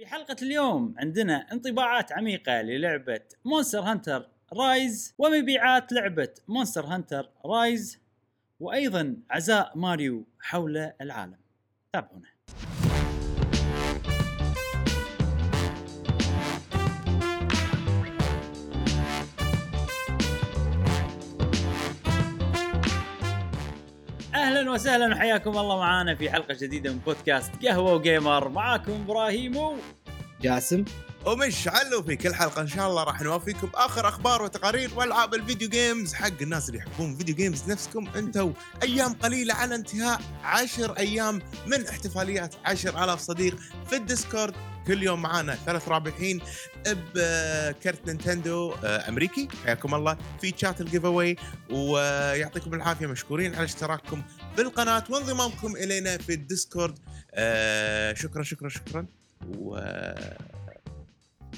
في حلقة اليوم عندنا انطباعات عميقة للعبة Monster Hunter Rise ومبيعات لعبة Monster Hunter Rise وأيضا عزاء ماريو حول العالم. تابعونا. أهلا وسهلا وحياكم الله معانا في حلقة جديدة من بودكاست قهوة و gamer. معاكم إبراهيم و... جاسم. ومشعل في كل حلقة إن شاء الله راح نوفيكم باخر أخبار وتقارير وألعاب ال video games حق الناس اللي يحبون video games نفسكم أنتم أيام قليلة على انتهاء. عشر أيام من احتفاليات عشر آلاف صديق في الديسكورد. كل يوم معانا ثلاث رابحين بكرت نينتندو آه، أمريكي. حياكم الله. في شات ال giveaway ويعطيكم العافية مشكورين على اشتراككم بالقناة وانضمامكم إلينا في الديسكورد. آه، شكرا شكرا شكرا. و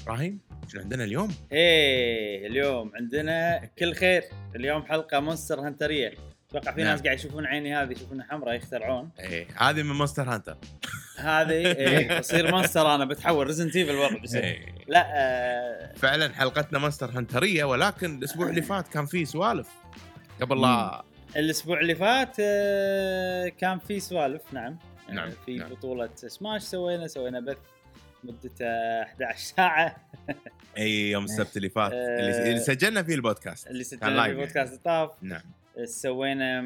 إبراهيم شنو عندنا اليوم؟ إيه اليوم عندنا كل خير. اليوم حلقة مونستر هنترية أتوقع في نعم. ناس قاعد يشوفون عيني هذه يشوفونها حمراء يخترعون. إيه هذه من مونستر هانتر. هذه إيه بصير مونستر أنا بتحول ريزدنت ايفل الوضع بيصير إيه. لا آه فعلا حلقتنا مونستر هانترية ولكن الأسبوع اللي فات كان فيه سوالف. قبل لا الأسبوع اللي فات آه كان في سوالف نعم آه، نعم، في نعم. بطولة سماش سوينا سوينا بث مدته 11 ساعة أي يوم السبت اللي فات آه. اللي اللي سجلنا فيه البودكاست اللي سجلنا لايف في يعني. بودكاست الطاف نعم سوينا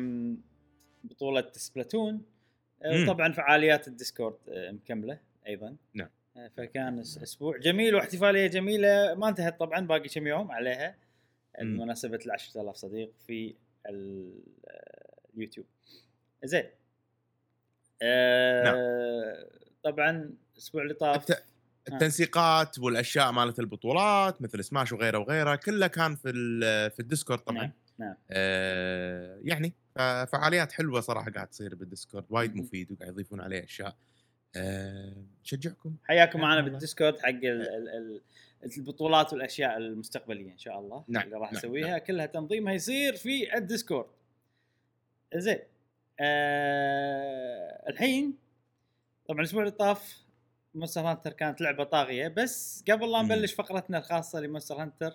بطولة سبلاتون آه،. وطبعا فعاليات الديسكورد آه، مكملة أيضا نعم. آه، فكان أسبوع جميل واحتفالية جميلة ما انتهت طبعا باقي كم يوم عليها مم. بمناسبة ال 10000 صديق في آه، اليوتيوب. زين. آه، طبعا الأسبوع اللي طاف. الت- التنسيقات والأشياء مالت البطولات مثل سماش وغيره وغيره كله كان في في الديسكورد طبعا. نعم، نعم. آه يعني فعاليات حلوة صراحة قاعد تصير بالديسكورد وايد. مفيد وقاعد يضيفون عليه أشياء. آه نشجعكم حياكم معنا. بالديسكورد حق ال ال ال البطولات والأشياء المستقبلية إن شاء الله نعم، اللي راح نعم، نسويها. كلها تنظيمها يصير في الديسكورد. زين. آه الحين طبعا الأسبوع اللي طاف مونستر هانتر كانت لعبة طاغية بس قبل لا مم. نبلش فقرتنا الخاصة لمونستر هانتر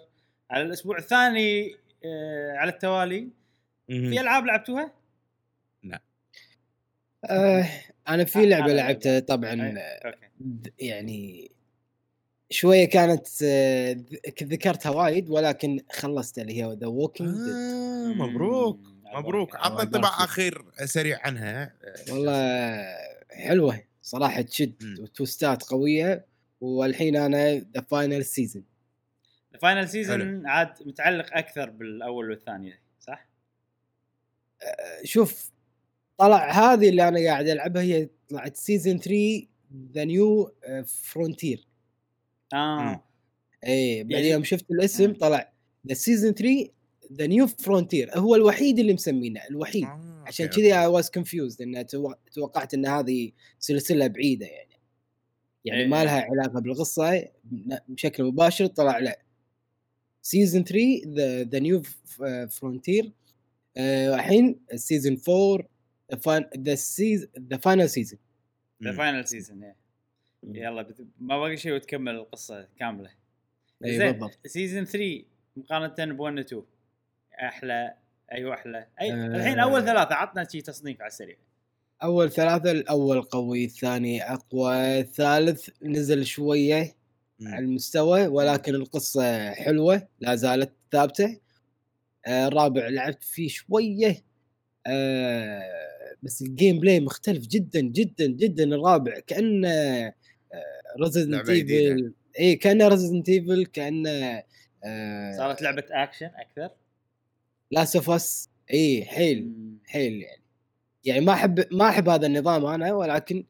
على الأسبوع الثاني آه على التوالي. في ألعاب لعبتوها؟ آه أنا آه، في لعبة أنا لعبتها. طبعا أي، آه، يعني شوية كانت آه، ذ- ذكرتها وايد ولكن خلصتها اللي هي The Walking آه مبروك مبروك عطنا انطباع. أخير سريع عنها آه، والله حلوة صراحة تشد. و twistات قوية والحين أنا the final season ال final season عاد متعلق أكثر بالأول والثاني صح؟ شوف طلع هذه اللي أنا قاعد ألعبها هي طلعت season 3 the new frontier. آه. اي بعدين شوف- يوم شفت الاسم مم. طلع the season 3 the new frontier هو الوحيد اللي مسمينه الوحيد. آه، عشان كذي. I was confused إن توقعت إن هذه سلسلة بعيدة يعني. يعني إيه. ما لها علاقة بالقصة بشكل مباشر طلع لا. season 3 the the new frontier آه، الحين season 4 the season the final season the. final season يلا بت... ما باقي شيء وتكمل القصة كاملة. اي بالضبط. season 3 مقارنة ب 1 و 2 أحلى أيوه أحلى. أي آه. الحين أول ثلاثة عطنا شي تصنيف على السريع. أول ثلاثة الأول قوي الثاني أقوى الثالث نزل شوية مم. على المستوى ولكن القصة حلوة لا زالت ثابتة. آه، الرابع لعبت فيه شوية. آه، بس ال gameplay مختلف جدا جدا جدا. الرابع كأنه ريزدنت. ايفل اي كانه ريزدنت ايفل كانه آه، صارت لعبة اكشن أكثر؟ Last of Us اي حيل. حيل يعني. يعني ما أحب ما أحب هذا النظام أنا ولكن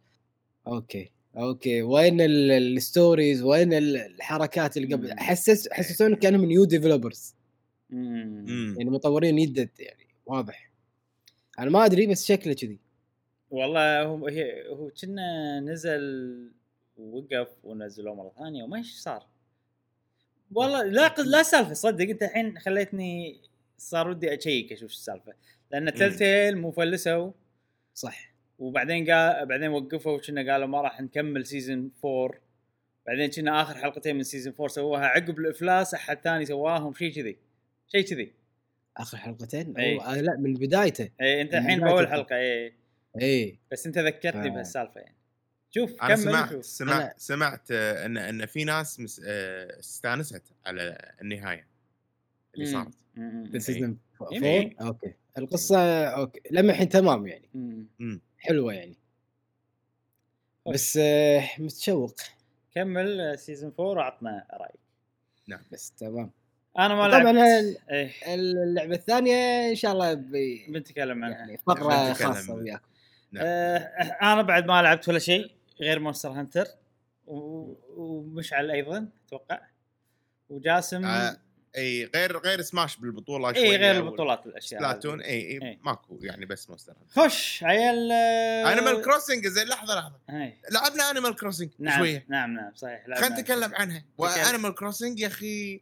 okay okay. وين ال- ال stories وين ال- الحركات اللي قبل. حسس حسسوني كأنهم new developers. يعني مطورين يدد يعني واضح. أنا ما أدري بس شكله كذي. والله هو هي هو كنا نزل ووقف ونزلوه مره ثانية وما إيش صار. والله لا لا سالفة صدق أنت الحين خليتني صار ودي أشيك أشوف شو السالفة. لأن تلتيل مو فلسوا. صح. وبعدين قال بعدين وقفوا وكنا قالوا ما راح نكمل season 4 بعدين كنا آخر حلقتين من season 4 سووها عقب الإفلاس أحد ثاني سواهم شيء كذي. شيء كذي. آخر حلقتين؟ إي. أو... آه لا من بدايته. اي أنت الحين بأول. حلقة اي اي بس أنت ذكرتني آه. بهالسالفة يعني. شوف أنا كمل سمعت شوف. سمعت أنا- سمعت آه، ان إن في ناس مس- آه، استانست على النهاية اللي. صارت. season يمكن. 4 okay. القصة okay. لما الحين تمام يعني. مم. حلوة يعني. بس آه متشوق. كمل season 4 وعطنا رأيك. بس تمام. أنا ما طبعاً لعبت. ال- إيه. اللعبة الثانية إن شاء الله بي... بنتكلم عنها. يعني فقرة. خاصة وياكم. نعم. آه أنا بعد ما لعبت ولا شيء. غير مونستر هانتر ومشعل أيضا أتوقع وجاسم آه، إي غير غير سماش بالبطولة إي غير البطولات الأشياء Splatoon هذه. إي إي. ماكو يعني بس مونستر خش عيال آه، أنيمال كروسنج زين لحظة لحظة. لعبنا Animal Crossing نعم شوية نعم نعم صحيح. خلينا نتكلم عنها. و Animal Crossing يا أخي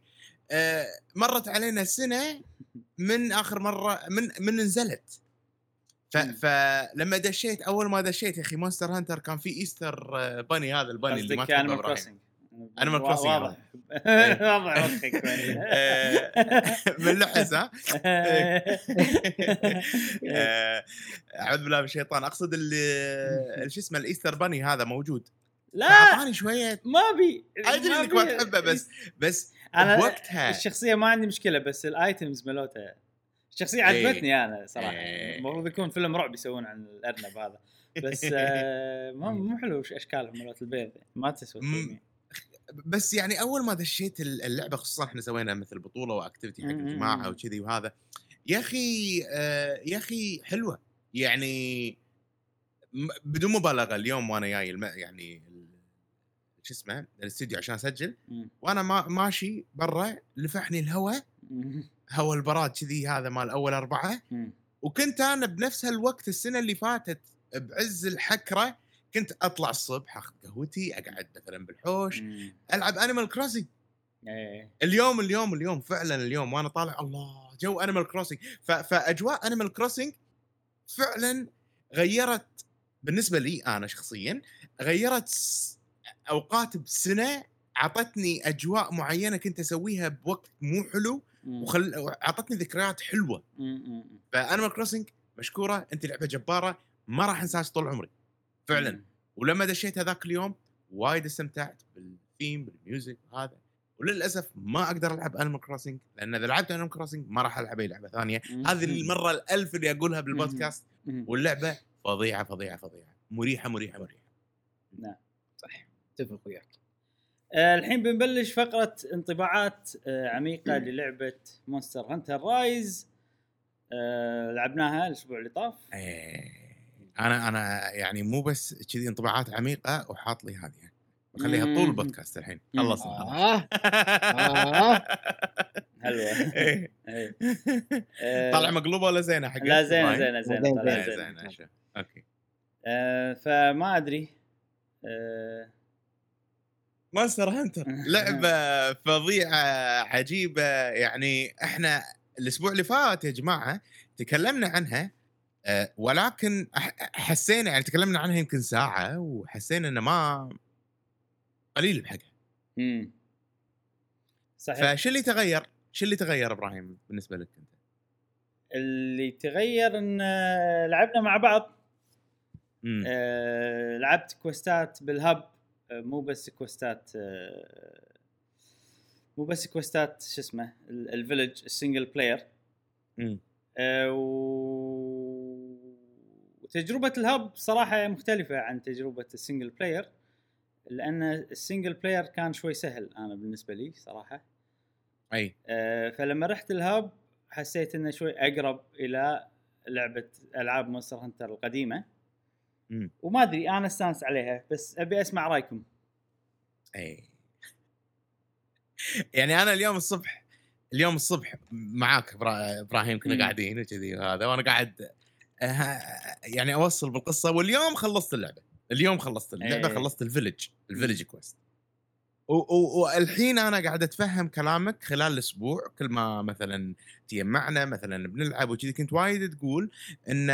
آه، مرت علينا سنة من آخر مرة من من نزلت ف... مم. فلما دشيت أول ما دشيت يا أخي Monster Hunter كان في Easter آه، Bunny هذا ال Bunny اللي ما قصدك تحبه Animal Crossing Animal Crossing واضح. واضح مخك وين. آه، من لحس ها؟ آه، أعوذ بالله من الشيطان. أقصد اللي شو اسمه ال Easter Bunny هذا موجود. لا. اعطاني شوية. ما ابي أدري إنك ما تحبه بس بس أنا بوقتها. الشخصية ما عندي مشكلة بس ال items ملوتها. الشخصيه إيه. عجبتني أنا صراحة إيه. المفروض يكون فيلم رعب يسوون عن الأرنب هذا بس آه، مو حلو أشكالهم ملوت البيض ما تسوى. بس يعني أول ما دشيت اللعبة خصوصا إحنا سوينا مثل بطولة و activity حق. الجماعة وكذي وهذا يا أخي آه يا أخي حلوة يعني بدون مبالغة اليوم وأنا جاي. يعني شو اسمه الاستديو عشان أسجل. وأنا ما ماشي برا لفحني الهواء هواء البراد كذي هذا مال أول أربعة. وكنت أنا بنفس هالوقت السنة اللي فاتت بعز الحكرة كنت أطلع الصبح أخذ قهوتي أقعد مثلا بالحوش مم. ألعب Animal Crossing إيه. اليوم اليوم اليوم فعلا اليوم وأنا طالع الله جو Animal Crossing فأجواء Animal Crossing فعلا غيرت بالنسبة لي أنا شخصيا غيرت أوقات بسنة أعطتني أجواء معينة كنت أسويها بوقت مو حلو. وخل اعطتني ذكريات حلوة. ف Animal Crossing مشكورة انت لعبة جبارة ما راح انساش طول عمري. فعلا. مم. ولما دشيت هذاك اليوم وايد استمتعت بال theme بال music وهذا. وللأسف ما أقدر ألعب Animal Crossing لأن إذا لعبت Animal Crossing ما راح ألعب أي لعبة ثانية. مم. هذه المرة الألف اللي أقولها بالبودكاست. مم. واللعبة فظيعة فظيعة فظيعة. مريحة مريحة مريحة. نعم صح. أتفق وياك. الحين بنبلش فقرة انطباعات آه، عميقة للعبة Monster Hunter Rise آه، لعبناها الأسبوع اللي طاف إيه. أنا أنا يعني مو بس كذي انطباعات عميقة وحاط لي هذه بخليها طول. البودكاست الحين مم. خلص آه آه. حلوة إيه. إيه. آه، طالع مقلوبة ولا زينة حق لا زينة إبراهيم؟ زينة زينة زينة. okay آه، فما أدري Monster Hunter لعبة فظيعة عجيبة يعني إحنا الأسبوع اللي فات يا جماعة تكلمنا عنها آه، ولكن حسينا يعني تكلمنا عنها يمكن ساعة وحسينا إنه ما قليل بحقها مم. صحيح فشو اللي تغير؟ شو اللي تغير إبراهيم بالنسبة لك أنت؟ اللي تغير إن آه، لعبنا مع بعض مم. آه، لعبت quest ات بال hub مو بس quest ات آه، مو بس كوستات شو اسمه ال- ال village ال single player. آه، و- وتجربة ال hub صراحة مختلفة عن تجربة ال single player لأن ال single player كان شوي سهل أنا بالنسبة لي صراحة. أي. آه، فلما رحت ال hub حسيت إنه شوي أقرب إلى لعبة ألعاب Monster Hunter القديمة. مم. وما أدري أنا استانس عليها بس أبي أسمع رأيكم إي يعني أنا اليوم الصبح اليوم الصبح معاك إبراهيم كنا. قاعدين وكذي وهذا وأنا قاعد آه، يعني أوصل بالقصة واليوم خلصت اللعبة اليوم خلصت اللعبة إيه. خلصت ال village ال village quest والحين أنا قاعد أتفهم كلامك خلال الأسبوع كل ما مثلا تجمعنا مثلا بنلعب وكذي كنت وايد تقول إن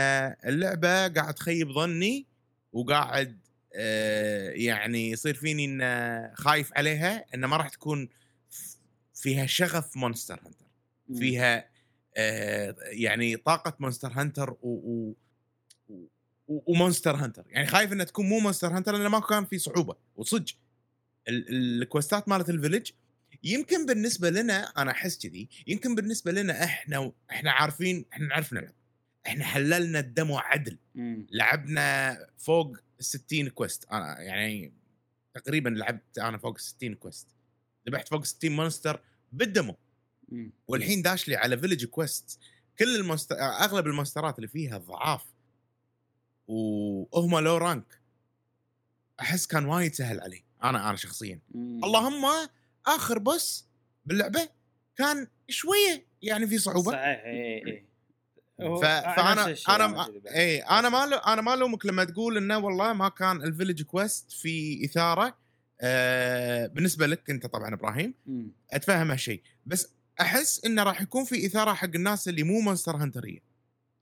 اللعبة قاعد تخيب ظني وقاعد آه، يعني يصير فيني إن خايف عليها إن ما راح تكون فيها شغف Monster Hunter. فيها آه، يعني طاقة Monster Hunter و, و Monster Hunter. يعني خايف إنها تكون مو Monster Hunter لأنه ما كان في صعوبة وصدق. ال quest ات مالت ال village يمكن بالنسبة لنا أنا أحس كذي يمكن بالنسبة لنا إحنا إحنا عارفين إحنا نعرف نلعب. إحنا حللنا ال demo عدل. لعبنا فوق ال 60 quest أنا يعني تقريبا لعبت أنا فوق ال 60 quest ذبحت فوق 60 monster بال demo. والحين داش لي على village quest كل ال monster أغلب ال monster ات اللي فيها ضعاف. وهم low rank أحس كان وايد سهل علي. أنا أنا شخصيا مم. اللهم آخر boss باللعبة كان شوية يعني في صعوبة صحيح اي اي ف... فأنا أنا. اي أنا ما لو... أنا ما لومك لما تقول إنه والله ما كان ال village quest في إثارة آه بالنسبة لك أنت طبعا إبراهيم مم. أتفهم هالشيء بس أحس إنه راح يكون في إثارة حق الناس اللي مو Monster Hunter يه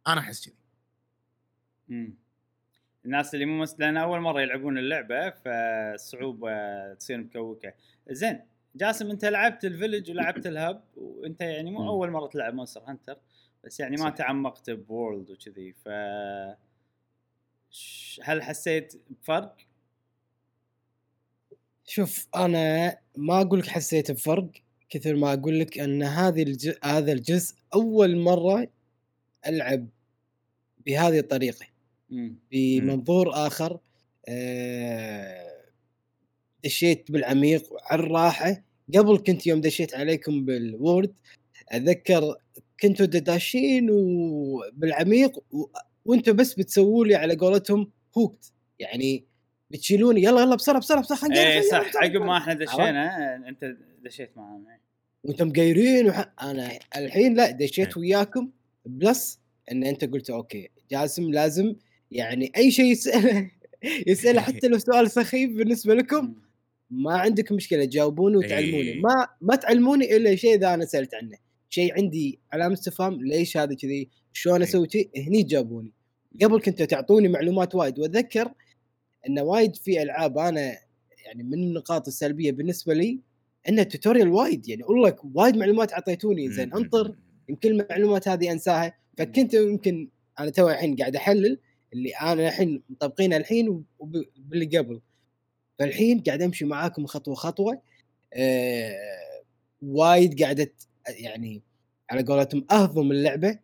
أنا أحس كذي. الناس اللي مو مس... لأن أول مرة يلعبون اللعبة فالصعوبة تصير مكوكة زين جاسم أنت لعبت ال village ولعبت ال hub وأنت يعني مو. أول مرة تلعب Monster Hunter بس يعني ما صح. تعمقت ب World وكذي ف هل حسيت بفرق؟ شوف أنا ما أقول لك حسيت بفرق كثر ما أقول لك أن هذه الج... هذا الجزء أول مرة ألعب بهذه الطريقة. بمنظور آخر آه، دشيت بالعميق وعلى الراحه قبل كنت يوم دشيت عليكم بال World أتذكر كنتوا داشين وبالعميق و... وأنتوا بس بتسووا لي على قولتهم هوكت يعني بتشيلوني يلا يلا بسرعة بسرعة بسرعة خلينا يلا صح عقب ما. إحنا دشينا أنت دشيت معانا وأنتم مقيرين وح... أنا الحين لا دشيت إيه. وياكم plus إن أنت قلت okay جاسم لازم يعني أي شيء يساله يساله حتى لو سؤال سخيف بالنسبة لكم. ما عندك مشكلة تجاوبوني وتعلموني. إيه. ما ما تعلموني إلا شيء إذا أنا سألت عنه. شيء عندي علامه استفهام ليش هذا كذي شلون إيه. أسوي شيء هني تجاوبوني قبل كنتوا تعطوني معلومات وايد. وأتذكر إن وايد في ألعاب أنا يعني من النقاط السلبية بالنسبة لي إنه tutorial وايد. يعني أقول لك وايد معلومات أعطيتوني. زين أنطر يمكن المعلومات هذه أنساها. فكنت يمكن أنا تو الحين قاعد أحلل. اللي أنا الحين مطبقينه الحين وباللي قبل فالحين قاعد أمشي معاكم خطوة خطوة آه وايد قاعدة يعني على قولتهم أهضم اللعبة.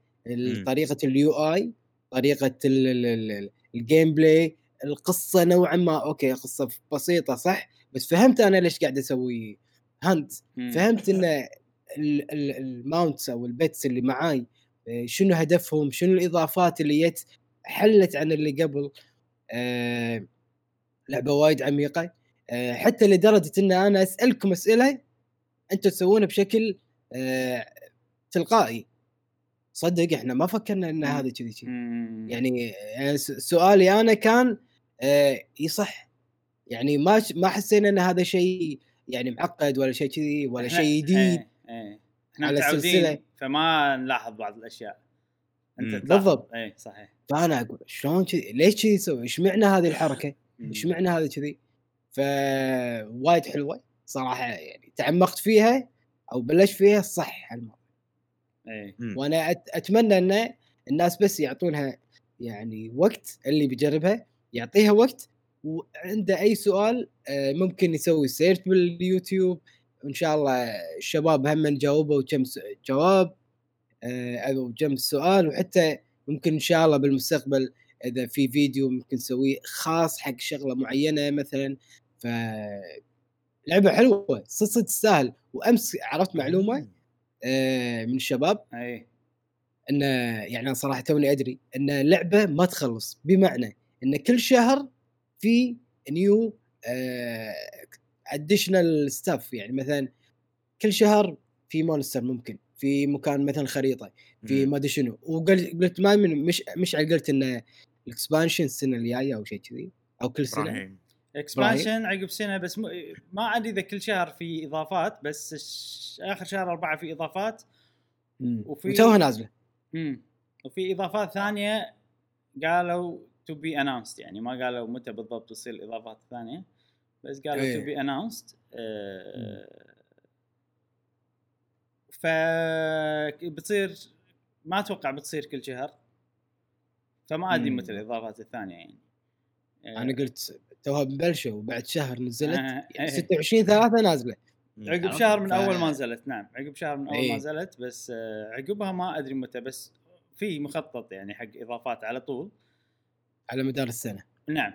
طريقة ال UI طريقة ال- ال- ال- ال gameplay القصة نوعا ما okay قصة بسيطة صح بس فهمت أنا ليش قاعد أسوي hunt. فهمت إن ال- ال- ال mounts أو ال pets اللي معاي آه، شنو هدفهم شنو الإضافات اللي جت حلت عن اللي قبل آه، لعبة وايد عميقة آه، حتى لدرجة إن أنا أسألكم أسئلة أنتم تسوونها بشكل آه، تلقائي صدق إحنا ما فكرنا إن. هذا كذي كذي. يعني سؤالي أنا كان يصح يعني ما ما حسينا إن هذا شيء يعني معقد ولا شيء كذي ولا شيء جديد إيه إيه إحنا متعودين. فما نلاحظ بعض الأشياء أنت. بالضبط. إيه صحيح فأنا أقول شلون كذي ليش كذي يسوي؟ إيش معنى هذه الحركة؟ إيش معنى هذا كذي؟ ف وايد حلوة صراحة يعني تعمقت فيها أو بلشت فيها صح هالمرة إيه. وأنا أت- أتمنى إن الناس بس يعطونها يعني وقت اللي بيجربها يعطيها وقت وعنده أي سؤال آه، ممكن يسوي سيرش باليوتيوب وان شاء الله الشباب هم نجاوبه وكم جواب آه، أو كم سؤال وحتى ممكن إن شاء الله بالمستقبل إذا في فيديو ممكن نسويه خاص حق شغلة معينة مثلا. ف لعبة حلوة صدق تستاهل. وأمس عرفت معلومة آه، من الشباب إيه. إن يعني صراحة توني أدري إن لعبه ما تخلص بمعنى إن كل شهر في new additional stuff يعني مثلا كل شهر في monster ممكن. في مكان مثلا خريطة في. ما أدري شنو. وقلت قلت ما من مش مش قلت ان ال expansion السنة الجاية أو شيء كذي أو كل سنة. إبراهيم. expansion عقب سنة بس م... ما ادري إذا كل شهر في إضافات بس الش... آخر شهر أربعة في إضافات. مم. وفي- وتوها نازلة. امم وفي إضافات ثانية قالوا to be announced يعني ما قالوا متى بالضبط تصير الإضافات الثانية بس قالوا. to be announced ف بتصير ما أتوقع بتصير كل شهر. فما ادري. متى الإضافات الثانية يعني. أنا قلت توها مبلشة وبعد شهر نزلت آه، يعني إيه. 26 3 نازلة. عقب شهر من أول ما نزلت نعم. عقب شهر من أول ما إيه. نزلت بس آه، عقبها ما أدري متى بس في مخطط يعني حق إضافات على طول. على مدار السنة. نعم.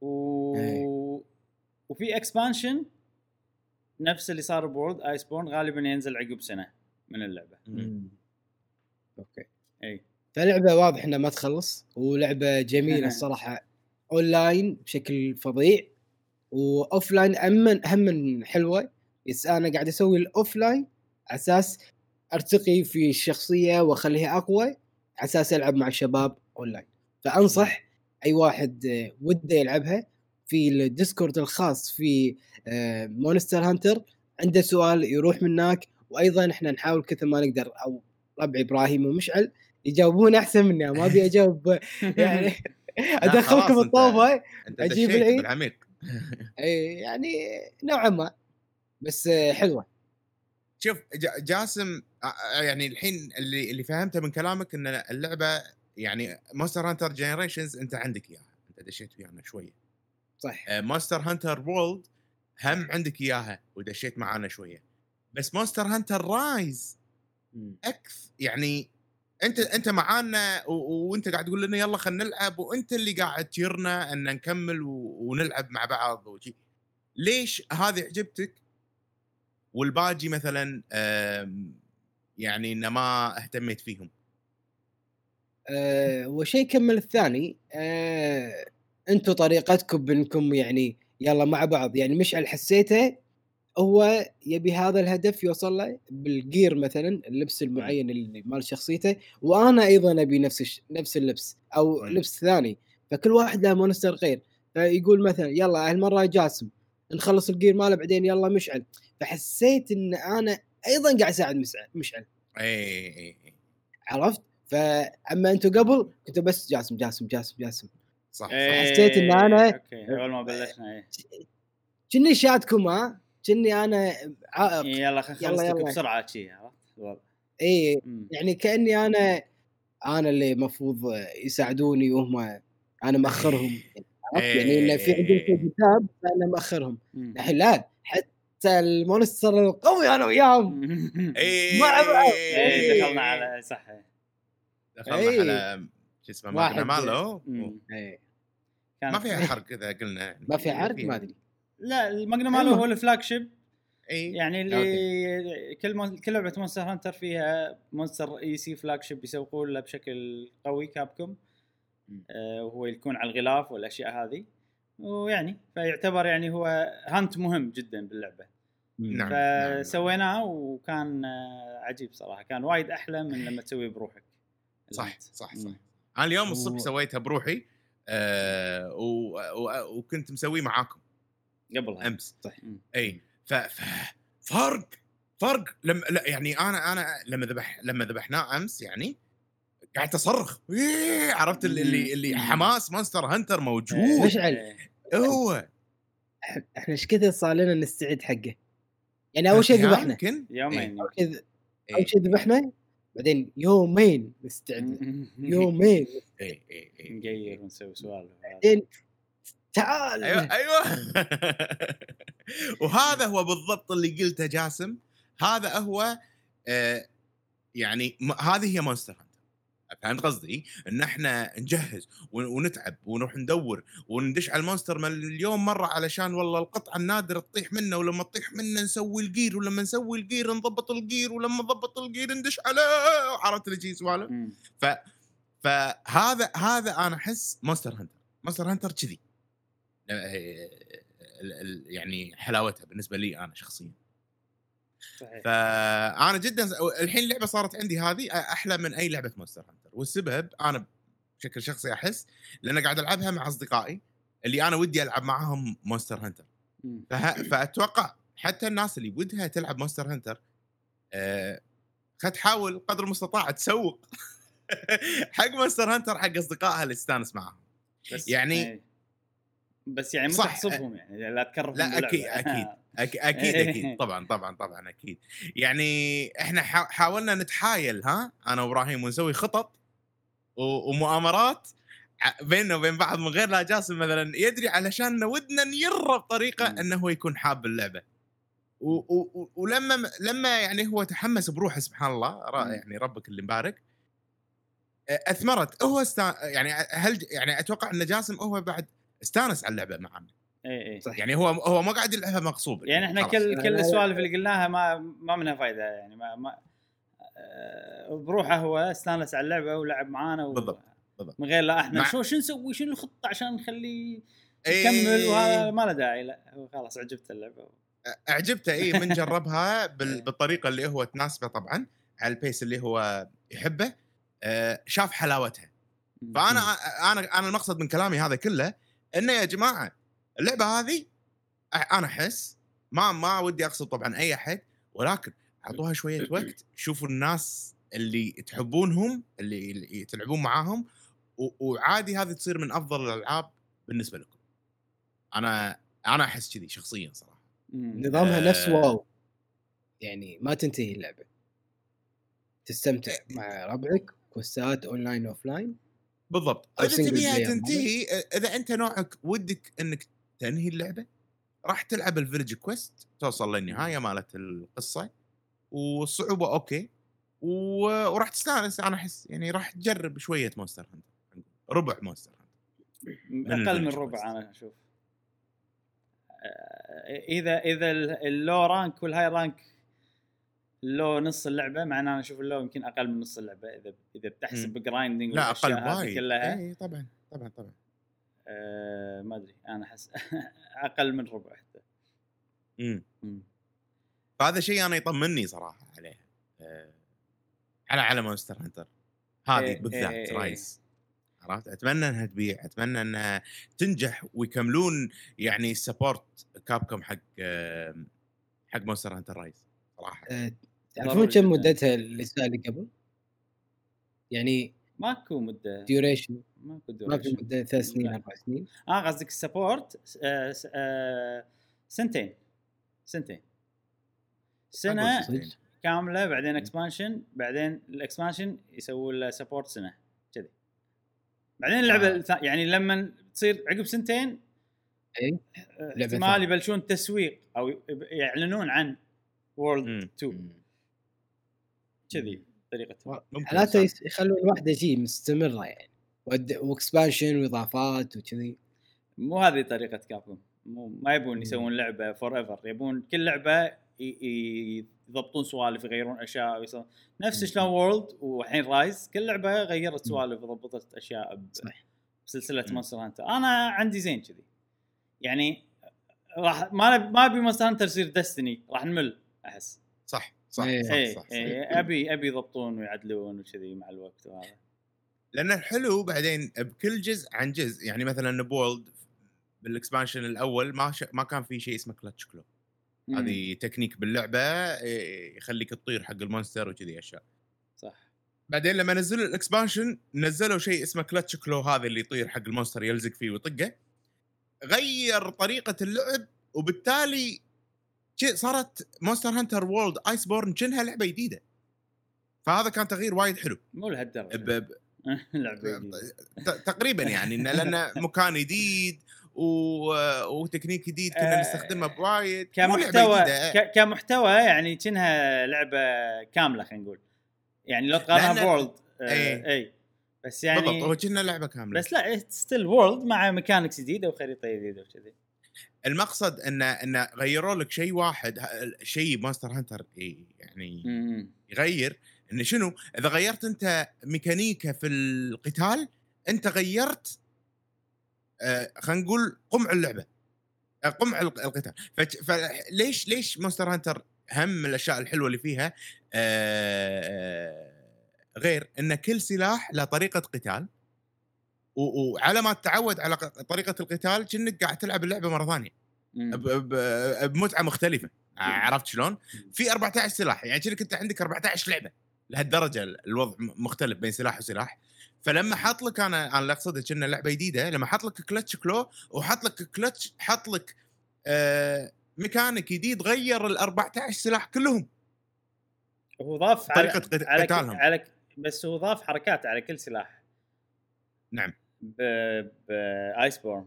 و... إيه. وفي اكسبانشن نفس اللي صار ب World Iceborne غالبا ينزل عقب سنة. من اللعبة. okay. إي. فلعبة واضح إنها ما تخلص ولعبة جميلة الصراحه اونلاين بشكل فظيع و offline هم هم من حلوة. بس أنا قاعد أسوي ال offline على أساس أرتقي في الشخصية وأخليها أقوى على أساس ألعب مع الشباب اونلاين فأنصح أي واحد آه، وده يلعبها. في ال Discord الخاص في Monster Hunter عنده سؤال يروح من هناك وأيضا إحنا نحاول كثر ما نقدر أو ربع إبراهيم ومشعل يجاوبون أحسن مني ما أبي أجاوب. يعني أدخلكم الطوفة دشيت العيد. بالعميق اي يعني نوعا ما. بس حلوة. شوف جاسم يعني الحين اللي اللي فهمته من كلامك إن اللعبة يعني Monster Hunter Generations أنت عندك إياها أنت دشيت ويانا شوية. صح. Monster Hunter World هم عندك إياها ودشيت معانا شوية. بس Monster Hunter Rise. أكثر يعني أنت أنت معانا وأنت قاعد تقول لنا يلا خلينا نلعب وأنت اللي قاعد تجرنا إن نكمل ونلعب مع بعض وشي. ليش هذه عجبتك؟ والباقي مثلا يعني انه ما اهتميت فيهم. آه وشيء كمل الثاني آه أنتم طريقتكم بإنكم يعني يلا مع بعض. يعني مشعل حسيته هو يبي هذا الهدف يوصل له بالجير مثلا اللبس المعين اللي مال شخصيته. وأنا أيضا أبي نفس الش... نفس اللبس أو مم. لبس ثاني. فكل واحد له مونستر غير فيقول مثلا يلا هالمرة جاسم نخلص الجير ماله بعدين يلا مشعل. فحسيت إن أنا أيضا قاعد أساعد مشعل إي إي إي عرفت؟ فاما أنتم قبل كنتوا بس جاسم جاسم جاسم جاسم. صح. صح حسيت إن أنا- okay. أول ما بلشنا إيه كني شاتكم ها؟ كني أنا عائق إيه، يلا خلينا نخلص. بسرعة شي عرفت الوضع. اي. يعني كأني أنا أنا اللي المفروض يساعدوني وهم أنا مأخرهم عرفت يعني انه في عندهم إيه. كتاب فأنا مأخرهم مم. الحين لا حتى ال monster القوي أنا وياهم اي مع بعض. إيه دخلنا على صح دخلنا إيه. على شو اسمه. إيه. ما فيها حرق إذا قلنا يعني. ما في عرض ما أدري لا ال Magnamalo هو ال flagship. اي يعني اللي كل mon... كل لعبة Monster Hunter فيها monster رئيسي flagship يسوقون له بشكل قوي Capcom. آه وهو يكون على الغلاف والأشياء هذه. ويعني فيعتبر يعني هو hunt مهم جدا باللعبة. نعم نعم. فسويناه وكان آه، عجيب صراحة. كان وايد أحلى من لما تسويه بروحك. صح. صح. صح. أنا اليوم الصبح و- سويتها بروحي آه و... و... وكنت مسويه معاكم. قبلها. أمس صح. إي. ف... ف... فرق فرق. لما لا يعني أنا أنا لما ذبح لما ذبحناه أمس يعني قاعد أصرخ. إيه عرفت اللي اللي, اللي. حماس Monster Hunter موجود. مشعل. إيه. هو. إح- إحنا إيش كثر صار لنا نستعد حقه؟ يعني أول شيء ذبحنا. يمكن. يومين. أول شيء ذبحنا بعدين يومين نستعد له. يومين. إي إي إي. نقير ونسوي سوالف بعدين تعال. أيوه أيوه. وهذا هو بالضبط اللي قلته جاسم. هذا هو آه يعني هذه هي Monster Hunter فهمت قصدي؟ إن إحنا نجهز ون- ونتعب ونروح ندور وندش على ال monster مليون مرة علشان والله القطعة النادرة تطيح منا ولما تطيح منا نسوي ال gear ولما نسوي ال gear نضبط ال gear ولما نضبط ال gear ندش على عرفت اللي سوالف؟ ف فهذا هذا أنا أحس Monster Hunter Monster Hunter كذي. يعني حلاوتها بالنسبة لي أنا شخصيا. صحيح. فأنا جدا الحين اللعبة صارت عندي هذه أحلى من أي لعبة Monster Hunter والسبب أنا بشكل شخصي أحس لأن قاعد ألعبها مع أصدقائي اللي أنا ودي ألعب معاهم Monster Hunter. فه... فأتوقع حتى الناس اللي ودها تلعب مونستر هانتر آه... خل تحاول قدر المستطاع تسوق حق Monster Hunter حق أصدقائها اللي تستانس معاهم. يعني- إيه. بس يعني مو صح. تحسبهم يعني لا تكرههم لا،. أكيد- أكيد. أك- أكيد أكيد طبعا طبعا طبعا أكيد يعني إحنا حا- حاولنا نتحايل ها أنا وإبراهيم ونسوي خطط ومؤامرات بيننا وبين بعض من غير لا جاسم مثلا يدري علشان ودنا نيره بطريقه. إنه هو يكون حاب اللعبة و- و- و- ولما لما يعني هو تحمس بروحه سبحان الله. يعني ربك اللي مبارك أثمرت هو استا يعني هل يعني أتوقع إن جاسم هو بعد استانس على اللعبة معنا اي اي صح يعني هو هو ما قاعد يلعبها مغصوب. يعني إحنا خلاص. كل لا، كل. السوالف اللي قلناها ما ما منها فايدة يعني ما ما آه، بروحه هو استانس على اللعبة ولعب معانا و... بالضبط، بالضبط. من غير لا إحنا مع- شو شو نسوي شنو الخطه عشان نخليه إيه. يكمل؟ وهذا ما له داعي لا. هو خلاص عجبته اللعبة. أعجبته اي من جربها بال- بالطريقة اللي هو تناسبه طبعا على ال pace اللي هو يحبه آه، شاف حلاوتها. فأنا أنا أنا المقصد من كلامي هذا كله إنه يا جماعة اللعبة هذه أنا أحس ما ما ودي أقصد طبعا أي أحد ولكن أعطوها شوية وقت شوفوا الناس اللي تحبونهم اللي, اللي تلعبون معاهم و- وعادي هذه تصير من أفضل الألعاب بالنسبة لكم. أنا أنا أحس كذي شخصيا صراحة. نظامها نفس آه. واو. يعني ما تنتهي اللعبة. تستمتع مع ربعك quest ات online offline بالضبط. إذا تبيها تنتهي إذا أنت نوعك ودك إنك تنهي اللعبة راح تلعب ال village quest توصل للنهاية مالت القصة والصعوبة أوكي و... وراح تستانس. أنا أحس يعني راح تجرب شوية Monster Hunter ربع Monster Hunter أقل من ربع. أنا أشوف. آه، إذا إذا ال- ال low rank وال high rank ال low نص اللعبة معناه أنا أشوف ال low يمكن أقل من نص اللعبة إذا إذا بتحسب grinding لا أقل وايد. كلها. إي طبعا طبعا طبعا. آه ما أدري أنا أحس أقل من ربع حتى. امم مم. فهذا شيء أنا يطمني صراحة عليها. آه، على على Monster Hunter هذه إيه، بالذات إيه، إيه. Rise عرفت؟ أتمنى إنها تبيع أتمنى إنها تنجح ويكملون يعني support Capcom حق آه، حق Monster Hunter Rise صراحة. آه، تعرفون كم. مدتها السنة اللي قبل؟ يعني ماكو مدة duration ماكو ما في duration. مدة ثلاث سنين. أربع سنين آه قصدك ال support آه آه سنتين سنتين سنة. كاملة بعدين expansion بعدين ال expansion يسووا له support سنة كذي بعدين اللعبة آه. يعني لما تصير عقب سنتين إي آه، احتمال. يبلشون تسويق أو يعلنون عن World مم. 2 كذي طريقتهم ممكن حالاته صح. يس- يخلون واحدة شيء مستمرة يعني ود- و expansion وإضافات وكذي مو هذه طريقة Capcom مو ما يبون. يسوون لعبة forever يبون كل لعبة يضبطون سوالف يغيرون أشياء ويسوون نفس. شلون World والحين Rise كل لعبة غيرت. سوالف وضبطت أشياء ب- بسلسلة. Monster Hunter أنا عندي زين كذي يعني راح ما ما أبي Monster Hunter يصير Destiny راح نمل أحس صح صح إيه. صح, اي صح, صح. اي أبي أبي يضبطون ويعدلون وكذي مع الوقت وهذا لأن الحلو بعدين بكل جزء عن جزء يعني مثلا ب World بال expansion الأول ما ش... ما كان في شيء اسمه clutch claw. هذه تكنيك باللعبة إيه، يخليك تطير حق ال monster وكذي أشياء صح بعدين لما نزلوا ال expansion نزلوا شيء اسمه clutch claw هذا اللي يطير حق ال monster يلزق فيه ويطقه غير طريقة اللعب وبالتالي صارت Monster Hunter World Iceborne كأنها لعبة جديدة. فهذا كان تغيير وايد حلو. مو لهالدرجة. ب... ب... لعبة تقريبا يعني لأنه مكان جديد و... وتكنيك جديد كنا آه، نستخدمه بوايد. كمحتوى. ك- كمحتوى يعني كأنها لعبة كاملة خلينا نقول. يعني لو تقارنها لأن- ب World. آه اي بس بالضبط يعني هو كنا لعبة كاملة. بس لا still World مع mechanics جديدة وخريطة جديدة وكذي. المقصد انه انه غيروا لك شيء واحد شيء Monster Hunter يعني. يغير. انه شنو؟ إذا غيرت أنت ميكانيكا في القتال أنت غيرت آه خلينا نقول قمع اللعبة آه، قمع الق- القتال. فليش ليش Monster Hunter هم من الأشياء الحلوة اللي فيها؟ آه غير إن كل سلاح له طريقة قتال. وعلى ما تتعود على طريقة القتال كأنك قاعد تلعب اللعبة مرة ثانية. بمتعة مختلفة. عرفت شلون؟ في 14 سلاح يعني كأنك أنت عندك 14 لعبة. لهالدرجة ال- الوضع مختلف بين سلاح وسلاح. فلما حط لك أنا أنا اللي اقصده كأنه لعبة جديدة لما حط لك clutch claw وحط لك كلتش حط لك آه ميكانيك جديد غير ال 14 سلاح كلهم. هو ضاف قت- على, قتالهم. على بس هو ضاف حركات على كل سلاح. نعم. ب Iceborne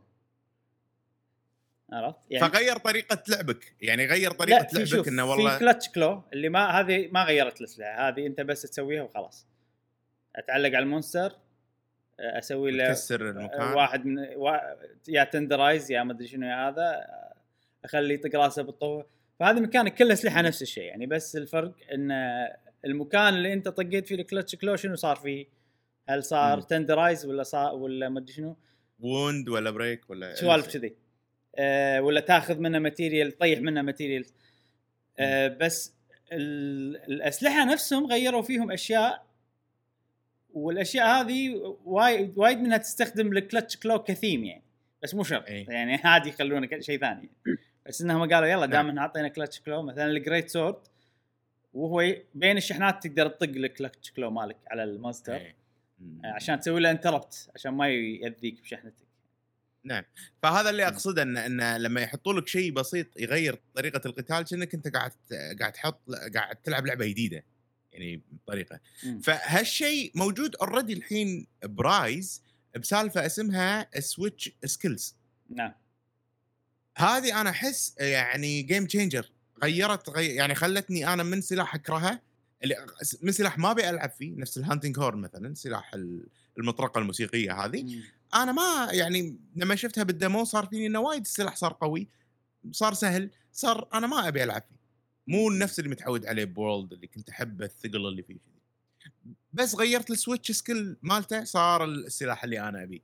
عرفت؟ يعني فغير طريقة لعبك. يعني غير طريقة في لعبك شوف إنه في والله clutch claw اللي ما هذه ما غيرت الأسلحة. هذه أنت بس تسويها وخلاص. أتعلق على ال monster أسوي له تكسر المكان. واحد من وا... يا tenderize يا ما أدري شنو يا هذا. أخليه يطق راسه بالطوفة فهذه مكانك. كله أسلحة نفس الشيء. يعني بس الفرق إن المكان اللي أنت طقيت فيه ال clutch claw شنو صار فيه؟ هل صار مم. tenderize ولا صار ولا ما أدري شنو؟ wound ولا break ولا سوالف كذي. أه ولا تاخذ منه material تطيح منه material أه بس ال- الأسلحة نفسهم غيروا فيهم أشياء والأشياء هذه وايد وايد منها تستخدم ال clutch claw ك theme يعني. بس مو شرط. إيه. يعني عادي يخلونه شيء ثاني. بس إنهم قالوا يلا دام اعطينا clutch claw مثلا ال great sword وهو بين الشحنات تقدر تطق ال clutch claw مالك على ال monster إيه. عشان تسوي له interrupt عشان ما يأذيك بشحنتك. نعم. فهذا اللي أقصده ان إن لما يحطوا لك شيء بسيط يغير طريقة القتال كأنك أنت قاعد قاعد تحط قاعد تلعب لعبة جديدة يعني بطريقة. فهالشيء موجود already الحين ب Rise بسالفة اسمها switch skills نعم. هذه أنا أحس يعني game changer غيرت غي... يعني خلتني أنا من سلاح أكرهه اللي من سلاح ما أبي ألعب فيه نفس ال hunting horn مثلا سلاح ال- المطرقة الموسيقية هذه. مم. أنا ما يعني لما شفتها بال demo صار فيني إنه وايد السلاح صار قوي صار سهل صار أنا ما أبي ألعب فيه. مو نفس اللي متعود عليه ب World اللي كنت أحب الثقل اللي فيه بس غيرت ال switch skill مالته صار السلاح اللي أنا أبيه.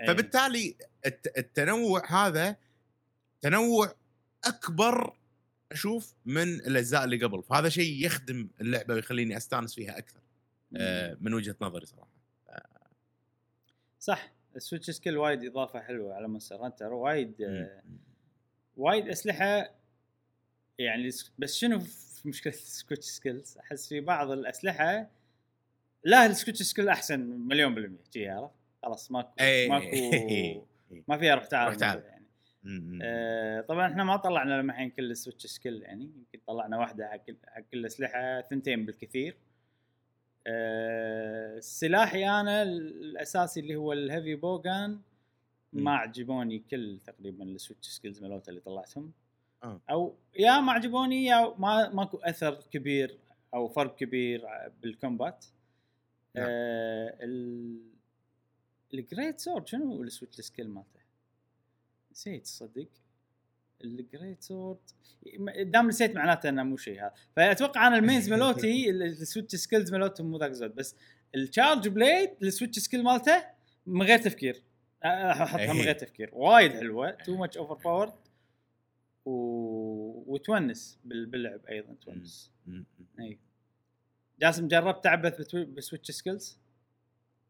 إيه. فبالتالي الت- التنوع هذا تنوع أكبر أشوف من الأجزاء اللي قبل فهذا شيء يخدم اللعبة ويخليني أستانس فيها أكثر آه، من وجهة نظري صراحة. صح ال switch skill وايد إضافة حلوة على Monster Hunter وايد آه،. وايد أسلحة يعني بس شنو في مشكلة ال switch skills؟ أحس في بعض الأسلحة لا ال switch skill أحسن مليون بالمية جي عرفت؟ خلاص ماكو إيه. ماكو ما فيها روح تعال. آه طبعا إحنا ما طلعنا لما الحين كل ال switch skill يعني يمكن طلعنا واحدة حق كل- حق كل الاسلحه ثنتين بالكثير آه سلاحي أنا الأساسي اللي هو ال heavy bowgun. ما عجبوني كل تقريبا ال switch skills مالوته اللي طلعتهم آه. أو يا ما عجبوني يا ما ماكو أثر كبير أو فرق كبير بال combat نعم. آه ال ال great sword شنو ال switch skill مالته؟ نسيت تصدق ال great sword دام نسيت معناته إنه مو شيء هذا. فأتوقع أنا ال mains مالوتي ال- ال switch skills مالوتهم مو ذاك زود بس ال charge blade ال switch skill مالته من غير تفكير. أحطها من غير تفكير. وايد حلوة too much overpowered و... وتونس بال... باللعب أيضا تونس. اي جاسم جربت تعبث. ب switch skills؟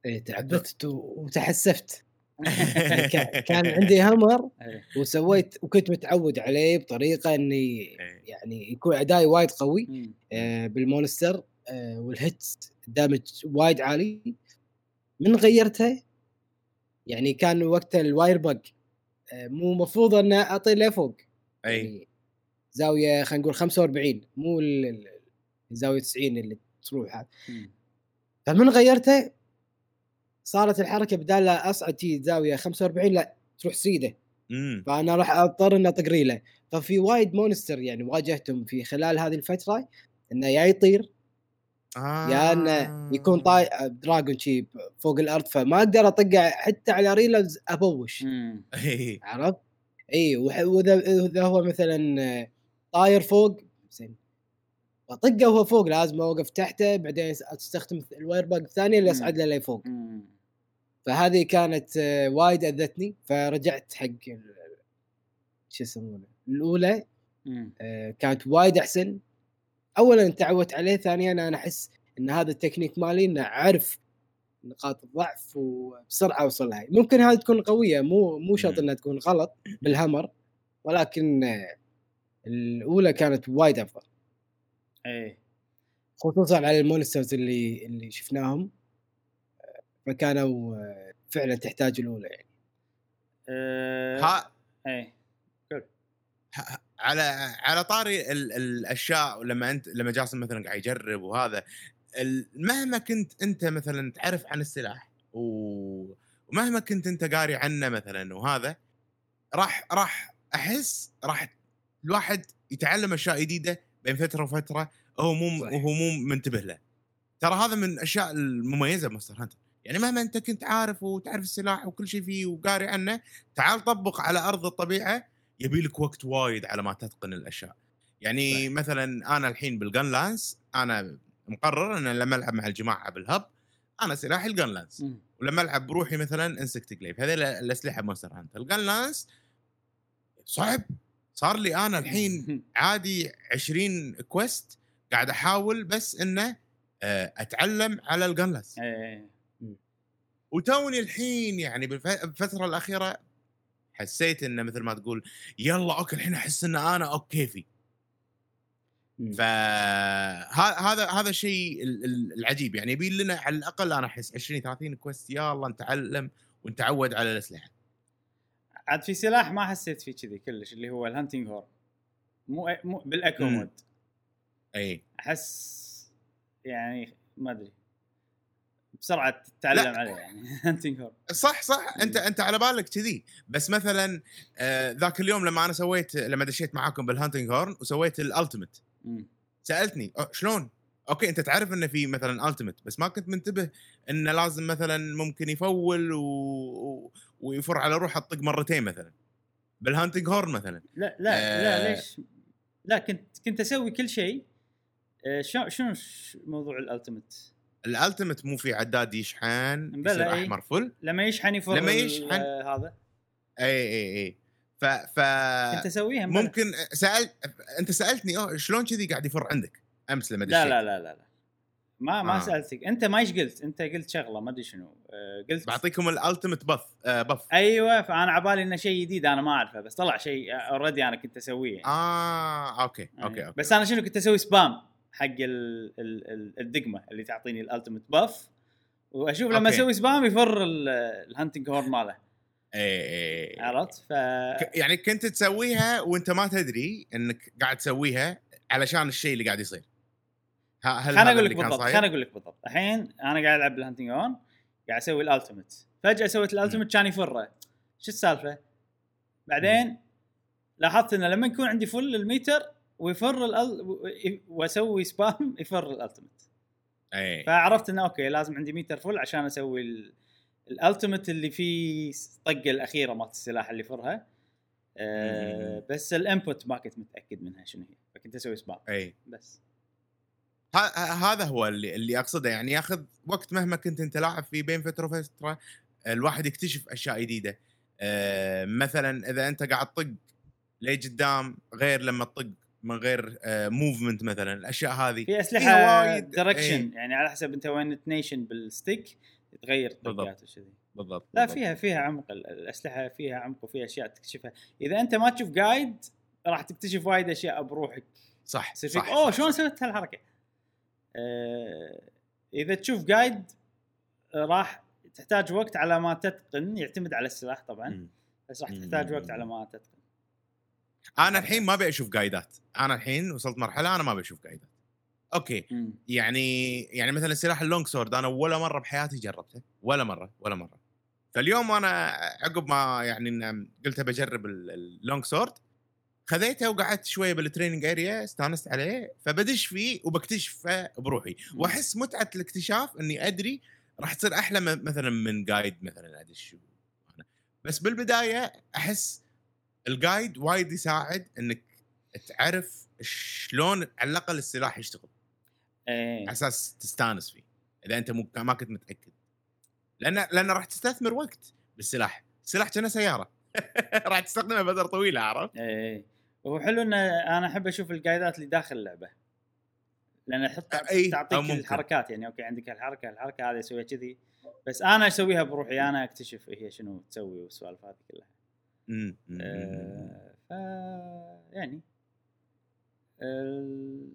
إيه تعبت و- وتحسفت. كان عندي hammer إيه. وسويت وكنت متعود عليه بطريقة إني إيه. يعني يكون أدائي وايد قوي. آه، بال monster آه، وال hits damage وايد عالي من غيرته يعني كان وقت ال wirebug آه، مو مفروض إن أعطي له فوق اي يعني زاوية خلينا نقول 45 مو ال- ال- الزاويه 90 اللي تروح هذا. فمن غيرته صارت الحركة بدال لا أصعد تي زاويه 45 لا تروح سيدة مم. فأنا راح أضطر إني أطق ريلة ففي وايد مونستر يعني واجهتهم في خلال هذه الفترة إنه يا يطير آه. يا إنه يكون طاي دراجون شيب فوق الأرض فما أقدر أطقه حتى على ريلة أبوش. إيه. عرفت؟ إي وح- واذا إذا هو مثلا طاير فوق زين أطقه وهو فوق لازم أوقف تحته بعدين أستخدم الواير باج الثانية اللي أصعد له لفوق. فهذه كانت آه، وايد أذتني فرجعت حق شو يسمونه الأولى. آه، كانت وايد أحسن. اولا تعودت عليه ثانيا أنا أحس إن هذا التكنيك مالي إنه اعرف نقاط الضعف وبسرعة اوصلها ممكن هذه تكون قوية مو مو شرط. إنها تكون غلط بال hammer ولكن آه، الأولى كانت وايد أفضل. إيه. خصوصا على ال monsters اللي اللي شفناهم. فكانوا فعلا تحتاج الأولى يعني. آه، ها؟ إيه. على على طاري ال- الأشياء لما أنت لما جاسم مثلا قاعد يجرب وهذا ال- مهما كنت أنت مثلا تعرف عن السلاح و- ومهما كنت أنت قاري عنه مثلا وهذا راح راح أحس راح الواحد يتعلم أشياء جديدة بين فترة وفترة هو مو. وهو مو منتبه له. ترى هذا من الأشياء المميزة ب Monster Hunter. يعني مهما أنت كنت عارف وتعرف السلاح وكل شيء فيه وقاري عنه تعال طبق على أرض الطبيعة يبي لك وقت وايد على ما تتقن الأشياء. يعني صح. صح. مثلا أنا الحين بال gunlance أنا مقرر ان لما ألعب مع الجماعة بال hub أنا سلاحي ال gunlance. ولما ألعب بروحي مثلا insect glaive هذول الأسلحة Monster Hunter ال gunlance صعب. صار لي أنا الحين عادي 20 quest قاعد أحاول بس إنه آه، أتعلم على ال gunlance إيه. وتوني الحين يعني بالف- بالفترة الأخيرة حسيت إنه مثل ما تقول يلا okay الحين أحس إن أنا أوكي في. فهذا هذا الشيء ال- ال- العجيب. يعني يبي لنا على الأقل أنا أحس 20 30 quest يلا نتعلم ونتعود على الأسلحة. عاد في سلاح ما حسيت فيه كذي كلش اللي هو ال hunting horn مو مو بال echo. mode. أي. أحس يعني ما أدري. بسرعة تتعلم لا. عليه يعني hunting horn صح صح أنت. أنت على بالك كذي بس مثلا آه، ذاك اليوم لما أنا سويت لما دشيت معاكم بال hunting horn وسويت ال ultimate. سألتني "أه، شلون؟ okay أنت تعرف إنه في مثلا ultimate بس ما كنت منتبه إنه لازم مثلا ممكن يفول و... و... ويفر على روحه الطق مرتين مثلا بال hunting horn مثلا لا لا آه. لا ليش لا كنت كنت أسوي كل شيء آه، شو شنو موضوع ال ultimate ال ultimate مو في عداد يشحن يصير. أحمر full لما يشحن يفر لما يشحن. هذا إي إي إي ف ف كنت أسويها مبلى. ممكن سأل أنت سألتني أوه شلون كذي قاعد يفر عندك أمس لما دشيت لا لا لا لا لا ما ما آه. سألتك أنت ما إيش قلت أنت قلت شغلة ما أدري شنو آه، قلت بعطيكم ال ultimate buff آه buff أيوه فأنا عبالي إنه شيء جديد أنا ما أعرفه بس طلع شيء already أنا كنت أسويه يعني. آه okay okay, يعني. okay. بس أنا شنو كنت أسوي spam حق ال ال ال الدقمة اللي تعطيني ال ultimate buff وأشوف لما. أسوي spam يفر ال- ال hunting horn ماله. اي اي اي عرفت؟ ف يعني كنت تسويها وأنت ما تدري إنك قاعد تسويها علشان الشيء اللي قاعد يصير. خليني أقول لك بالضبط؟ خليني أقول لك بالضبط. الحين أنا قاعد ألعب بال hunting horn قاعد أسوي ال ultimate فجأة سويت ال ultimate كان يفره. شو السالفة؟ بعدين لاحظت إنه لما يكون عندي full ال meter ويفر الأل... واسوي spam يفر ال ultimate اي فعرفت إنه okay لازم عندي meter full عشان أسوي ال- ال ultimate اللي فيه الطقه الأخيرة مالت السلاح اللي فرها أه. بس ال input ما كنت متأكد منها شنو هي فكنت أسوي spam اي بس. هذا هو اللي اللي أقصده يعني ياخذ وقت مهما كنت أنت لاعب في بين فترة وفترة الواحد يكتشف أشياء جديدة. آه، مثلا إذا أنت قاعد تطق لقدام غير لما تطق من غير movement مثلا الأشياء هذه في أسلحة وايد- direction يعني على حسب أنت وين تنيشن بال stick تغير. طقات وكذي بالضبط لا بالضبط. فيها فيها عمق ال- الأسلحة فيها عمق وفيها أشياء تكتشفها إذا أنت ما تشوف guide راح تكتشف وايد أشياء بروحك صح صح فيك أوه صح، شلون صح. سويت هالحركة؟ آه إذا تشوف guide راح تحتاج وقت على ما تتقن يعتمد على السلاح طبعا. بس راح تحتاج وقت على ما تتقن أنا الحين ما أبي أشوف guide ات أنا الحين وصلت مرحلة أنا ما أبي أشوف guide ات okay. يعني يعني مثلا سلاح ال long sword أنا ولا مرة بحياتي جربته. ولا مرة ولا مرة. فاليوم أنا عقب ما يعني قلت بجرب ال- ال long sword خذيته وقعدت شوية بال training area استانست عليه فبدش فيه وبكتشفه بروحي. وأحس متعة الاكتشاف إني أدري راح تصير أحلى مثلا من guide مثلا أدش. بس بالبداية أحس ال guide وايد يساعد إنك تعرف شلون على الأقل السلاح يشتغل. إيه. على أساس تستانس فيه. إذا أنت مو ما كنت متأكد. لأن لأن راح تستثمر وقت بالسلاح. السلاح كأنه سيارة. راح تستخدمه فتره طويلة عرفت؟ إيه. وهو حلو إن أنا أحب أشوف ال guide ات اللي داخل اللعبة. لأن تحط أي، تعطيك ممكن. الحركات. يعني okay عندك الحركة الحركة هذه أسويها كذي. بس أنا أسويها؟ بروحي أنا أكتشف هي شنو تسوي والسوالف هذه كلها. مم، مم، مم. آه، ف يعني ال-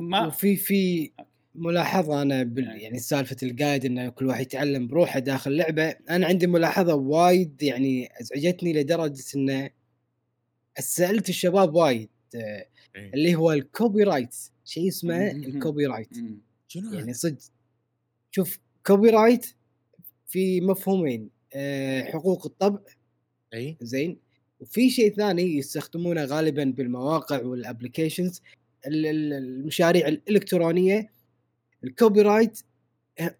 ما- وفي في ملاحظة أنا بال... أي. يعني سالفة ال guide إنه كل واحد يتعلم بروحه داخل اللعبه أنا عندي ملاحظة وايد يعني أزعجتني لدرجة انه سالت الشباب وايد آه، إيه. اللي هو ال copyright شيء اسمه. ال copyright. شنو يعني صدق شوف copyright في مفهومين حقوق الطبع. أي. زين. وفي شيء ثاني يستخدمونه غالبا بالمواقع وال applications ال- ال- المشاريع الإلكترونية ال copyright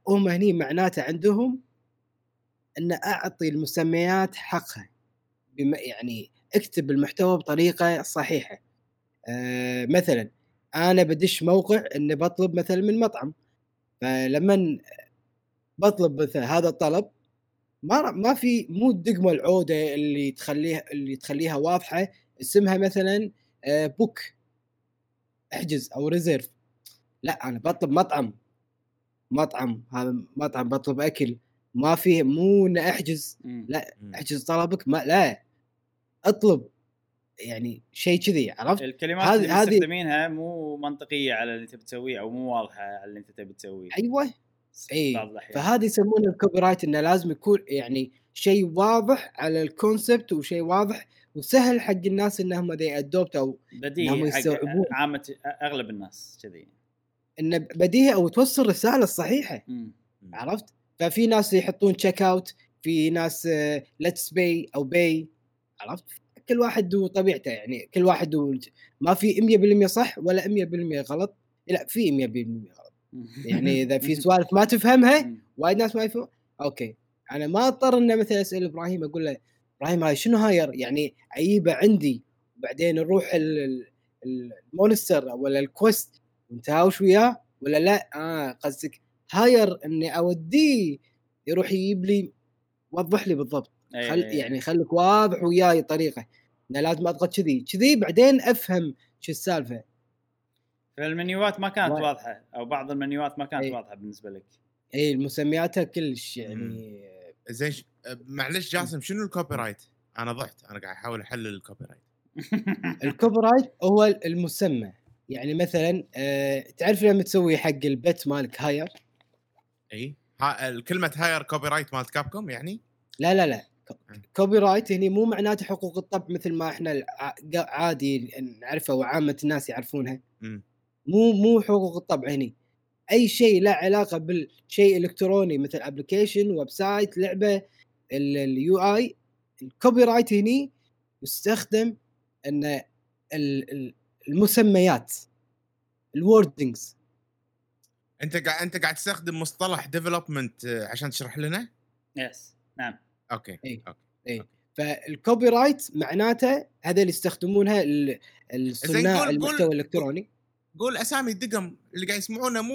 هم هني معناته عندهم إن أعطي المسميات حقها. بم يعني أكتب المحتوى بطريقة صحيحة. آه مثلا أنا بدش موقع إني بطلب مثلا من مطعم. فلما بطلب مثلا هذا الطلب ما ما في مو الدقمة العودة اللي تخليها اللي تخليها واضحة. اسمها مثلا آه، book احجز أو reserve لا أنا بطلب مطعم. مطعم هذا مطعم بطلب أكل. ما فيه مو إني أحجز. لا أحجز طلبك. ما لا. اطلب. يعني شيء كذي عرفت؟ الكلمات هذه- اللي مستخدمينها مو منطقية على اللي انت بتسويه أو مو واضحة على اللي أنت تبي تسويه. أيوه. اي الأحيان. فهذا يسمونه ال copyright إنه لازم يكون يعني شيء واضح على ال concept وشيء واضح وسهل حق الناس انهم they adopt أو بديهي يستوعبون. عامة أغلب الناس كذي انه بديهي أو توصل الرساله الصحيحه مم. عرفت؟ ففي ناس يحطون check out في ناس let's buy أو buy عرفت؟ كل واحد وطبيعته يعني كل واحد. ما في 100% صح ولا 100% غلط لا في 100% غلط يعني إذا في سوالف ما تفهمها. وايد ناس ما يفهم أوكي. أنا ما أضطر انه مثلا أسأل إبراهيم أقول له إبراهيم هاي شنو hire؟ يعني اجيبه عندي. وبعدين نروح ال- ال- ال- ال monster ولا ال quest ونتهاوش وياه؟ ولا لا؟ آه قصدك hire إني أوديه يروح يجيب لي وضح لي بالضبط. إيه، خل إيه. يعني خليك واضح وياي طريقة. انه لازم أضغط كذي كذي بعدين أفهم شو السالفة. فالمنيوات ما كانت وايد. واضحة أو بعض المنيوات ما كانت إيه. واضحة بالنسبة لك إي المسمياتها كلش يعني زين ش- معلش جاسم شنو ال copyright؟ أنا ضحت أنا قاعد أحاول أحلل ال copyright ال copyright هو المسمى يعني مثلا آه تعرف لما تسوي حق البت مالك hire إي ها كلمة hire copyright مالت كابكوم يعني؟ لا لا لا copyright هني مو معناته حقوق الطبع مثل ما إحنا عادي نعرفها وعامة الناس يعرفونها مم. مو مو حقوق الطبع هني. أي شيء له علاقة بالشيء الكتروني مثل application website لعبه ال UI ال copyright هني يستخدم إن ال- ال- المسميات ال wordings أنت قاعد أنت قاعد تستخدم مصطلح development عشان تشرح لنا؟ yes نعم. أوكي. إي. أوكي. فال copyright معناته هذا اللي يستخدمونه ال- الصناع المحتوى الإلكتروني. قول أسامي الدقم اللي قاعد يسمعونه مو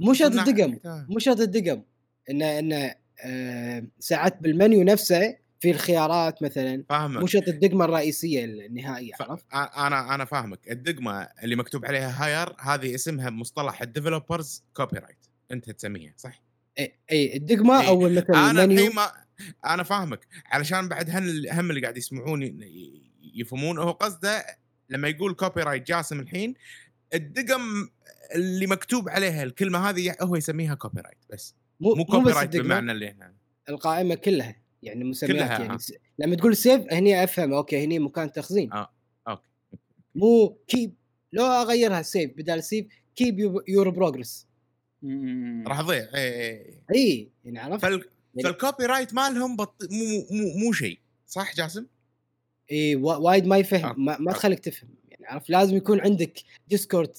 مو شرط الدقم محتوى. مو شرط الدقم انه انه آه ساعات بالمنيو نفسه في الخيارات مثلا مو فاهمك شرط الدقمة الرئيسية النهائية ف... عرفت؟ أنا أنا فاهمك الدقمة اللي مكتوب عليها hire هذه اسمها مصطلح ال developers copyright أنت تسميها صح؟ إي إي الدقمة إي. أو مثلا أنا المنيو الحين ما أنا فاهمك علشان بعد هم اللي قاعد يسمعون ي- يفهمون هو قصده لما يقول copyright جاسم الحين الدقم اللي مكتوب عليها الكلمة هذه هو يسميها copyright بس مو مو copy بس right بمعنى اللي هنا القائمة كلها يعني مسميات كلها، يعني آه. س... لما تقول save هني أفهم أوكي هني مكان تخزين آه، أوكي. مو keep لو أغيرها save بدال save keep your progress. راح اضيع اي اي يعني عرفت؟ فال... يعني- فال copyright مالهم بط... مو مو مو شيء صح جاسم؟ اي وا- وايد ما يفهم. ما, ما. تخليك تفهم يعني عرفت لازم يكون عندك ديسكورد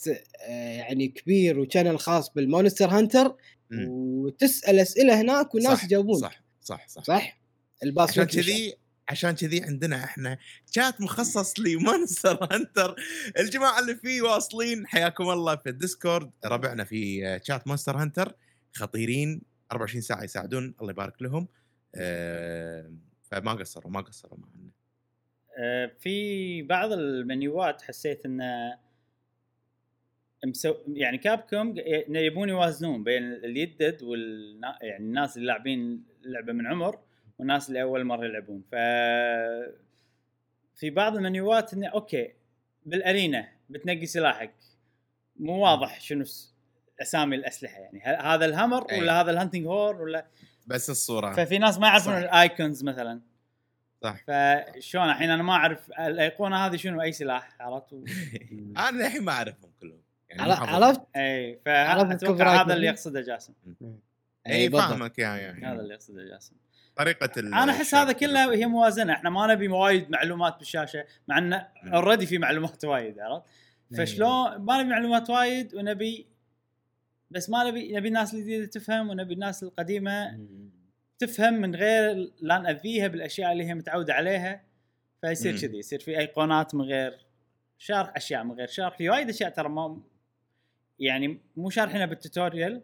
آه، يعني كبير و channel خاص بالمونستر هانتر مم. وتسأل أسئلة هناك والناس يجاوبون صح صح صح صح؟ الباص عشان. كذي عشان كذي عندنا إحنا شات مخصص لمونستر هانتر الجماعة اللي فيه واصلين حياكم الله في الديسكورد ربعنا في شات مونستر هانتر خطيرين 24 ساعة يساعدون الله يبارك لهم آه، فما قصروا ما قصروا معنا في بعض المنيوات حسيت انه مسو... يعني كابكوم يبون يوازنون بين اليدد وال يعني الناس اللي لاعبين اللعبه من عمر والناس اللي أول مرة يلعبون ف في بعض المنيوات انه أوكي بال arena بتنقي سلاحك مو واضح شنو. أسامي الأسلحة يعني هذا ال hammer أي. ولا هذا ال hunting horn ولا بس الصورة ففي ناس ما يعرفون. ال icons مثلا صح. فشلون الحين أنا ما أعرف الأيقونة هذه شنو أي سلاح عرفت؟ و- أنا الحين ما أعرفهم كلهم. يعني. عرفت؟ إي فاتوقع هذا اللي؟ يقصده جاسم. إي. فاهمك يا يا هذا اللي يقصده جاسم. طريقة أنا أحس هذا كله. هي موازنة. إحنا ما نبي وايد معلومات بالشاشة مع انه. already في معلومات وايد عرفت؟ فشلون؟ ما نبي معلومات وايد ونبي بس ما نبي نبي الناس الجديدة تفهم ونبي الناس القديمة تفهم من غير لا نأذيها بالأشياء اللي هي متعودة عليها فيصير. كذي يصير في أيقونات من غير شرح أشياء من غير شرح في وايد أشياء ترى ما يعني مو شارحينها بالتوتوريال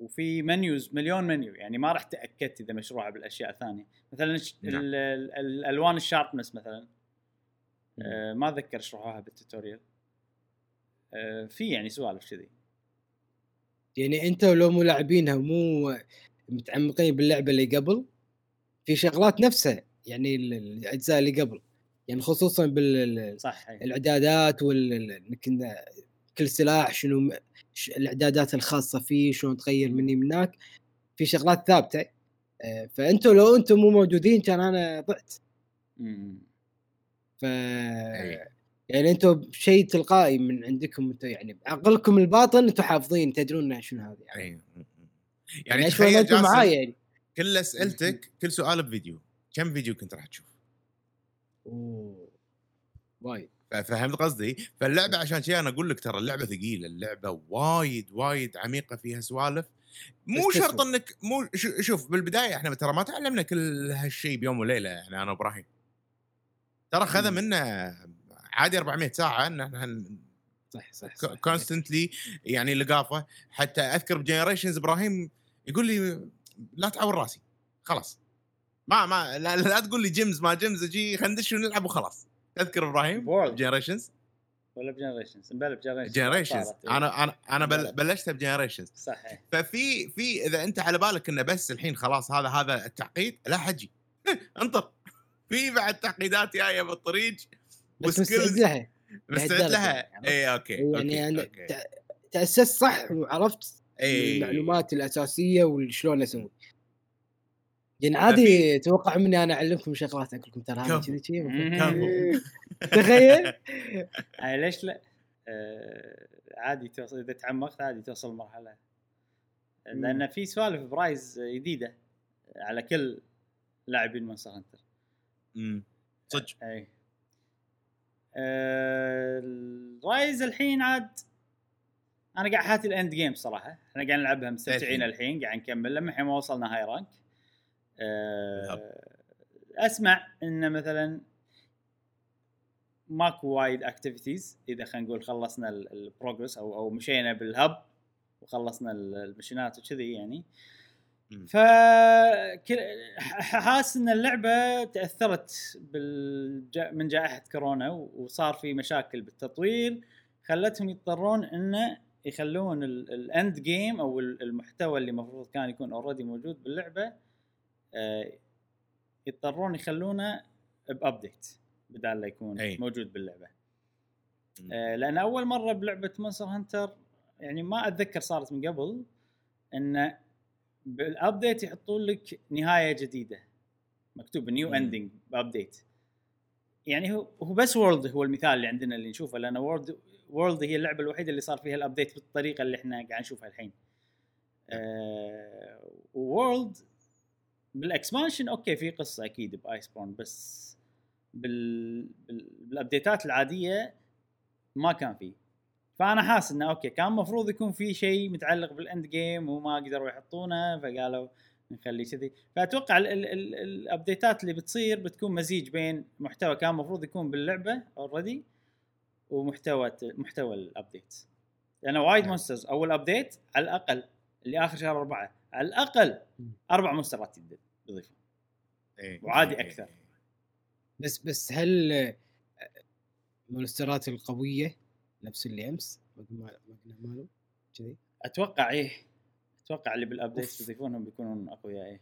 وفي منيوز مليون منيو يعني ما راح تأكدت إذا مشروعه بالأشياء الثانية مثلا نعم. ال- ال- الألوان ال sharpness مثلا آه، ما اتذكر شرحوها بال tutorial آه، في يعني سوالف كذي يعني أنت لو مو لاعبينها مو متعمقين باللعبة اللي قبل في شغلات نفسها يعني ال- الأجزاء اللي قبل يعني خصوصا بالاعدادات صح هي. وال كل سلاح شنو الإعدادات الخاصة فيه شلون تغير مني من هناك في شغلات ثابتة آه، فأنتوا لو أنتم مو موجودين كان أنا ضعت. ف أي. يعني أنتم شيء تلقائي من عندكم أنتم يعني بعقلكم الباطن أنتم حافظين تدرون شنو هذا يعني, أي. يعني يعني تخيل أنتم جاسم معاي يعني. كل أسئلتك كل سؤال بفيديو. كم فيديو كنت راح تشوف؟ أوه. وايد. فهمت قصدي؟ فاللعبة عشان شيء أنا أقول لك ترى اللعبة ثقيلة، اللعبة وايد وايد عميقة فيها سوالف. مو شرط. إنك مو شو- شوف بالبداية إحنا ترى ما تعلمنا كل هالشيء بيوم وليلة يعني أنا وإبراهيم. ترى خذ. منا عادي 400 ساعة إن إحنا صح صح, صح. constantly يعني لقافة. حتى أذكر بجنريشنز إبراهيم يقول لي لا تعور راسي خلاص. ما ما لا, لا تقول لي gems ما gems أجي خلينا ندش ونلعب وخلاص. تذكر إبراهيم. جنريشنز ولا بجنريشنز نبل بجنريشنز جنريشنز إيه. أنا أنا أنا بل بلشتها ب Generations صح إيه. ففي في إذا أنت على بالك إنه بس الحين خلاص هذا هذا التعقيد لا حجي. انطر. في بعد تعقيدات جاية بالطريق. بس مستعد لها. مستعد لها. اي okay يعني أوكي أنا تأسست صح وعرفت اي المعلومات الأساسية وشلون أسوي. يعني عادي توقع مني أنا أعلمكم شغلات أقول لكم ترى هذا. كذي كذي. تخيل. هاي ليش لا؟ آه عادي توصل إذا تعمقت عادي توصل مرحله لأن في سوالف ب Rise جديدة على كل لاعبين Monster Hunter. أمم. صدق. اي آه ال Rise الحين عاد أنا قاعد أحاتي ال end game صراحة إحنا قاعد نلعبها مستمتعين الحين. قاعد نكمل لما الحين ما وصلنا high rank. آه أسمع إن مثلا ماكو وايد activities إذا خلينا نقول خلصنا ال progress أو أو مشينا بال hub وخلصنا ال- المشينات وكذي يعني مم. ف حاسس إن اللعبة تأثرت بالج... من جائحة كورونا وصار في مشاكل بالتطوير خلتهم يضطرون انه يخلون ال- ال end game أو ال- المحتوى اللي المفروض كان يكون already موجود باللعبة آه، يضطرون يخلونه ب update بدال لا يكون أي. موجود باللعبة. آه، لأن أول مرة بلعبة Monster Hunter يعني ما أتذكر صارت من قبل انه بال update يحطون لك نهاية جديدة. مكتوب new. ending ب update يعني هو هو بس World هو المثال اللي عندنا اللي نشوفه لأن World World هي اللعبة الوحيدة اللي صار فيها ال update بالطريقة اللي إحنا قاعد نشوفها الحين. آه World بال expansion okay في قصة أكيد ب Iceborne بس بال... بال... بالابديتات العادية ما كان فيه. فأنا حاسس إنه okay كان المفروض يكون في شيء متعلق بال end game وما قدروا يحطونه فقالوا نخليه كذي فأتوقع ال- ال- ال- الأبديتات اللي بتصير بتكون مزيج بين محتوى كان المفروض يكون باللعبة already ومحتوى محتوى ال update لأن وايد نعم. monsters أول update على الأقل اللي آخر شهر أربعة على الأقل أربع مونسترات يضيفون إيه. وعادي إيه. أكثر. بس بس هل المونسترات القوية نفس اللي أمس ما Magnamalo كذي أتوقع إيه أتوقع اللي بال update. يضيفونهم بيكونون أقوياء إيه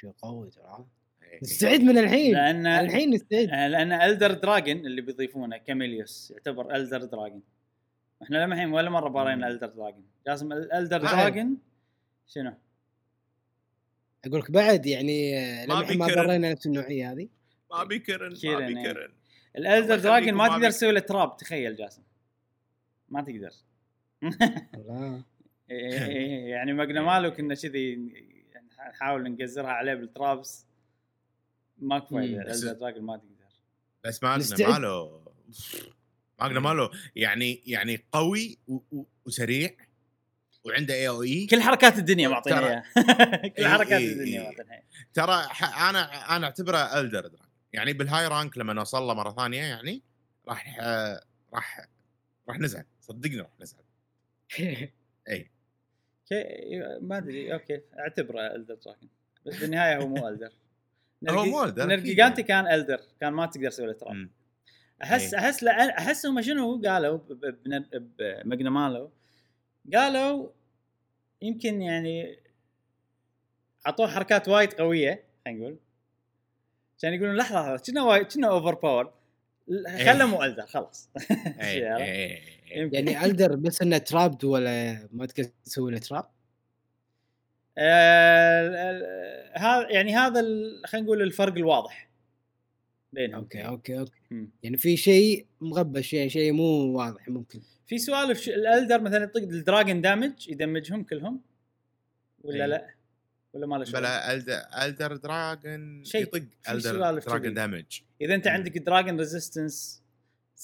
شيء قوي ترى إيه. نستعد من الحين لأن الحين نستعد آه، لأن ال elder dragon اللي بيضيفونه Chameleos يعتبر elder dragon إحنا لما الحين ولا مرة بارينا. الدر دراجون جاسم الدر. دراجون شنو؟ أقول لك بعد يعني آه، ما لما إحنا ما بيكرر. ضرينا نفس النوعية هذه ما بيكرن ما كيرن، إيه. بيكرن الالدر دراجون ما ما تقدر تسوي له تراب تخيل جاسم. ما تقدر. الله إيه، يعني ماجنا مالو كنا كذي نحاول نقزرها عليه بالترابس. ماكو فايده مم. بس- الالدر دراجون ما تقدر. بس Magna نستعد. ماله يعني يعني قوي وسريع وعنده AoE كل حركات الدنيا معطينا ترى- إياها. كل إيه، حركات إيه، الدنيا إيه. معطينا. ترى ح- أنا أنا أعتبره elder dragon يعني بال high rank لما نوصل له مرة ثانية يعني راح راح راح نزعل صدقني راح نزعل. إي. ما أدري okay أعتبره elder dragon بس بالنهاية هو مو elder هو مو أكيد. Nergigante. كان elder كان ما تقدر تسوي له trap. أحس. أحس أحس هم شنو قالوا ب- ب- بن- ب Magnamalo؟ قالوا يمكن يعني أعطوه حركات وايد قوية خلينا نقول. عشان يقولون لحظة لحظة كنا وايد كنا overpower خله مو elder خلاص؟ اي اي يمكن. يعني elder بس إنه trapped ولا ما تقدر تسوي له trap؟ آه، هذا يعني هذا ال- خلينا نقول الفرق الواضح بينهم أوكي أوكي أوكي. يعني في شيء مغبش يعني شيء مو واضح ممكن في سوالف ش- الألدر مثلا يطق الدراجون دامج يدمجهم كلهم ولا إيه. لا ولا ما له شغل بلا الدر, دراجون شيء- يطق الدر دراجون. دامج إذا أنت مم. عندك دراجون ريزيستنس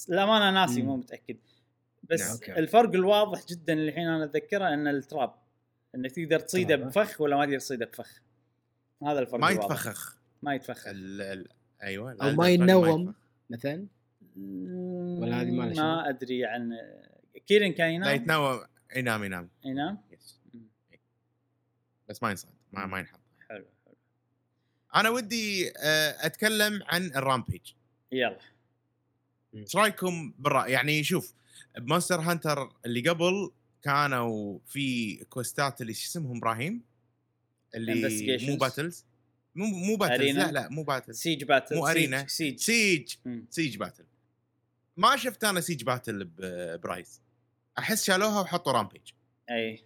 للامانه ناسي. مو متأكد بس نعم، أوكي. الفرق الواضح جدا اللي الحين أنا أتذكره إن التراب انك تقدر تصيده. بفخ ولا ما تقدر تصيده بفخ هذا الفرق ما الواضح. يتفخخ ما يتفخخ ال ال أيوه أو ما ينوم. مثلا ولا هذه ما؟ ما أدري عن Kirin كان لا ينام يتنوم ينام ينام ينام yes. بس ما ينصاد ما ما ينحط. حلو حلو. أنا ودي آه، أتكلم عن ال rampage. يلا. إيش رأيكم بالرأي يعني شوف ب Monster Hunter اللي قبل كانوا في كوستات اللي شو اسمهم إبراهيم؟ اللي. مو battles مو مو battles. لا لا مو battles siege battle مو siege- arena. siege siege مم. siege battle ما شفت أنا siege battle ب Rise. أحس شالوها وحطوا rampage أي.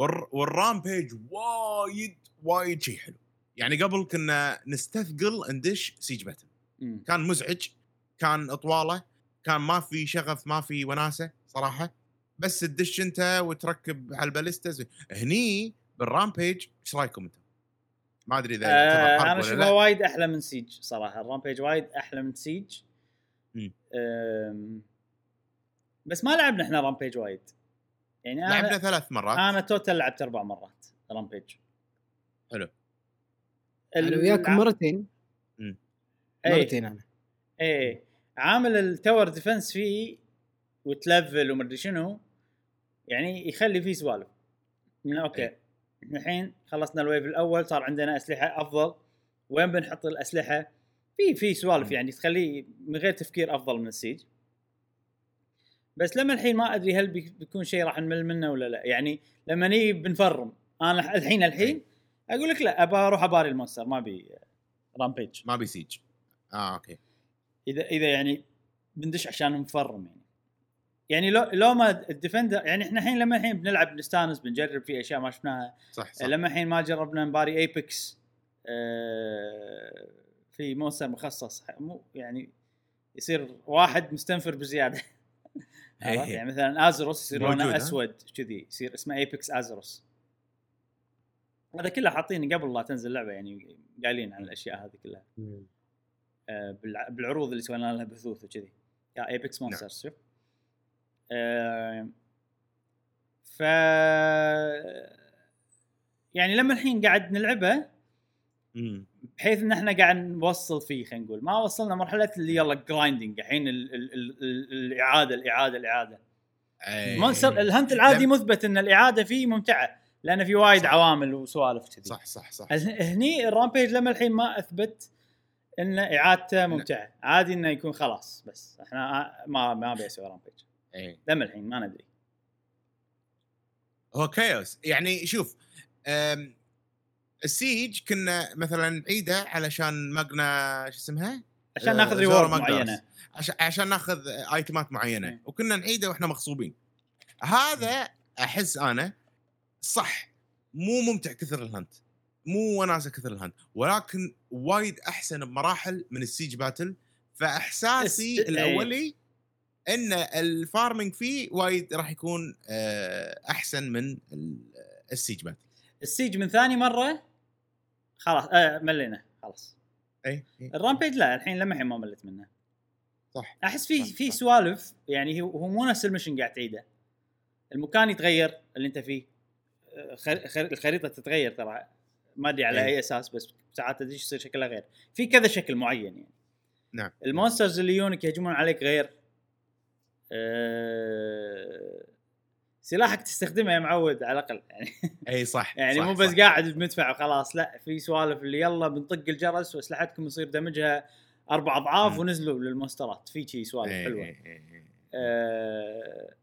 والر... وال rampage وايد وايد شيء حلو. يعني قبل كنا نستثقل ندش siege battle. كان مزعج كان اطواله كان ما في شغف ما في وناسة صراحة. بس تدش انت وتركب على ال ballistas هني بال Rampage إيش رأيكم أنتم؟ ما أدري إذا آه أنا أشوفها. وايد أحلى من siege صراحة. ال Rampage وايد أحلى من siege بس ما لعبنا إحنا Rampage وايد. يعني أنا لعبنا ثلاث مرات. أنا total لعبت أربع مرات Rampage حلو. أنا وياكم مرتين. اي مرتين أنا. اي عامل ال tower defense فيه وتلفل ومدري شنو يعني يخلي فيه سوالف. من okay إيه. الحين خلصنا ال wave الأول صار عندنا أسلحة أفضل. وين بنحط الأسلحة؟ في في سوالف. يعني تخليه من غير تفكير أفضل من ال siege. بس لما الحين ما أدري هل بي- بيكون شيء راح نمل منه ولا لا. يعني لما نيجي بنفرم أنا الحين الحين أقول لك لا ابى أروح أباري ال monster ما ابي Rampage. ما ابي siege آه okay. اذا إذا يعني بندش عشان نفرم يعني. يعني لو لو ما ال defender يعني إحنا الحين لما الحين بنلعب نستانس بنجرب في أشياء ما شفناها. صح صح. لما الحين ما جربنا نباري apex آه في monster مخصص مو يعني يصير واحد مستنفر بزيادة. عرفت؟ إيه. يعني مثلا Arzuros يصير لونه؟ أسود كذي يصير اسمه apex Arzuros هذا كله حاطينه قبل لا تنزل اللعبه يعني قايلين عن الأشياء هذه كلها آه، بالع- بالعروض اللي سوينا لها بثوث وكذي يا apex نعم. monsters شوف آه، ف يعني لما الحين قاعد نلعبه مم. بحيث إن إحنا قاعد نوصل فيه خلينا نقول. ما وصلنا مرحلة اللي يلا grinding الحين ال- ال- ال- ال- الإعادة الإعادة الإعادة. monster ال hunt العادي مثبت إن الإعادة فيه ممتعة لأن في وايد صح. عوامل وسوالف كذي. صح صح صح. هني ال Rampage لما الحين ما أثبت إن إعادته ممتعة. عادي إنه يكون خلاص بس إحنا ما ما ابي أسوي Rampage أي. لما الحين ما ندري. هو chaos يعني شوف أم، ال siege كنا مثلا نعيده علشان ماجنا شو اسمها؟ عشان آه، ناخذ reward. معينة. عشان عشان ناخذ ايتمات معينة. مم. وكنا نعيده وإحنا مغصوبين. هذا أحس أنا صح. مو ممتع كثر ال hunt. مو وناسة كثر ال hunt. ولكن وايد أحسن بمراحل من ال siege battle. فإحساسي الس- الأولي إن ال farming فيه وايد راح يكون آه، أحسن من ال- ال siege battle. ال siege من ثاني مرة خلاص آه ملينا خلاص. إي إي. ال Rampage لا الحين لما ما مليت منه. صح. أحس في في. سوالف يعني هو مو نفس ال mission قاعد تعيده. المكان يتغير اللي أنت فيه. آه، خر... خر... الخريطة تتغير ترى. ما أدري على. إي. أساس بس ساعات تدري يصير شكلها غير. في كذا شكل معين يعني. نعم. ال monsters اللي يجونك يهجمون عليك غير. أه... سلاحك تستخدمه يا معود على الأقل يعني أي صح يعني صح مو بس صح. قاعد بمدفع وخلاص لا في سوالف اللي يلا بنطق الجرس واسلحتكم يصير دمجها أربع أضعاف. ونزلوا للمونسترات في شي سوالف إي، حلوة إي، إي، إي. أه...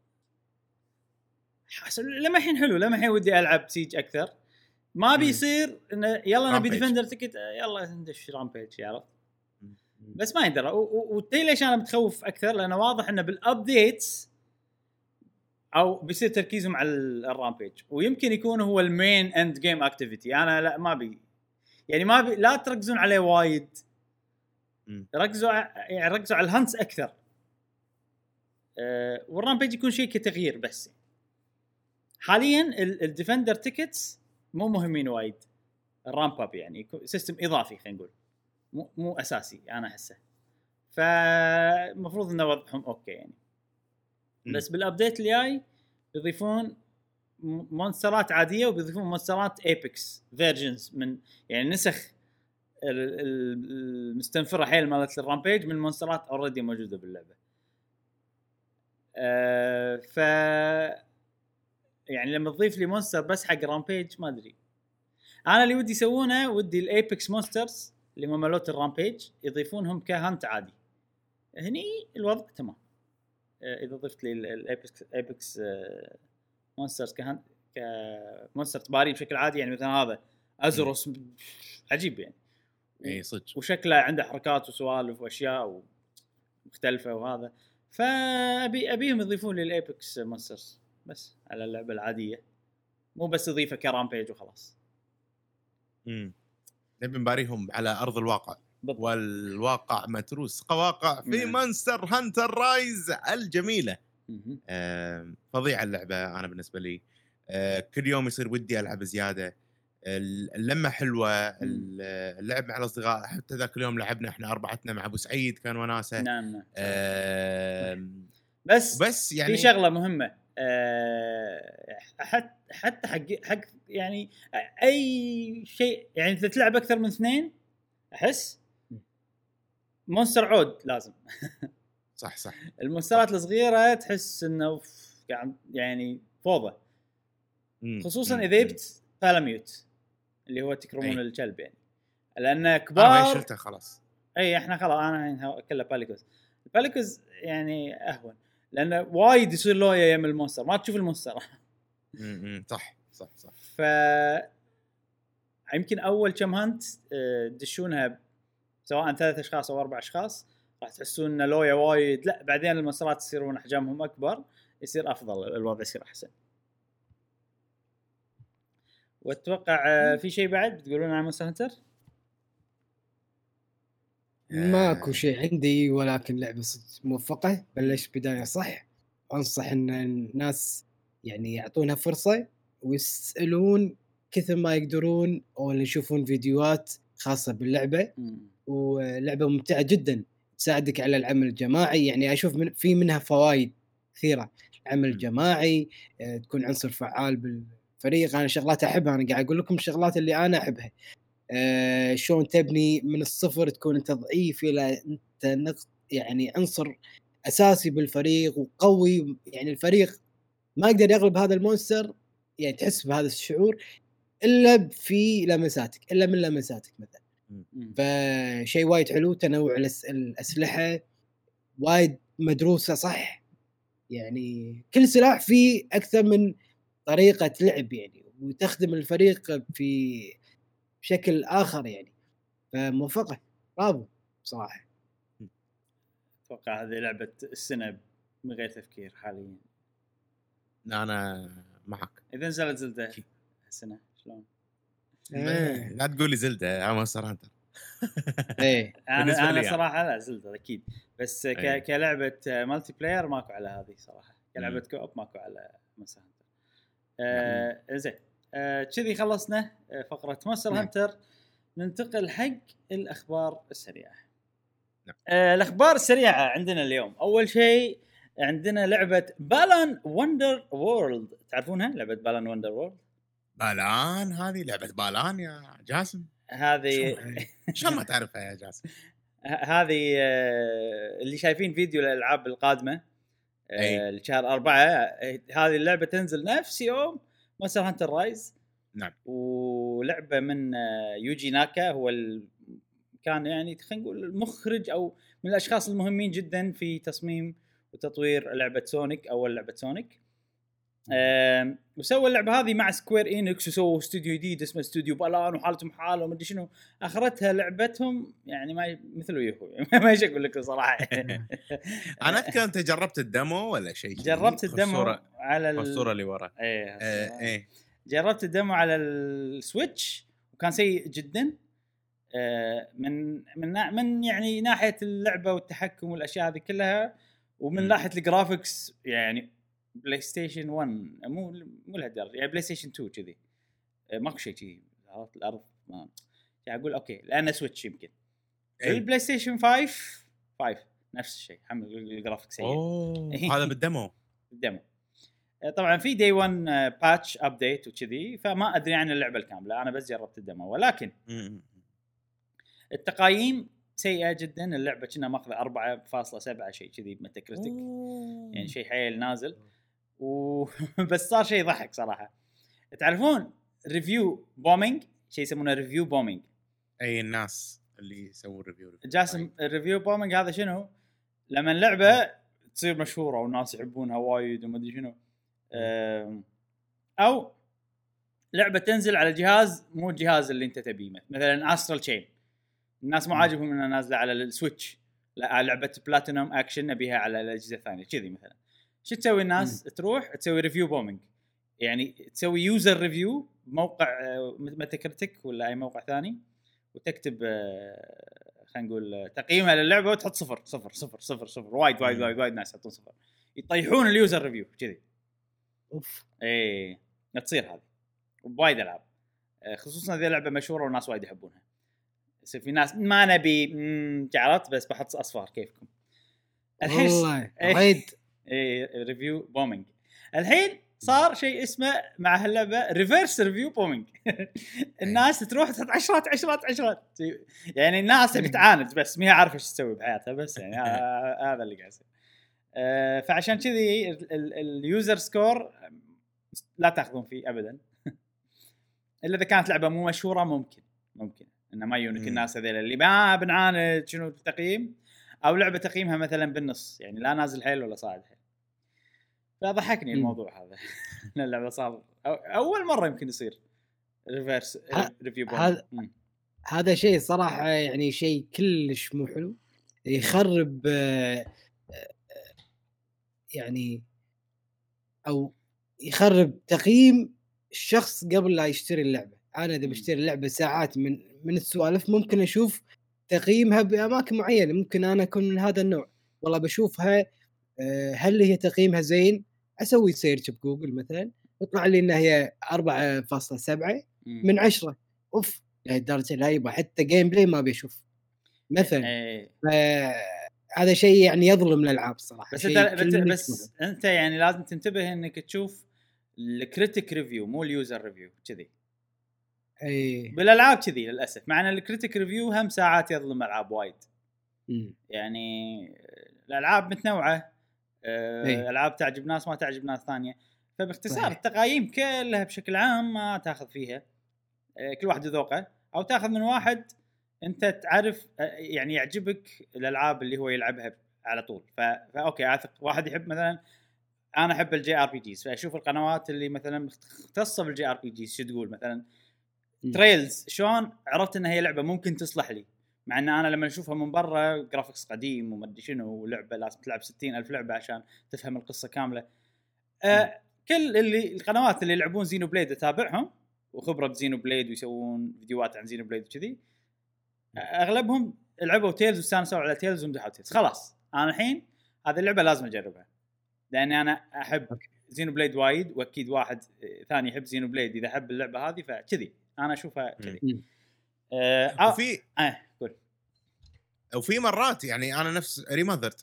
لما الحين حلو لما الحين ودي ألعب siege أكثر ما. بيصير انه يلا نبي. defender ticket يلا ندش Rampage عرفت. بس ما يندرى و- و- وتدري ليش أنا متخوف أكثر لأنه واضح إنه بال updates أو بيصير تركيزهم على ال- ال Rampage ويمكن يكون هو ال main end game activity أنا لا ما بي يعني ما بي لا تركزون عليه وايد. ركزوا يعني ركزوا على ال hunts أكثر. أه وال Rampage يكون شيء كتغيير بس. حاليا ال- ال defender tickets مو مهمين وايد. ال ramp up يعني system إضافي خلينا نقول. مو مو أساسي أنا أحسه. فالمفروض إنه وضعهم okay يعني. بس بال update اللي جاي بيضيفون مونسترات عادية وبيضيفون مونسترات apex versions من يعني نسخ ال- ال- المستنفرة حيل مالت ال Rampage من مونسترات already موجودة باللعبة. أه ف يعني لما تضيف لي monster بس حق Rampage ما أدري. أنا اللي ودي يسوونه ودي ال apex monsters اللي هم مالوت ال Rampage يضيفونهم ك hunt عادي. هني الوضع تمام. آه، إذا ضفت لي ال apex apex monsters ك hunt ك monster تباري بشكل عادي يعني مثلا هذا Arzuros عجيب يعني. إي صدق. وشكله عنده حركات وسوالف وأشياء مختلفه وهذا. فأبي أبيهم يضيفون لي ال apex monsters بس على اللعبة العادية. مو بس يضيفه ك Rampage وخلاص. مم. نبي نباريهم على أرض الواقع. بالضبط. والواقع متروس قواقع في نعم. Monster Hunter Rise الجميلة. آم، فظيعة اللعبة أنا بالنسبة لي. آه، كل يوم يصير ودي ألعب زيادة. ال- اللمة حلوة ال- اللعب مع الأصدقاء حتى ذاك اليوم لعبنا إحنا أربعتنا مع أبو سعيد كان وناسة. نعم نعم. آم، بس بس يعني في شغلة مهمة. أه حتى حتى حق حق يعني أي شيء يعني إذا تلعب أكثر من اثنين أحس monster عود لازم صح صح المونسترات الصغيرة تحس إنه قاعد يعني فوضى. خصوصا. إذا جبت Palamute اللي هو تكرمون أي. الكلب يعني لأن أنا ما كبار شلته خلاص اي إحنا خلاص أنا الحين كله ب ال Palicoes ال Palicoes يعني أهون لأنه وايد يصير لويا يم ال monster ما تشوف ال monster. صح صح صح ف يمكن أول كم hunt آه، تدشونها سواء ثلاث أشخاص أو أربع أشخاص راح تحسون إن لويا وايد. لا بعدين المونسترات يصيرون أحجامهم أكبر يصير أفضل الوضع يصير أحسن. وأتوقع آه، في شيء بعد بتقولون عن Monster Hunter؟ ماكو شيء عندي ولكن لعبة صدق موفقة. بلش بداية صح. أنصح إن الناس يعني يعطونها فرصة ويسألون كثر ما يقدرون أو يشوفون فيديوهات خاصة باللعبة. ولعبة ممتعة جدا تساعدك على العمل الجماعي يعني أشوف من في منها فوائد كثيرة. العمل الجماعي آه، تكون عنصر فعال بالفريق. أنا شغلات أحبها أنا قاعد أقول لكم الشغلات اللي أنا أحبها. آه، شلون تبني من الصفر تكون أنت ضعيف إلى أنت يعني عنصر أساسي بالفريق وقوي. يعني الفريق ما يقدر يغلب هذا المونستر يعني تحس بهذا الشعور. إلا في لمساتك إلا من لمساتك مثلا. فشيء وايد حلو تنوع الأسلحة وايد مدروسة صح؟ يعني كل سلاح فيه أكثر من طريقة لعب يعني وتخدم الفريق في بشكل آخر يعني. فموفقة برافو صراحة. أتوقع هذه لعبة السنة من غير تفكير حاليا. أنا معك. إذا نزلت Zelda السنة شلون؟ إيه. لا تقول لي Zelda يا Monster Hunter إيه أنا أنا يعني. صراحة لا Zelda أكيد بس ك... أي. كلعبة multiplayer ماكو على هذه صراحة كلعبة مم. co-op ماكو على Monster Hunter آه زين آه، كذي خلصنا آه، فقرة Monster نعم. Hunter ننتقل حق الأخبار السريعة نعم. آه الأخبار السريعة عندنا اليوم أول شيء عندنا لعبة Balan Wonderworld تعرفونها لعبة Balan Wonderworld Balan؟ هذه لعبة Balan يا جاسم؟ هذه شلون- شلون ما تعرفها يا جاسم؟ هذه آه، اللي شايفين فيديو الالعاب القادمة. آه، لشهر أربعة آه، هذه اللعبة تنزل نفس يوم Monster Hunter Rise. نعم. ولعبة من يوجي ناكا هو ال... كان يعني خلينا نقول المخرج أو من الأشخاص المهمين جدا في تصميم وتطوير لعبة Sonic أول لعبة Sonic. وسوى اللعبة هذه مع Square Enix وسووا استوديو جديد اسمه استوديو Balan وحالتهم حاله ومدري شنو. أخرتها لعبتهم يعني ما مثل ويهو ما أيش أقول لك صراحة. أنا أذكر أنت جربت ال demo ولا شيء؟ جربت ال demo على ال... الصورة اللي ورا. إيه آه، إيه. جربت ال demo على ال Switch وكان سيء جدا. آه، من من من يعني ناحية اللعبة والتحكم والأشياء هذه كلها ومن. ناحية ال graphics يعني PlayStation 1 مو مو لهالدرجة يعني PlayStation 2 كذي. آه، ماكو شيء كذي. عرفت؟ الأرض ما يعني أقول okay لأنه Switch يمكن. إيه. ال PlayStation 5 5 نفس الشيء. حمل الجرافيك سيء. أوه هذا بال demo ال demo آه، طبعا في day 1 patch update وكذي فما أدري عن اللعبة الكاملة. أنا بس جربت ال demo ولكن التقاييم سيئة جدا. اللعبة كانت ماخذة 4.7 شيء كذي ب Metacritic. يعني شيء حيل نازل. و... بس صار شيء يضحك صراحة. تعرفون review bombing شيء يسمونه review bombing أي الناس اللي يسوون review جاسم ال review bombing هذا شنو؟ لما اللعبة تصير مشهورة والناس يحبونها وايد وما أدري شنو. أو لعبة تنزل على جهاز مو الجهاز اللي أنت تبيه مثلا Astral Chain الناس مو. عاجبهم إنها نازلة على ال Switch لا لعبة Platinum action نبيها على الأجهزة الثانية كذي مثلا. شو تسوي الناس؟ تروح تسوي review bombing يعني تسوي user review بموقع Metacritic ولا أي موقع ثاني وتكتب آه، خلينا نقول آه، تقييمها للعبه وتحط صفر صفر صفر صفر صفر. وايد وايد مم. وايد وايد ناس يحطون صفر. يطيحون ال user review كذي. أوف. إيه. تصير هذه. بوايد ألعاب. آه، خصوصا اذا لعبة مشهورة والناس وايد يحبونها. يصير في ناس ما نبي مم، عرفت بس بحط أصفار كيفكم. الحين والله إيه. وايد. إيه review bombing الحين صار شيء اسمه مع هاللعبة reverse review bombing الناس تروح تحط عشرات عشرات عشرات. يعني الناس تبي تعاند بس ما هي عارفه إيش تسوي بحياتها بس يعني هذا اللي قاعد يصير. آه، فعشان كذي ال- ال- ال user score لا تاخذون فيه ابدا. إلا إذا كانت لعبة مو مشهورة ممكن ممكن. إنه ما يجونك. الناس هذول اللي ما بنعاند شنو التقييم أو لعبة تقييمها مثلا بالنص. يعني لا نازل حيل ولا صاعد حيل. فضحكني. الموضوع هذا. إن اللعبة صار أو أول مرة يمكن يصير reverse ه- review هذا- هذا شيء صراحة يعني شيء كلش مو حلو. يخرب آه، آه، يعني أو يخرب تقييم الشخص قبل لا يشتري اللعبة. أنا إذا. بشتري اللعبة ساعات من من السوالف ممكن أشوف تقييمها بأماكن معينة. ممكن أنا أكون من هذا النوع. والله بشوفها هل هي تقييمها زين؟ أسوي search ب Google مثلا يطلع لي إنها هي 4.7 من عشرة. أوف لهالدرجة لا يبا حتى gameplay ما بيشوف مثلا ف- هذا شيء يعني يظلم الالعاب الصراحه بس أنت بس, بس أنت يعني لازم تنتبه إنك تشوف ال critic review مو ال user review كذي. اي بالألعاب كذي للأسف مع إن ال critic review هم ساعات يظلم ألعاب وايد. مم. يعني الألعاب متنوعة آه، إيه. العاب تعجب ناس ما تعجب ناس ثانية فباختصار صحيح. التقايم كلها بشكل عام ما تاخذ فيها آه، كل واحد ذوقه أو تاخذ من واحد أنت تعرف يعني يعجبك الألعاب اللي هو يلعبها على طول. ف okay أثق واحد يحب مثلا أنا أحب ال JRPGs فأشوف القنوات اللي مثلا مختصة بال JRPGs شو تقول مثلا. Trails شلون عرفت ان هي لعبة ممكن تصلح لي مع إن أنا لما أشوفها من برا graphics قديم وما أدري شنو ولعبة لازم تلعب 60 ألف لعبة عشان تفهم القصة كاملة. آه كل اللي القنوات اللي يلعبون Xenoblade أتابعهم وخبرة ب Xenoblade ويسوون فيديوهات عن Xenoblade وكذي آه، أغلبهم لعبوا Trails واستانسوا على Trails ومدحوا Trails خلاص أنا الحين هذه اللعبة لازم أجربها. لأني أنا أحب okay. Xenoblade وايد وأكيد واحد آه، ثاني يحب Xenoblade إذا حب اللعبة هذه فكذي. أنا أشوفها كذي. آه آه, وفي قول وفي مرات يعني أنا نفس ريماذرد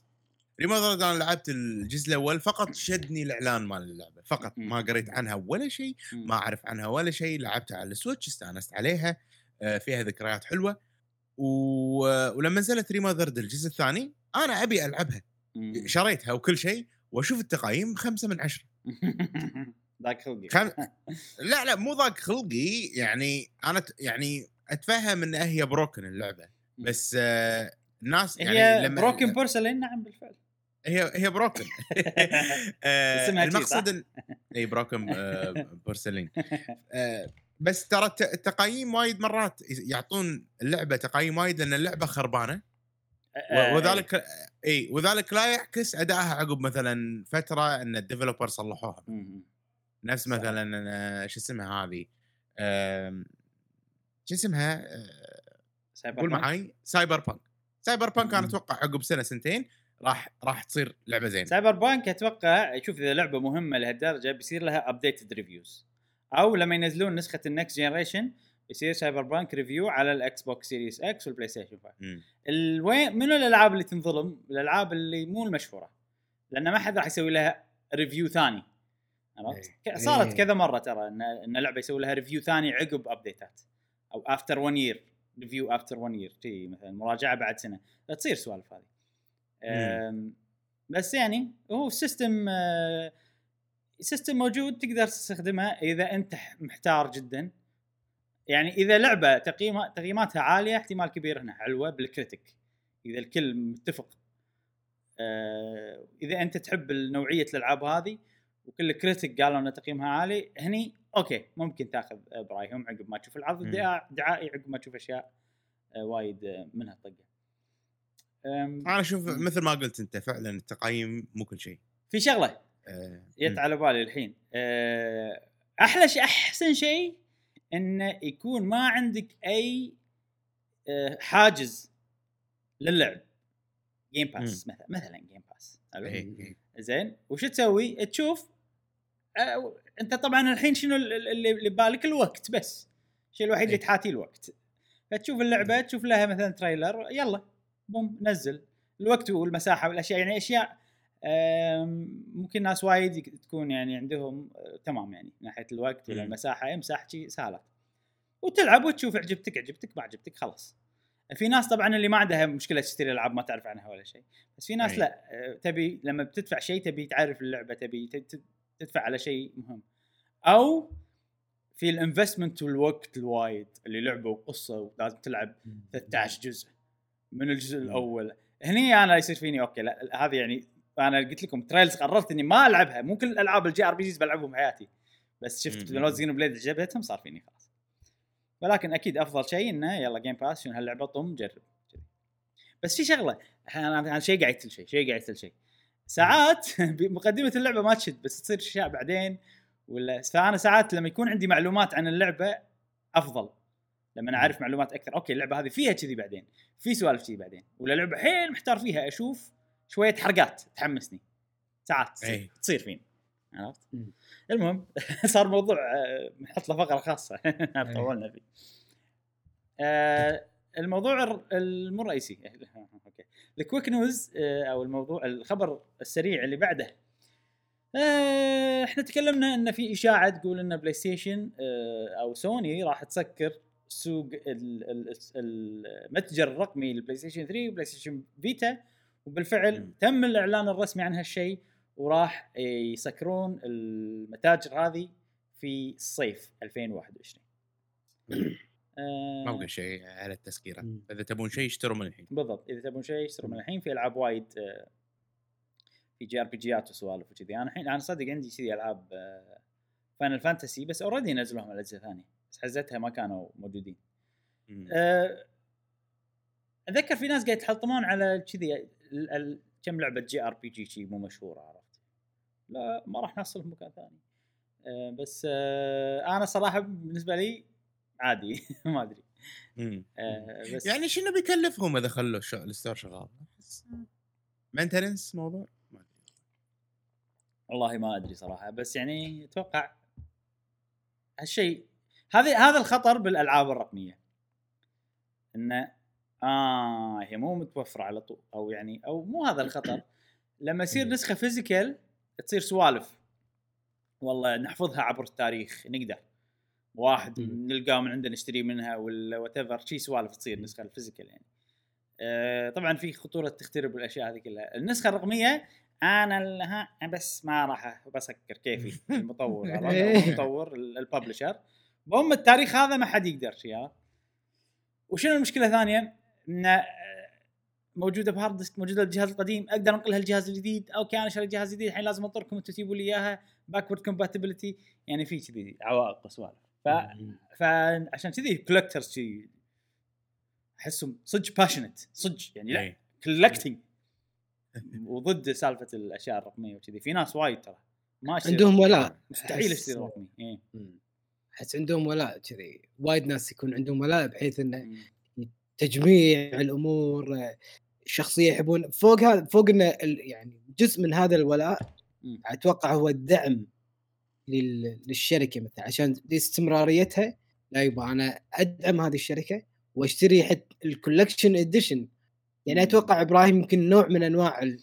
ريماذرد أنا لعبت الجزء الأول فقط شدني الإعلان مال اللعبة فقط. ما قريت عنها ولا شيء. ما أعرف عنها ولا شيء لعبتها على السويتش استأنست عليها آه، فيها ذكريات حلوة و... ولما نزلت ريماذرد الجزء الثاني أنا أبي ألعبها. شريتها وكل شيء وأشوف التقييم خمسة من عشرة ذاك خلقي خم... لا لا مو ضاق خلقي يعني أنا ت... يعني أتفهم إن هي broken اللعبة بس آه الناس يعني هي لما Broken Porcelain نعم بالفعل. هي هي broken آه المقصد؟ إن... إي Broken آه بورسلين آه بس ترى الت- التقييم وايد مرات يعطون اللعبة تقييم وايد لأن اللعبة خربانة. آه، وذلك إي وذلك لا يعكس أدائها عقب مثلا فترة إن ال developer صلحوها. نفس. مثلا آه، شو اسمها هذه؟ شو اسمها؟ آه، سايبر قول؟ معاي Cyberpunk Cyberpunk أنا. أتوقع عقب سنة سنتين راح راح تصير لعبة زينة Cyberpunk أتوقع شوف إذا لعبة مهمة لهالدرجة بيصير لها updated reviews أو لما ينزلون نسخة ال next generation يصير Cyberpunk review على ال Xbox Series X وال PlayStation 5 مم. الوين منو الألعاب اللي تنظلم؟ الألعاب اللي مو المشهورة لأن ما حد راح يسوي لها review ثاني عرفت؟ إيه. صارت إيه. كذا مرة ترى إن إن لعبة يسوي لها review ثاني عقب ابديتات أو after 1 year review after 1 year تي مثلا مراجعة بعد سنة. تصير السوالف هذه. بس يعني هو system system موجود تقدر تستخدمه إذا أنت محتار جدا. يعني إذا لعبة تقييمها تقييماتها عالية احتمال كبير إنها حلوة بال critic إذا الكل متفق آه، إذا أنت تحب نوعية الألعاب هذه وكل critic قالوا إن تقييمها عالي هني okay ممكن تاخذ برايهم عقب ما تشوف العرض مم. الدعا- دعائي عقب ما تشوف أشياء آه، وايد آه، منها طقه أنا أشوف مثل ما قلت أنت فعلا التقييم مو كل شيء في شغلة آه، جت. على بالي الحين أحلى شيء أحسن شيء انه يكون ما عندك أي حاجز للعب Game Pass مثلا مثلا Game Pass؟ إيه، إيه. زين وش تسوي؟ تشوف أنت طبعا الحين شنو ال- ال- اللي ببالك؟ الوقت بس. الشيء الوحيد اللي إيه. تحاتي الوقت. فتشوف اللعبة تشوف لها مثلا trailer يلا boom نزل. الوقت والمساحه والأشياء يعني أشياء ممكن ناس وايد تكون يعني عندهم آه، تمام يعني من ناحية الوقت ولا مم. المساحة امسح شي سهلات وتلعب وتشوف عجبتك عجبتك ما عجبتك خلاص. في ناس طبعا اللي ما عندها مشكلة تشتري ألعاب ما تعرف عنها ولا شيء بس في ناس أي. لا آه، تبي لما بتدفع شيء تبي تعرف اللعبة تبي تدفع على شيء مهم أو في ال investment والوقت الوايد اللي لعبوا قصه ولازم تلعب 13 جزء من الجزء. الأول هني أنا يصير فيني okay لا هذه يعني أنا قلت لكم Trails قررت إني ما ألعبها مو كل الألعاب ال JRPGs بلعبهم بحياتي بس شفت. بنوت زينو بليد عجبتهم صار فيني خلاص ولكن أكيد أفضل شيء إنه يلا جيم باس شنو هاللعبة طم جرب. بس في شغلة أنا شيء قاعد يقتل شيء شيء قاعد يقتل شيء ساعات بمقدمه اللعبة ما تشد بس تصير أشياء بعدين ولا فأنا ساعات لما يكون عندي معلومات عن اللعبة أفضل لما أنا أعرف معلومات أكثر أوكي اللعبة هذه فيها كذي بعدين في سوالف كذي بعدين ولا لعبة حيل محتار فيها أشوف شوية حرقات تحمسني ساعات تصير, إيه. تصير فيني عرفت. المهم صار موضوع آه، نحط له فقرة خاصة طولنا فيه. آه، الموضوع المو الرئيسي. ال quick news آه، أو الموضوع الخبر السريع اللي بعده. آه، إحنا تكلمنا إن في إشاعة تقول إن PlayStation آه، أو سوني راح تسكر سوق ال- ال- المتجر الرقمي لل PlayStation 3 و PlayStation Vita. وبالفعل. تم الإعلان الرسمي عن هالشيء وراح يسكرون المتاجر هذه في الصيف 2021 آه، ما بقى شيء على التسكيرة مم. إذا تبون شيء اشتروا من الحين. بالضبط إذا تبون شيء اشتروا من الحين في ألعاب وايد آه، في JRPG يات وسوالف وكذي. أنا الحين أنا صدق عندي كذي ألعاب Final Fantasy بس already نزلوهم على اجهزه ثانية بس حزتها ما كانوا موجودين. مم. آه، أتذكر في ناس قاعد يتحطمون على كذي كم لعبة JRPG شي مو مشهورة عرفت؟ لا ما راح نحصل في مكان ثاني. آه، بس آه، أنا صراحة بالنسبة لي عادي ما أدري. مم. آه، بس يعني شنو بيكلفهم إذا خلوا ال store شغال؟ maintenance موضوع؟ ما أدري. والله ما أدري صراحة بس يعني أتوقع هالشيء هذا هذا الخطر بالألعاب الرقمية. انه آه هي مو متوفرة على طول أو يعني أو مو هذا الخطر. لما يصير نسخة physical تصير سوالف. والله نحفظها عبر التاريخ نقدر. واحد. نلقاه من عندنا نشتري منها ولا whatever شي سوالف تصير نسخة ال physical يعني آه طبعا في خطورة تخترب الأشياء هذه كلها النسخة الرقمية أنا ال- ها بس ما راح بسكر كيفي المطور المطور ال- ال publisher بأم التاريخ هذا ما حد يقدر شيء عرفت؟ وشنو المشكلة الثانية؟ انه آه، موجودة ب hard disk موجودة بالجهاز القديم أقدر أنقلها الجهاز الجديد okay أنا شاري جهاز جديد الحين لازم انطركم أنتم تجيبوا لي إياها backward compatibility يعني في كذي عوائق وسوالف ف فعشان كذي collectors شي أحسهم صدق passionate صدق يعني لا إيه. collecting وضد سالفة الأشياء الرقمية وكذي. في ناس وايد ترى. ما عندهم ولاء. مستحيل اشتري رقمي. إيه. أحس عندهم ولاء كذي وايد ناس يكون عندهم ولاء بحيث إنه. تجميع الأمور الشخصيه يحبون. فوق هذا فوق إنه ال- يعني جزء من هذا الولاء. أتوقع هو الدعم للشركة مثلا عشان استمراريتها. لا يبغى أنا أدعم هذه الشركة وأشتري حتى ال collection edition. يعني. أتوقع إبراهيم يمكن نوع من أنواع إنك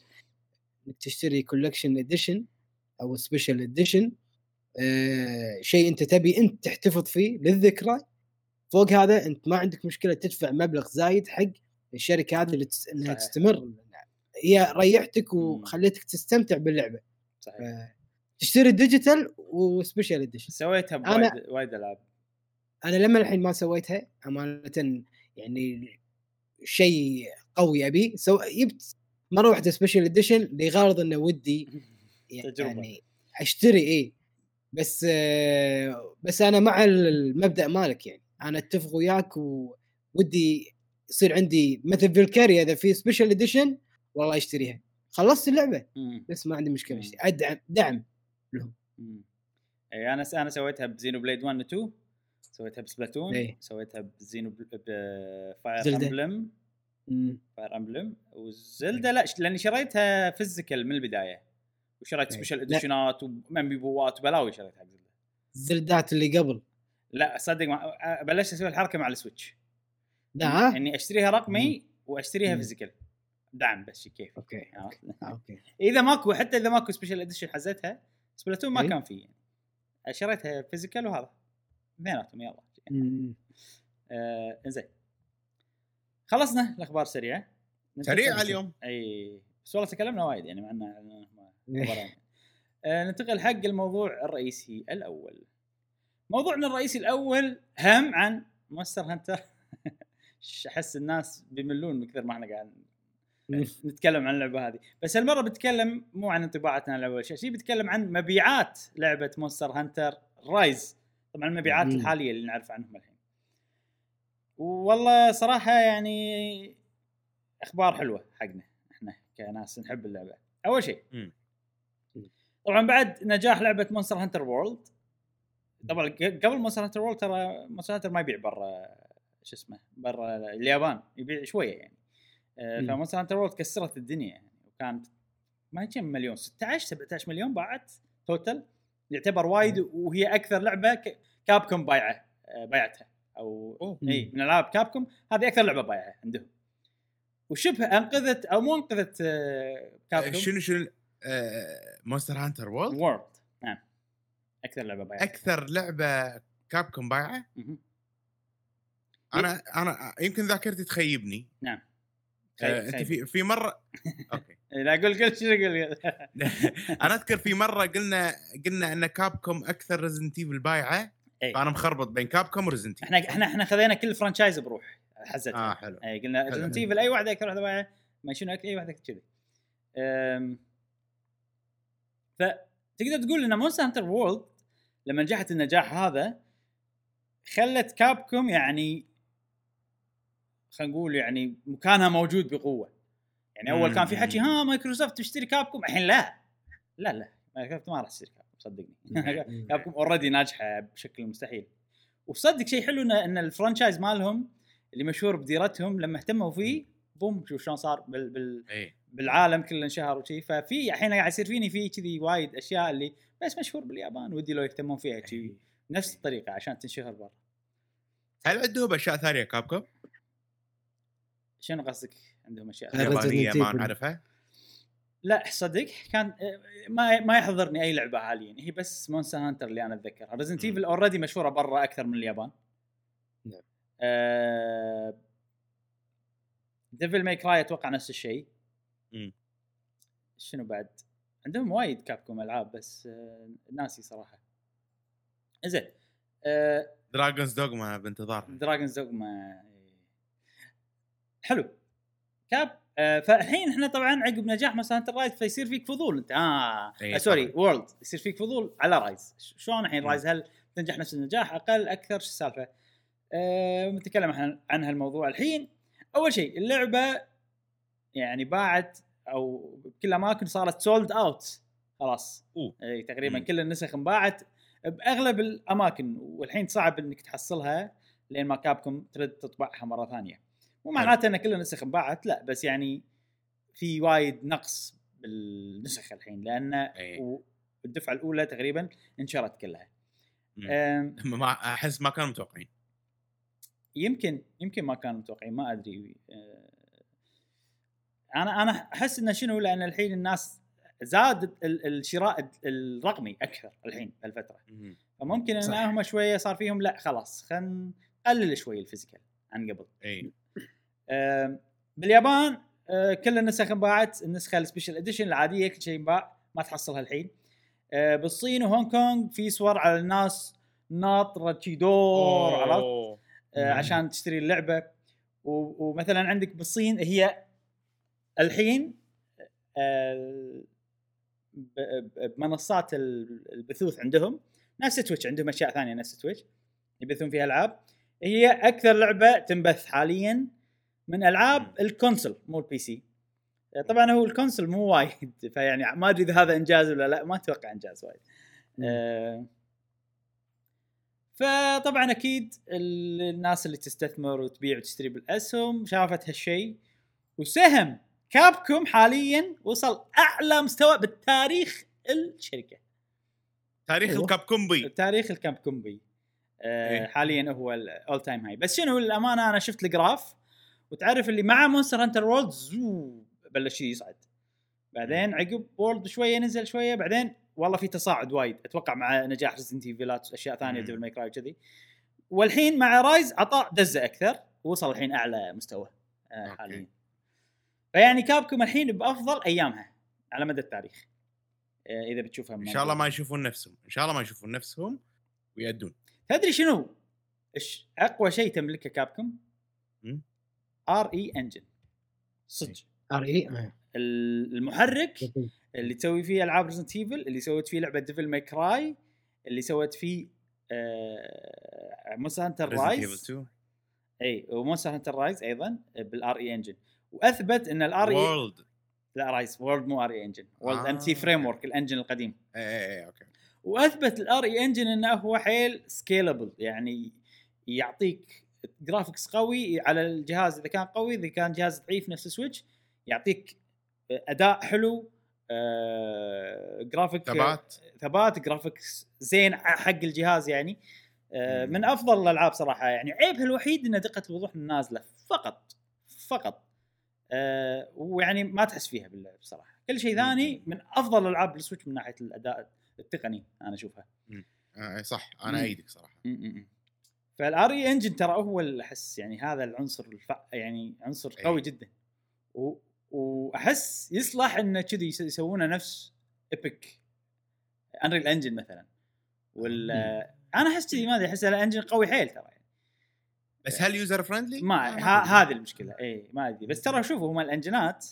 تشتري collection edition أو special edition. آه شيء أنت تبي أنت تحتفظ فيه للذكرى. فوق هذا أنت ما عندك مشكلة تدفع مبلغ زايد حق الشركة هذه اللي تس... إنها صحيح. تستمر. هي ريحتك وخليتك تستمتع باللعبة. صحيح. تشتري digital و special edition سويتها أنا- بوايد وايد ألعاب أنا لما الحين ما سويتها أمانة يعني شيء قوي أبي سو جبت مرة واحدة سبيشال اديشن لغرض إنه ودي تجربة. يعني أشتري إيه بس آه، بس أنا مع المبدأ مالك يعني أنا أتفق وياك وودي يصير عندي مثل فيلكاريا اذا في سبيشال اديشن والله أشتريها خلصت اللعبة. بس ما عندي مشكلة مم. أشتري. ادعم دعم مم. اي أنا أنا سويتها بزينو بليد 1 و 2 سويتها بسبلاتون إيه. سويتها بزينو بفاير. امبلم. فاير امبلم وزلدا لا لأني شريتها فيزيكال من البداية وشريت. سبيشال. اديشنات وميمبوات وبلاوي شريتها حق زلدا الزلدات اللي قبل لا صدق ما بلشت أسوي الحركة مع السويتش لا؟ إني أشتريها رقمي وأشتريها. فيزيكال دعم بس كيف أوكي أوكي إذا ماكو حتى إذا ماكو سبيشال اديشن حزتها Splatoon ما إيه. كان فيه يعني شريتها physical وهذا اثنيناتهم يلا. آه زين خلصنا الأخبار سريعة سريعة اليوم أي بس والله تكلمنا وايد يعني مع إيه. خبرين. آه ننتقل حق الموضوع الرئيسي الأول موضوعنا الرئيسي الأول هم عن Monster Hunter أحس الناس بيملون من كثر ما إحنا قاعد. نتكلم عن اللعبة هذه. بس هالمرة بتكلم مو عن انطباعاتنا عن اللعبة ولا شيء بتكلم عن مبيعات لعبة Monster Hunter Rise طبعا المبيعات مم. الحالية اللي نعرف عنهم الحين. والله صراحة يعني أخبار حلوة حقنا إحنا كناس نحب اللعبة. أول شيء. طبعا بعد نجاح لعبة Monster Hunter World طبعا قبل Monster Hunter World ترى Monster Hunter ما يبيع برا شو اسمه برا اليابان يبيع شوية يعني. ف Monster Hunter World كسرت الدنيا يعني وكانت ما هي كم مليون 16 17 مليون باعت total يعتبر وايد وهي أكثر لعبة ك- Capcom بايعة آه، بايعتها أو. إي من ألعاب Capcom هذه أكثر لعبة بايعة عندهم. وشبه أنقذت أو مو أنقذت آه، Capcom. شنو شنو آه، Monster Hunter World؟ World نعم. أكثر لعبة بايعة. أكثر لعبة Capcom بايعة. أنا أنا يمكن ذاكرتي تخيبني. نعم. آه، أنت خيب. في في مرة okay لا قول قول شنو قول أنا أذكر في مرة قلنا قلنا إن Capcom أكثر Resident Evil بايعة إيه. فأنا مخربط بين Capcom و Resident إحنا إحنا إحنا خذينا كل franchise بروح حزتها آه حلو اي قلنا. Resident Evil أي واحدة أكثر واحدة بايعة ما شنو أي واحدة كذي فتقدر تقول إن Monster Hunter World لما نجحت النجاح هذا خلت Capcom يعني خلينا نقول يعني مكانها موجود بقوة. يعني أول كان في حكي. ها مايكروسوفت تشتري Capcom الحين لا. لا لا. مايكروسوفت ما راح تشتري Capcom صدقني. Capcom already ناجحة بشكل مستحيل. وصدق شيء حلو ان إن ال franchise مالهم اللي مشهور بديرتهم لما اهتموا فيه boom شوف شلون صار بال بال اي بالعالم كله انشهر وشي. ففي الحين قاعد يصير فيني في كذي وايد أشياء اللي بس مشهور باليابان ودي لو يهتمون فيها شي نفس الطريقة عشان تنشهر برا. هل عندهم أشياء ثانية Capcom؟ شنو قصدك عندهم أشياء يابانية ما. نعرفها؟ لا صدق كان ما ما يحضرني أي لعبة حاليا هي بس Monster Hunter اللي أنا أتذكرها Resident. Evil already مشهورة برا أكثر من اليابان نعم. آه Devil May Cry أتوقع نفس الشيء. شنو بعد عندهم وايد كابكوم ألعاب بس آه ناسي صراحة زين آه Dragon's Dogma بانتظار Dragon's Dogma حلو. كاب؟ آه فالحين إحنا طبعا عقب نجاح مثلا Hunter Rise فيصير فيك فضول. انت آه, إيه آه sorry. World يصير فيك فضول على Rise. شلون الحين. Rise؟ هل تنجح نفس النجاح؟ أقل أكثر؟ شو السالفة؟ آه نتكلم عن عن هالموضوع الحين. أول شيء اللعبة يعني باعت أو بكل الاماكن صارت sold out خلاص. أوه. إي تقريبا مم. كل النسخ انباعت بأغلب الأماكن. والحين صعب إنك تحصلها لين ما كابكم ترد تطبعها مرة ثانية. مو معناته إن كل النسخ انباعت لا بس يعني في وايد نقص بالنسخ الحين لأن إيه. الدفعة الأولى تقريبا انشرت كلها. ما أحس ما كانوا متوقعين. يمكن يمكن ما كانوا متوقعين ما أدري. أه، أنا أنا أحس انه شنو؟ لأن الحين الناس زاد ال- الشراء الرقمي أكثر الحين بهالفترة. مم. فممكن إن. هم شوية صار فيهم لا خلاص خلينا نقلل شوي ال physical عن قبل. اي باليابان آه، كل النسخ انباعت النسخة ال special edition العادية كل شيء انباع ما تحصلها الحين. آه، بالصين وهونغ كونغ في صور على الناس ناطره شي دور عرفت. آه،. عشان تشتري اللعبة. ومثلا عندك بالصين هي الحين بمنصات ال- البثوث عندهم. نفس Twitch عندهم أشياء ثانية نفس Twitch يبثون فيها ألعاب. هي أكثر لعبة تنبث حاليا. من ألعاب ال console مو ال PC طبعا هو ال console مو وايد فيعني ما أدري إذا هذا إنجاز ولا لا ما أتوقع إنجاز وايد. آه، فطبعا أكيد ال- الناس اللي تستثمر وتبيع وتشتري بالأسهم شافت هالشيء وسهم كابكوم حاليا وصل أعلى مستوى بالتاريخ الشركة. تاريخ أيوه. الكاب كومبي تاريخ الكامب كومبي آه إيه. حاليا هو الأول تايم هاي بس شنو الامانه أنا شفت الجراف وتعرف اللي مع مونستر هانتر وورلد زو بلش يصعد بعدين عقب World شوية نزل شوية بعدين والله في تصاعد وايد أتوقع مع نجاح Resident Evil ات أشياء ثانية. Devil May Cry كذي والحين مع Rise عطاء دزة أكثر وصل الحين أعلى مستوى آه. حاليا فيعني كابكم الحين بأفضل أيامها على مدى التاريخ آه إذا بتشوفها من إن شاء الله. ما يشوفون نفسهم إن شاء الله ما يشوفون نفسهم ويأدون تدري شنو؟ إيش أقوى شيء تملكه كابكم؟ RE Engine صدق. ار اي ال- المحرك اللي تسوي فيه ألعاب Resident Evil اللي سوت فيه لعبة Devil May Cry اللي سوت فيه آه Monster Hunter Rise 2 اي و Monster Hunter Rise أيضا بال RE Engine وأثبت إن ال RE World لا Rise World مو RE Engine World آه. MT Framework ال engine القديم. اي اي اي okay. وأثبت ال RE Engine إنه هو حيل scalable يعني يعطيك graphics قوي على الجهاز إذا كان قوي إذا كان جهاز ضعيف نفس Switch يعطيك أداء حلو آه، جرافيك ثبات. ثبات graphics زين حق الجهاز يعني. آه،. من أفضل الألعاب صراحة يعني عيبها الوحيد إن دقة الوضوح نازلة فقط فقط. آه، ويعني ما تحس فيها باللعب صراحة. كل شيء ثاني من أفضل العاب ال Switch من ناحية الأداء التقني أنا أشوفها. آه صح أنا. إيدك صراحة. فال RE Engine ترى هو اللي احس يعني هذا العنصر الف... يعني عنصر إيه. قوي جدا. و... وأحس يصلح إنه كذي يس- يسوونه نفس Epic Unreal Engine مثلا. وال أنا أحس كذي ما أدري أحس ال engine قوي حيل ترى يعني. بس هل user friendly؟ ما ه- هذه المشكلة. اي ما أدري. بس ترى شوفوا هم ال engine ات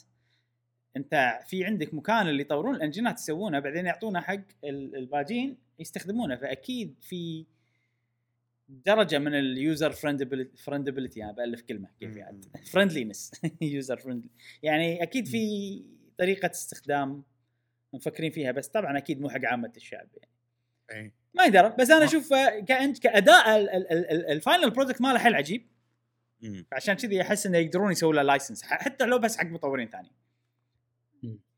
أنت في عندك مكان اللي يطورون ال engine ات يسوونه بعدين يعطونه حق ال- الباجين يستخدمونه. فأكيد في درجة من ال user friendability أنا بألف كلمة كيف يعني؟ friendliness user friendly يعني أكيد في طريقة استخدام مفكرين فيها بس طبعا أكيد مو حق عامة الشعب يعني. اي ما يدرى بس أنا أشوف آه، كأنت كأداء ال- ال- ال- ال- ال final product ماله حيل عجيب. عشان كذي أحس إنه يقدرون يسوون له license حتى لو بس حق مطورين ثانيين.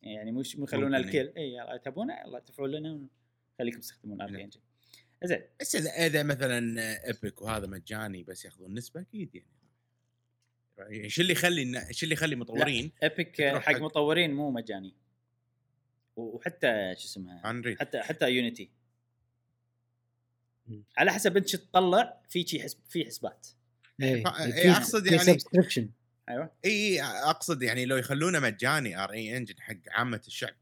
يعني مش مو يخلون الكل. اي يلا تبونه؟ يلا ادفعوا لنا خليكم تستخدمون RE نعم. Engine زين. بس إذا إذا مثلا Epic وهذا مجاني بس ياخذون نسبة أكيد يعني. يعني شو اللي يخلي شو اللي يخلي مطورين Epic حق حق- مطورين مو مجاني. وحتى شو اسمها Unreal حتى حتى Unity. على حسب أنت شو تطلع في شي حسب في حسابات إيه. فا- في- إيه، أقصد في يعني- subscription أيوه. اي أقصد يعني لو يخلونه مجاني RE Engine حق عامة الشعب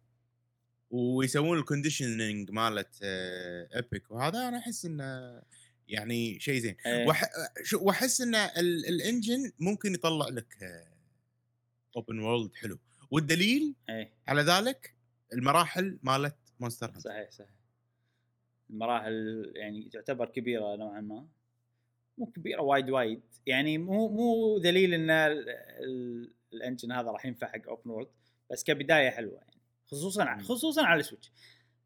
ويسوون ال conditioning مالت Epic وهذا أنا أحس إنه يعني شيء زين. إيه. وأحس إن ال- ال engine ممكن يطلع لك open world حلو. والدليل إيه. على ذلك المراحل مالت Monster Hunter صحيح صحيح. المراحل يعني تعتبر كبيرة نوعا ما. مو كبيرة وايد وايد. يعني مو مو دليل إن ال- ال- ال engine هذا راح ينفع حق open world بس كبداية حلوة يعني. خصوصا. خصوصا على السويتش.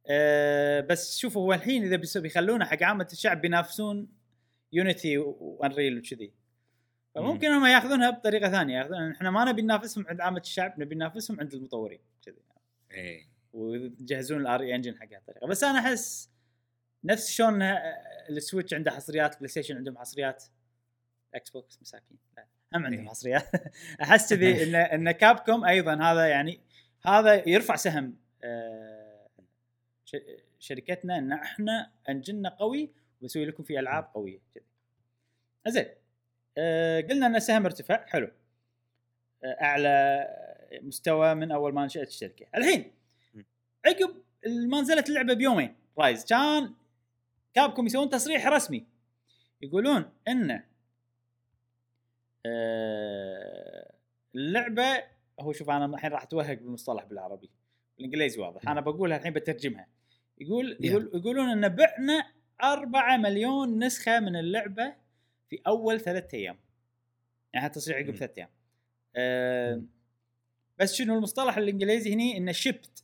أه بس شوفوا هو الحين إذا بيخلونه حق عامة الشعب بينافسون Unity و Unreal وكذي. فممكن هم ياخذونها بطريقة ثانية ياخذون إحنا ما نبي ننافسهم عند عامة الشعب نبي ننافسهم عند المطورين كذي إيه. ويجهزون ال RE Engine حق هالطريقه بس أنا أحس نفس شلون آه، السويتش عنده حصريات بلاي ستيشن عندهم حصريات إكس بوكس مساكين. لا هم عندهم إيه. حصريات. أحس كذي ان إن كابكوم أيضا هذا يعني هذا يرفع سهم آه، شركتنا إن إحنا engine نا قوي ونسوي لكم فيه ألعاب قوية كذي. زين آه، قلنا إن السهم ارتفع حلو. آه، أعلى مستوى من أول ما نشأت الشركة. الحين. عقب ما نزلت اللعبة بيومين رايز. كان كابكم يسوون تصريح رسمي. يقولون إن اللعبة هو شوف أنا الحين راح أتوهق بالمصطلح بالعربي بالإنجليزي واضح. أنا بقولها الحين بترجمها. يقول يقول يقولون إن بعنا 4 مليون نسخة من اللعبة في أول ثلاثة أيام. يعني تصريح عقب. ثلاثة أيام. آه بس شنو المصطلح الإنجليزي هني؟ إنه shipped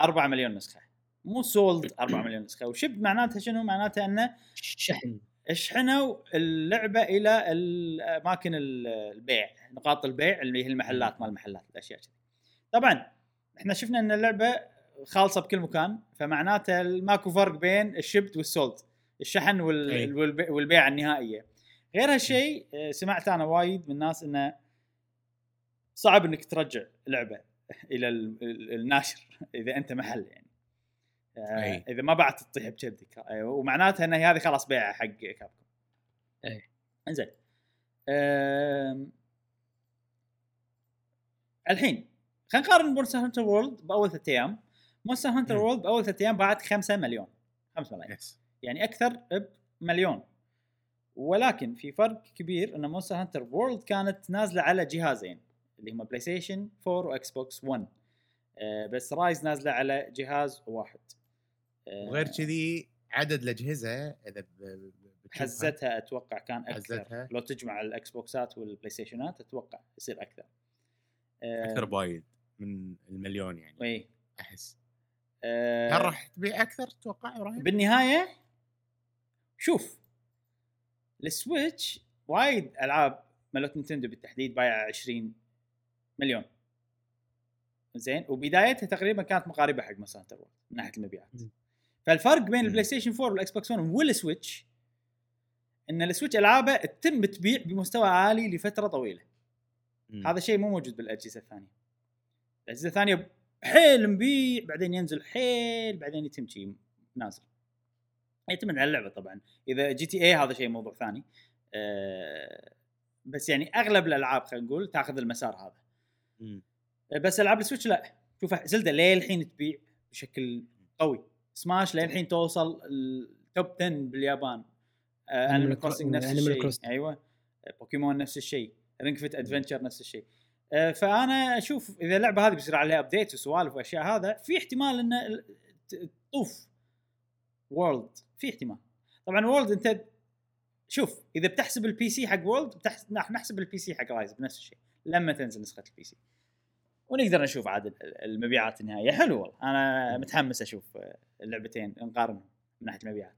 4 مليون نسخة. مو sold 4 مليون نسخة. و shipped معناتها شنو؟ معناتها إنه شحن. شحنوا اللعبة إلى ال- أماكن ال- البيع نقاط البيع اللي هي المحلات مال المحلات الأشياء كذي. طبعا إحنا شفنا إن اللعبة خالصة بكل مكان فمعناته ماكو فرق بين ال shipped وال sold الشحن. وال... والبيع, والبيع النهائية. غير هالشيء آه، سمعت أنا وايد من الناس إنه صعب إنك ترجع لعبة إلى ال- ال- الناشر إذا أنت محل يعني. أي. إذا ما بعت تطيح بكبدك آه، ومعناتها إن هذه خلاص بيعها حق كابكوم. أي. إنزين. آم، الحين خلينا نقارن مونستر هانتر وورلد بأول ثلاث أيام. مونستر هانتر. وورلد بأول ثلاث أيام باعت 5 مليون. 5 ملايين. yes يعني أكثر بمليون. ولكن في فرق كبير إن مونستر هانتر وورلد كانت نازلة على جهازين. اللي هم بلاي ستيشن 4 واكس بوكس 1 آه بس رايز نازلة على جهاز واحد. آه وغير كذي عدد الأجهزة إذا حزتها أتوقع كان أكثر. حزتها. لو تجمع الإكس بوكسات والبلاي ستيشنات أتوقع يصير أكثر. آه أكثر بوايد من المليون يعني إي. أحس. آه هل راح تبيع أكثر؟ تتوقع إبراهيم؟ بالنهاية شوف السويتش وايد ألعاب مالت نينتندو بالتحديد بايعة 20 مليون. زين؟ وبدايتها تقريبا كانت مقاربة حق وورلد من ناحية المبيعات. فالفرق بين. البلاي ستيشن 4 والإكس بوكس 1 والسويتش إن السويتش ألعابه تتم تبيع بمستوى عالي لفترة طويلة. مم. هذا شيء مو موجود بالأجهزة الثانية. الأجهزة الثانية حيل مبيع بعدين ينزل حيل بعدين يتم شيء نازل. يعتمد على اللعبة طبعا. إذا GTA هذا شيء موضوع ثاني. أه بس يعني أغلب الألعاب خلينا نقول تأخذ المسار هذا. مم. بس ألعاب السويتش لا. شوف زلدة للحين تبيع بشكل قوي؟ سماش للحين توصل ال top 10 باليابان. انيمال Animal Crossing Cro- نفس الشيء. أيوه. بوكيمون نفس الشيء. Ring Fit Adventure نفس الشيء. آه، فأنا أشوف إذا اللعبة هذه بيصير عليها update وسوالف وأشياء هذا في احتمال ان ال- ت- تطوف. وورلد في احتمال. طبعا وورلد أنت شوف إذا بتحسب ال PC حق وورلد بتحسب نحسب ال PC حق رايز بنفس الشيء. لما تنزل نسخة ال PC ونقدر نشوف عاد ال- المبيعات النهائية. حلو والله. أنا متحمس أشوف اللعبتين نقارنهم من ناحية المبيعات.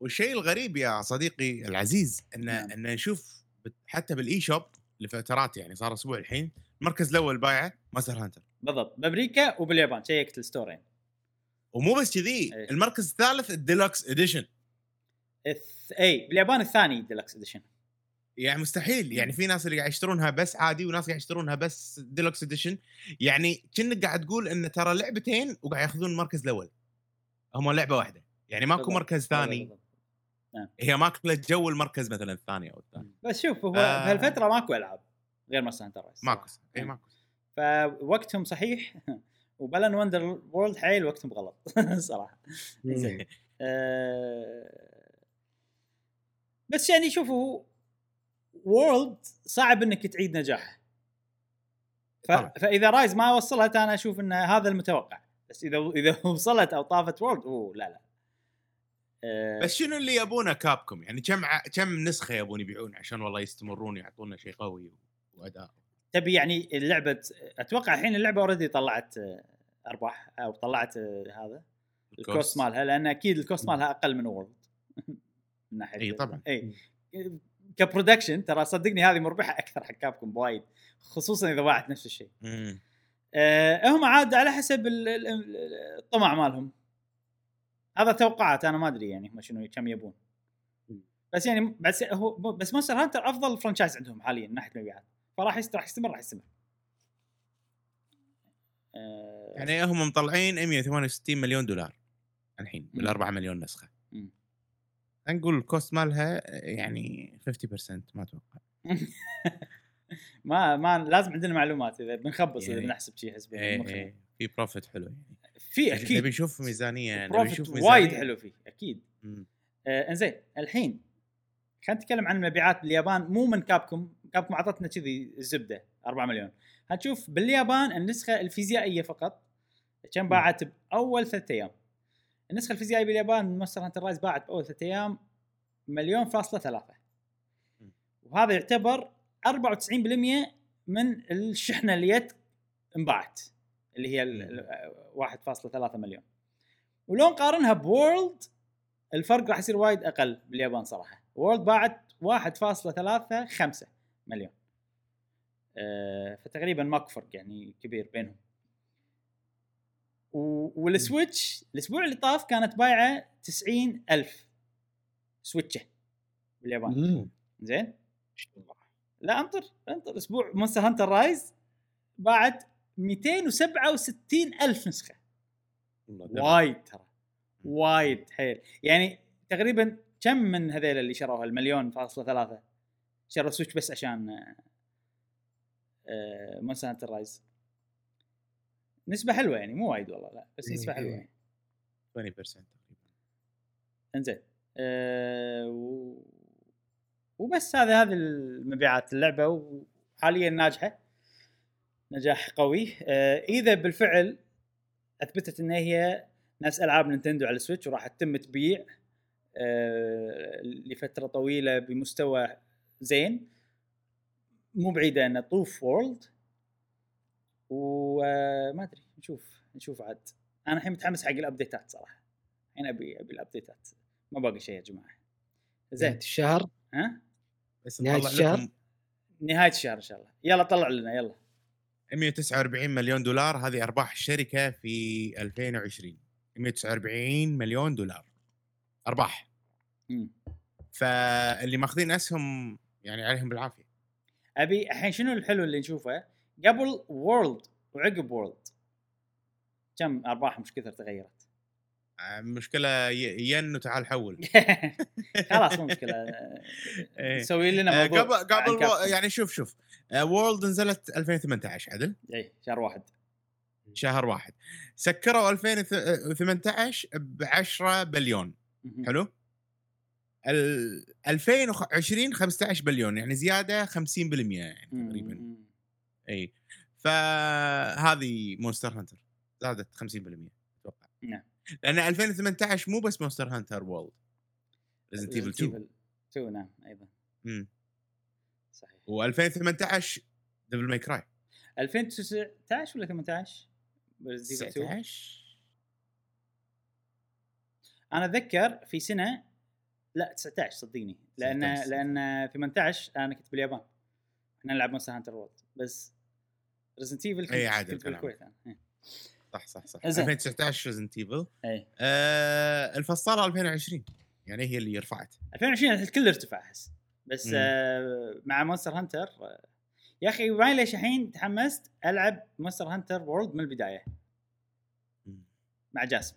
والشيء الغريب يا صديقي العزيز إن نعم. إن نشوف حتى بال eShop لفترات يعني صار أسبوع الحين المركز الأول بايعه مونستر هانتر. بالضبط. بأمريكا وباليابان. شيكت ال store ين ومو بس كذي. المركز الثالث ال deluxe edition. اي باليابان الثاني deluxe edition. يعني مستحيل. يعني في ناس اللي قاعد يشترونها بس عادي وناس قاعد يشترونها بس deluxe edition يعني كأنك قاعد تقول إن ترى لعبتين وقاعد ياخذون المركز الأول. هم لعبة واحدة. يعني ماكو. مركز ثاني. بالضبط. هي ماكله جو المركز مثلا الثاني أو الثالث بس شوف هو آه. بهالفترة ماكو ألعاب غير مونستر هانتر ماكو إي مم. ماكو فوقتهم صحيح. و Balan Wonderworld حيل وقتهم غلط. صراحة. زين. آه، بس يعني شوفوا وورلد صعب إنك تعيد نجاحه. ف... فإذا رايز ما وصلت أنا أشوف إن هذا المتوقع. بس إذا إذا وصلت أو طافت وورلد أوه لا لا. آه، بس شنو اللي يبونه كابكوم يعني كم ع... كم نسخة يبون يبيعون عشان والله يستمرون يعطونا شيء قوي وأداء؟ تبي يعني اللعبة أتوقع الحين اللعبة already طلعت آه، أرباح أو طلعت آه، هذا. ال cost مالها لأن أكيد ال cost مالها أقل من وورلد من ناحية إي طبعا. إي. ك production ترى صدقني هذه مربحة أكثر حق كابكوم بوايد خصوصا إذا باعت نفس الشيء. أه هم عاد على حسب ال- ال- ال- الطمع مالهم هذا توقعات أنا ما أدري يعني هم شنو كم يبون بس يعني بس هو بس مونستر هانتر أفضل franchise عندهم حاليا من ناحية المبيعات فراح يست- راح يستمر راح يستمر أه يعني هم مطلعين 168 مليون دولار الحين. بال 4 مليون نسخة. نقول ال cost مالها يعني 50% ما أتوقع. ما ما لازم عندنا معلومات إذا بنخبص إذا يعني- بنحسب شيء حسب إيه مخنا. إيه. في profit حلو يعني. في نبي أكيد. نشوف ميزانية نبي نشوف وايد ميزانية. حلو فيه أكيد. آه إنزين الحين خلينا نتكلم عن المبيعات باليابان. مو من Capcom Capcom أعطتنا كذي الزبدة 4 مليون. هتشوف باليابان النسخة الفيزيائية فقط كم باعت بأول ثلاث أيام. النسخة الفيزيائية باليابان من Monster Hunter Rise باعت بأول ثلاث أيام مليون فاصلة ثلاثة. وهذا يعتبر 94% من الشحنة اللي جت انباعت اللي هي ال- ال- 1.3 مليون. ولو نقارنها ب World الفرق راح يصير وايد أقل باليابان صراحة. World باعت 1.35 مليون. آه، فتقريبا ماكو فرق يعني كبير بينهم. وال Switch الأسبوع اللي طاف كانت بايعة 90 ألف Switch ه باليابان. زين؟ لا أنطر أنطر. أسبوع Monster Hunter Rise باعت 267 ألف نسخة. والله double. وايد ترى. وايد حيل يعني تقريبا كم من هذيل اللي شروها المليون فاصلة ثلاثة شروا Switch بس عشان آه، Monster Hunter Rise. نسبة حلوة يعني مو وايد والله لا بس نسبة حلوة إيه. يعني. 20% تقريبا. إنزين. أه و... وبس هذا هذه المبيعات اللعبة وحاليا ناجحة نجاح قوي. أه إذا بالفعل أثبتت إن هي نفس ألعاب Nintendo على ال Switch وراح تتم تبيع أه لفترة طويلة بمستوى زين مو بعيدة ان تطوف World وما أدري نشوف نشوف عاد. أنا الحين متحمس حق ال update ات صراحة. الحين أبي أبي ال update ات ما باقي شيء يا جماعة. نهاية زين الشهر؟ ها؟ بس نهاية نطلع الشهر؟ نهاية الشهر إن شاء الله. يلا طلع لنا يلا. 149 مليون دولار. هذه أرباح الشركة في 2020 149 مليون دولار. أرباح. مم. فاللي ماخذين أسهم يعني عليهم بالعافية. أبي الحين شنو الحلو اللي نشوفه؟ قبل وورلد وعقب وورلد كم ارباحهم إيش كثر تغيرت آه، مشكلة ين وتعال حول خلاص مو مشكلة إيه. نسوي لنا آه، موضوع قبل قبل. يعني شوف شوف وورلد نزلت 2018 عدل اي شهر واحد شهر واحد سكروا 2018 ب 10 بليون. حلو ال 2020 15 بليون يعني زيادة 50% يعني. تقريبا. إي. فهذه Monster Hunter زادت 50% أتوقع. نعم. لأن 2018 مو بس Monster Hunter World Resident Evil 2 2 نعم أيضا. امم صحيح. و2018 Devil May Cry 2019 ولا 18 Resident Evil 2 19 أنا أتذكر في سنة لا 19 صدقني لأن 19. لأن 18 أنا كنت باليابان. إحنا نلعب Monster Hunter World بس Resident Evil عادل كلام. بالكويت أنا إيه. صح صح صح. زين. 2019 Resident Evil اي آه الفصالة 2020 يعني هي اللي رفعت. 2020 الكل ارتفع أحس. بس. آه مع Monster Hunter آه يا أخي ما ليش الحين تحمست ألعب Monster Hunter World من البداية. مم. مع جاسم.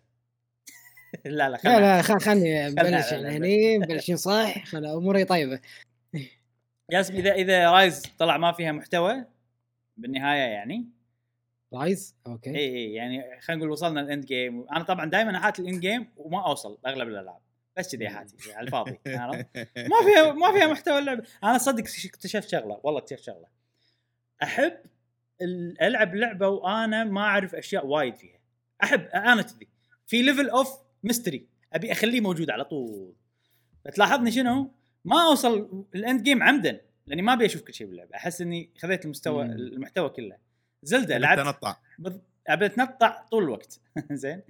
لا لا لا خلنا لا خل- خلني نبلش يعني هني مبلشين صح؟ خل أموري طيبة. جاسم اذا إذا Rise طلع ما فيها محتوى بالنهاية يعني. Rise okay. اي اي يعني خلينا نقول وصلنا ال end game أنا طبعا دائما احاتي ال end game وما أوصل باغلب الألعاب. بس كذي أحاتي على الفاضي؟ ما فيها ما فيها محتوى اللعبه أنا صدق اكتشفت شغلة والله اكتشفت شغلة. أحب ال- ألعب لعبة وأنا ما أعرف أشياء وايد فيها. أحب أنا كذي. في level of mystery أبي أخليه موجود على طول. فتلاحظني شنو؟ ما أوصل ال end game عمدا. لاني ما ابي أشوف كل شيء باللعبة. احس اني خذيت المستوى مم. المحتوى كله. Zelda لعبت تنطع أبي أتنطع طول الوقت. زين.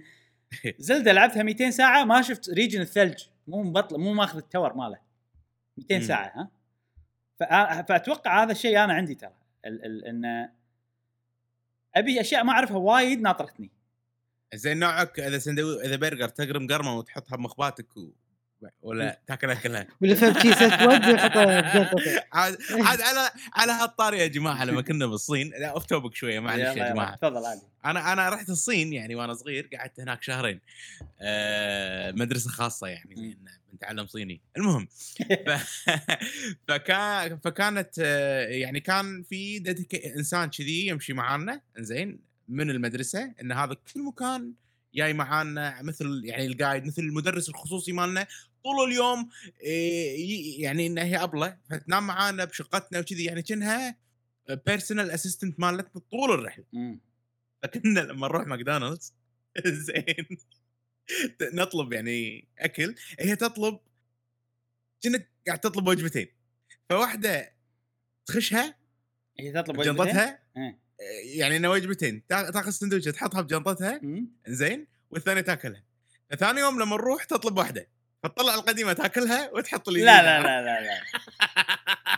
Zelda لعبتها 200 ساعة ما شفت region الثلج. مو مبطل مو ماخذ ال tower ماله. 200 مم. ساعة ها؟ فأ- فأتوقع هذا الشيء أنا عندي ترى. ال- ال- إن أبي أشياء ما أعرفها وايد ناطرتني. زين نوعك إذا سندويش إذا برجر تقرم قرمة وتحطها بمخباتك و... ولا تاكلها كلها ولا فهمت حطها بجنطته عاد عاد على على هالطاري يا جماعة لما كنا بالصين لا off topic شوية معلش يا جماعة تفضل عادي أنا أنا رحت الصين يعني وأنا صغير قعدت هناك شهرين آه مدرسة خاصة يعني. لأن بنتعلم صيني المهم. فكان فكانت آه، يعني كان في. إنسان كذي يمشي معانا زين من المدرسة إن هذا كل مكان جاي معانا مثل يعني ال guide مثل المدرس الخصوصي مالنا طول اليوم ي- يعني انها هي أبله فتنام معانا بشقتنا وكذي يعني كأنها personal assistant مالتنا طول الرحلة. فكنا لما نروح ماكدونالدز زين نطلب يعني أكل هي تطلب كأنك قاعد تطلب وجبتين فواحدة تخشها هي تطلب وجبتين؟ بجنطتها إيه. يعني إنه وجبتين تأ- تأخذ سندويشه تحطها بجنطتها. زين والثانيه تأكلها فثاني يوم لما نروح تطلب واحدة فتطلع القديمة تأكلها وتحط لي لا لا لا لا لا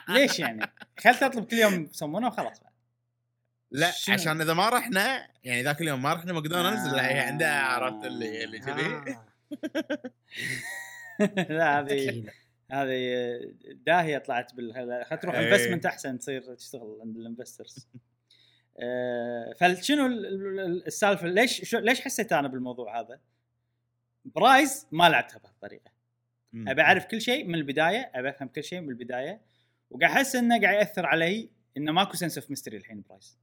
ليش يعني؟ خل تطلب كل يوم يسمونه وخلاص لا شنو؟ عشان إذا ما رحنا يعني ذاك اليوم ما رحنا ماكدونالدز لا هي عندها عرفت اللي اللي كذي آه. لا هذه. هذه داهية طلعت بال خل تروح إيه. investment أحسن تصير تشتغل عند ال investors آه، فشنو ال- ال- السالفة؟ ليش شو ليش حسيت أنا بالموضوع هذا؟ ب Rise ما لعبتها بهالطريقة. أبي أعرف كل شيء من البداية أبي أفهم كل شيء من البداية وقاعد أحس إنه قاعد يأثر علي إنه ماكو sense of mystery الحين ب Rise.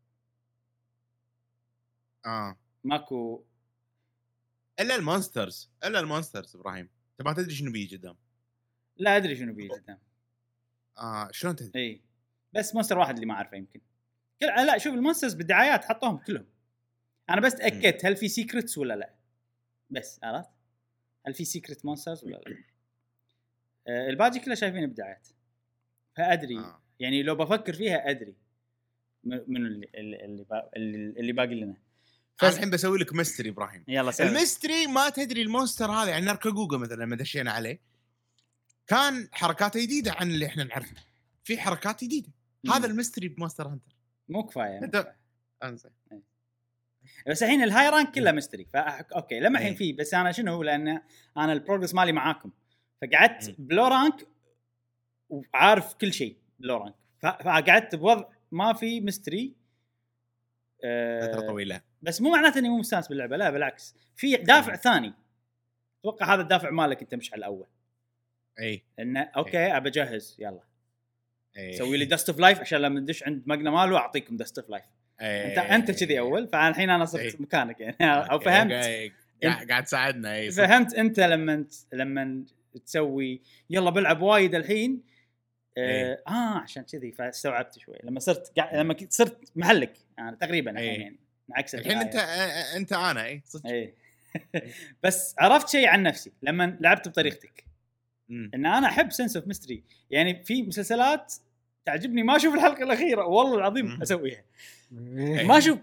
آه. ماكو. إلا ال monsters إلا ال monsters إبراهيم. انت ما تدري شنو بيجي قدام؟ لا أدري شنو بيجي قدام. آه شلون تدري؟ إي. بس monster واحد اللي ما أعرفه يمكن. كل لا شوف ال monsters بالدعايات حطوهم كلهم. أنا بس تأكدت هل في secrets ولا لا. بس عرفت؟ هل في secret monsters ولا لا؟ آه الباقي كله شايفينه بدعايات فأدري آه. يعني لو بفكر فيها أدري من اللي اللي اللي, با- اللي, اللي باقي لنا. بس- الحين بسوي لك mystery إبراهيم. يلا سوي. ال mystery ما تدري ال monster هذا يعني نركجوجا مثلا لما دشينا عليه. كان حركاته جديدة عن اللي إحنا نعرفه. في حركات جديدة. هذا ال mystery ب Monster Hunter مو كفاية مو أنت- كفاية. انزين بس الحين ال high rank كله mystery. فا okay لما الحين إيه. في بس أنا شنو لأن أنا ال progress مالي معاكم. فقعدت. ب low rank وعارف كل شيء ب low rank. فقعدت بوضع ما في mystery. فترة طويلة. بس مو معناته إني مو مستانس باللعبة لا بالعكس. في دافع ثاني. أتوقع هذا الدافع مالك أنت مش على الأول. اي إنه okay أبى أجهز يلا. سوي لي dust of life عشان لما ندش عند Magnamalo أعطيكم dust of life إيه. انت أنت كذي أول فالحين أنا صرت إيه. مكانك يعني أو فهمت. قاعد تساعدنا اي. فهمت أنت لما لما تسوي يلا بلعب وايد الحين آه, إيه. آه عشان كذي فاستوعبت شوي لما صرت قاعد لما صرت محلك أنا تقريبا الحين إيه. يعني عكس الحين انت الدعاية. أنت أنا اي صدق بس عرفت شيء عن نفسي لما لعبت بطريقتك مم. إن أنا أحب sense of mystery يعني في مسلسلات تعجبني ما أشوف الحلقة الأخيرة والله العظيم مم. أسويها إيه. ما أشوف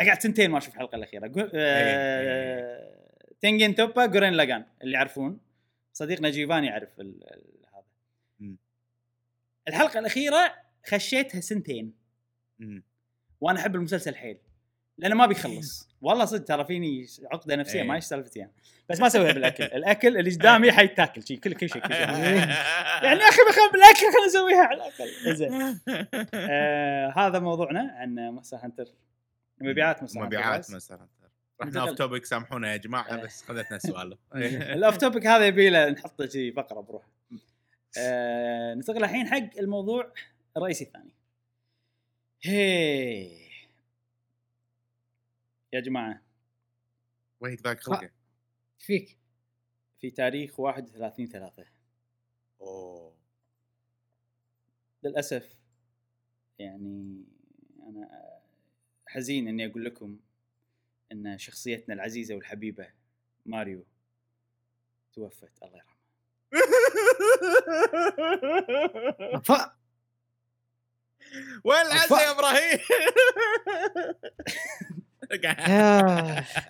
أقعد سنتين ما أشوف الحلقة الأخيرة جو- إيه. آه... تنجن توبا Gurren Lagann اللي يعرفون صديقنا جيفان يعرف ال... هذا مم. الحلقة الأخيرة خشيتها سنتين مم. وأنا أحب المسلسل حيل لأنه ما بيخلص. والله صدق ترى فيني عقدة نفسية إيه. ما إيش سالفتي يعني. بس ما اسويها بالأكل. الأكل اللي قدامي حيتاكل شي كل كل شيء كل شيء يعني يا أخي بخاف بالأكل خلينا نسويها على الأقل. زين. آه هذا موضوعنا عن Monster Hunter مبيعات Monster Hunter مبيعات Rise. مثلا رحنا اوف توبك سامحونا يا جماعة إيه. بس خذتنا السؤال الاوف توبك هذا يبي له نحطه شي فقره بروحه. آه ننتقل الحين حق الموضوع الرئيسي الثاني. هي يا جماعة. وهيك ذاك خلقه. فيك. في تاريخ 31 3 أوه. للأسف يعني أنا حزين إني أقول لكم إن شخصيتنا العزيزة والحبيبة ماريو توفت. الله يرحمه. ف... وين العزة يا إبراهيم؟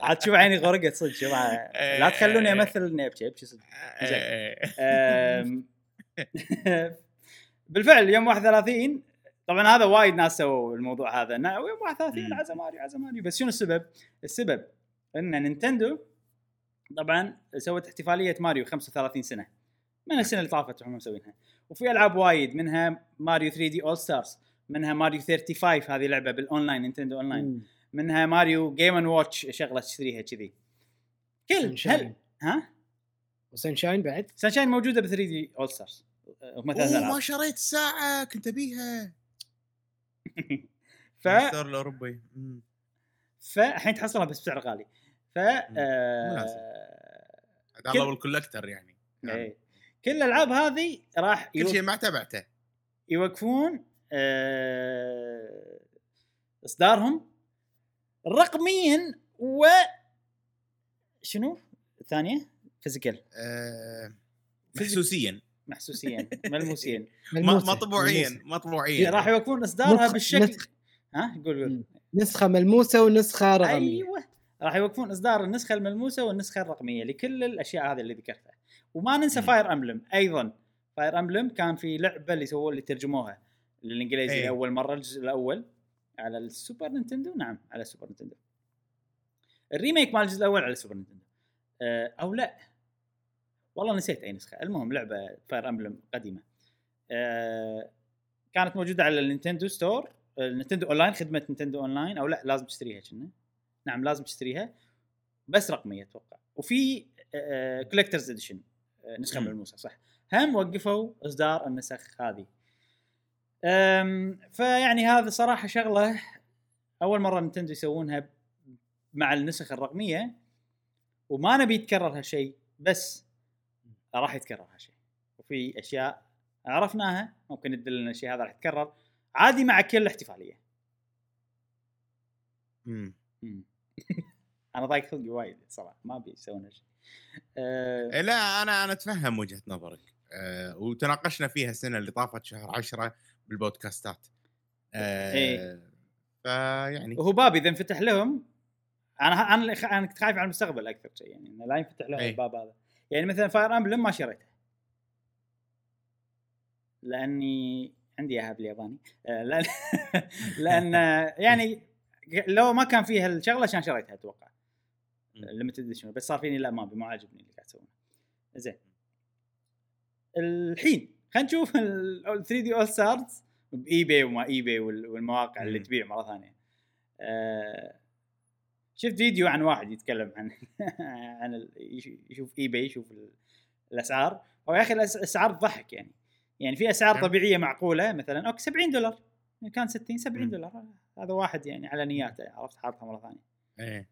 عاد شوف عيني غرقت صدق شوف لا تخلوني أمثل اني ابكي ابكي صدق. أم، بالفعل يوم 31 طبعا هذا وايد ناس سووا الموضوع هذا يوم 31 مم. عزا ماريو عزا ماريو بس شنو السبب؟ السبب إن نينتندو طبعا سوت احتفالية ماريو 35 سنة. من السنة اللي طافت وهم مسوينها. وفي ألعاب وايد منها ماريو 3D All-Stars منها ماريو 35 هذه لعبة بالأونلاين نينتندو أونلاين. مم. منها ماريو Game & Watch شغلة تشتريها كذي. كل هل؟ ها؟ و Sunshine بعد؟ Sunshine موجودة ب 3D All-Stars العاب ما شريت الساعة كنت أبيها. ف ال store الأوروبي. فالحين تحصلها بس بسعر غالي. ف مناسب. آه... هذا كل- الله بالكولكتر يعني. نعم. إيه. كل الألعاب هذه راح كل شيء ما تبعته يوقفون آه... إصدارهم رقميا و شنو؟ الثانية فيزيكال آه، محسوسيا. محسوسيا ملموسيا. مطبوعيا. مطبوعيا. راح يوقفون إصدارها بالشكل. نسخ. ها؟ قول قول. نسخة ملموسة ونسخة رقمية. أيوه. راح يوقفون إصدار النسخة الملموسة والنسخة الرقمية لكل الأشياء هذه اللي ذكرتها. وما ننسى. Fire Emblem أيضا. Fire Emblem كان في لعبة اللي سووا اللي ترجموها. للانجليزي أي. لأول مرة الجزء الأول. على السوبر نينتندو؟ نعم على السوبر نينتندو. ال remake مال الجزء الأول على السوبر نينتندو. أه أو لا. والله نسيت أي نسخة. المهم لعبة Fire Emblem قديمة. أه كانت موجودة على النينتندو store النينتندو اونلاين خدمة نينتندو اونلاين أو لا لازم تشتريها كنا. نعم لازم تشتريها. بس رقمية أتوقع. وفي collector's edition نسخة مم. ملموسة صح. هم وقفوا إصدار النسخ هذه. فيعني هذا صراحة شغلة أول مرة نينتندو يسوونها مع النسخ الرقمية وما نبي يتكرر هالشيء بس راح يتكرر هالشيء وفي أشياء عرفناها ممكن تدل إن الشيء هذا راح يتكرر عادي مع كل احتفاليه. أنا ضايق خلقي وايد صراحة ما أبي يسوون هالشيء أه إيه، لا أنا أنا أتفهم وجهة نظرك. أه وتناقشنا فيها السنة اللي طافت شهر 10 بالبودكاستات إيه. فيعني. وهو باب إذا انفتح لهم أنا أنا أنا كنت خايف على المستقبل أكثر شيء يعني إنه لا ينفتح لهم أي. الباب هذا. يعني مثلا Fire Emblem ما شريتها لأني عندي إياها بالياباني. آه، لأن لأن يعني لو ما كان فيها الشغلة كان شريتها أتوقع. limited edition بس صار فيني لا ما أبي ما عاجبني اللي قاعد تسوونه زين. الحين. خلينا نشوف ال 3D All-Stars ب eBay وما eBay والمواقع اللي. تبيع مرة ثانية. آه، شفت فيديو عن واحد يتكلم عن عن ال- يشوف eBay يشوف ال- الأسعار. هو يا أخي الأسعار تضحك يعني. يعني في أسعار نعم. طبيعية معقولة مثلا okay 70 دولار. كان 60 70 مم. دولار. هذا واحد يعني على نياته عرفت حاطها مرة ثانية. إيه.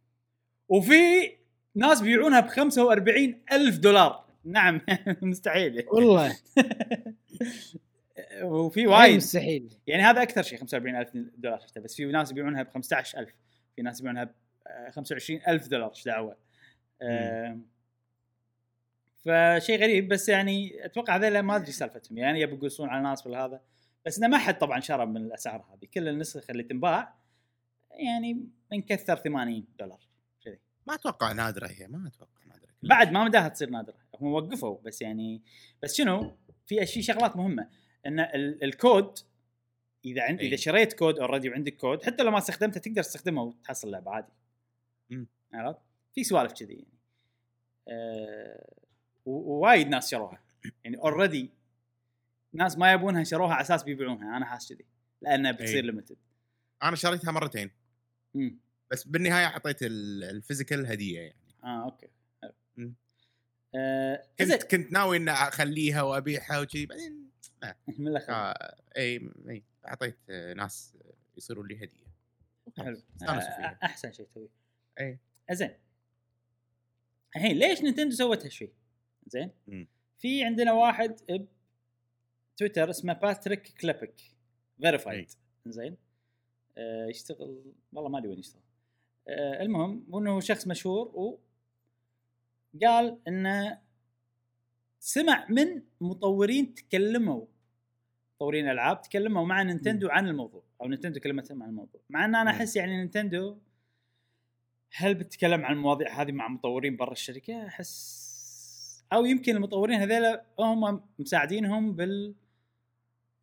وفي ناس بيبيعونها ب 45 ألف دولار. نعم مستحيل. والله. وفي وايد. مستحيل. يعني هذا أكثر شيء 45 ألف دولار شفته بس في ناس يبيعونها ب 15000 في ناس يبيعونها ب 25000 دولار إيش دعوة؟ آم، فشيء غريب بس يعني أتوقع هذول ما أدري سالفتهم. يعني يبي يقصون على الناس ولا هذا. بس إنه ما حد طبعا شرى من الأسعار هذه. كل النسخ اللي تنباع يعني من كثر 80 دولار. كذي. ما أتوقع نادرة هي ما أتوقع. بعد ما مداها تصير نادرة هم وقفوا بس يعني بس شنو في اشياء شغلات مهمة إن ال- الكود إذا عند إي. إذا شريت code already وعندك كود حتى لو ما استخدمته تقدر تستخدمه وتحصل لعبه عادي مم. عرفت؟ في سوالف كذي يعني أه ووايد ناس شروها يعني already ناس ما يبونها شروها على أساس بيبيعونها أنا حاس كذي لأنها بتصير. limited أنا شريتها مرتين امم بس بالنهاية أعطيت ال- ال physical هدية يعني آه okay. مم. آه كنت كنت ناوي إني أخليها وأبيعها وكذي بعدين من الآخر آه إي إي أعطيت آه، ناس يصيروا لي هدية. حلو. آه، أحسن شيء تسويه. إي. زين. الحين ليش نينتندو سوت هالشيء؟ زين. في عندنا واحد بتويتر اسمه باتريك كليبك verified زين. آه يشتغل والله ما أدري وين يشتغل. آه المهم هو إنه شخص مشهور و قال إنه سمع من مطورين تكلموا مطورين ألعاب تكلموا مع نينتندو عن الموضوع أو نينتندو كلمتهم عن الموضوع مع إن أنا. أحس يعني نينتندو هل بتتكلم عن المواضيع هذه مع مطورين برا الشركة أحس أو يمكن المطورين هذيلا هم مساعدينهم بال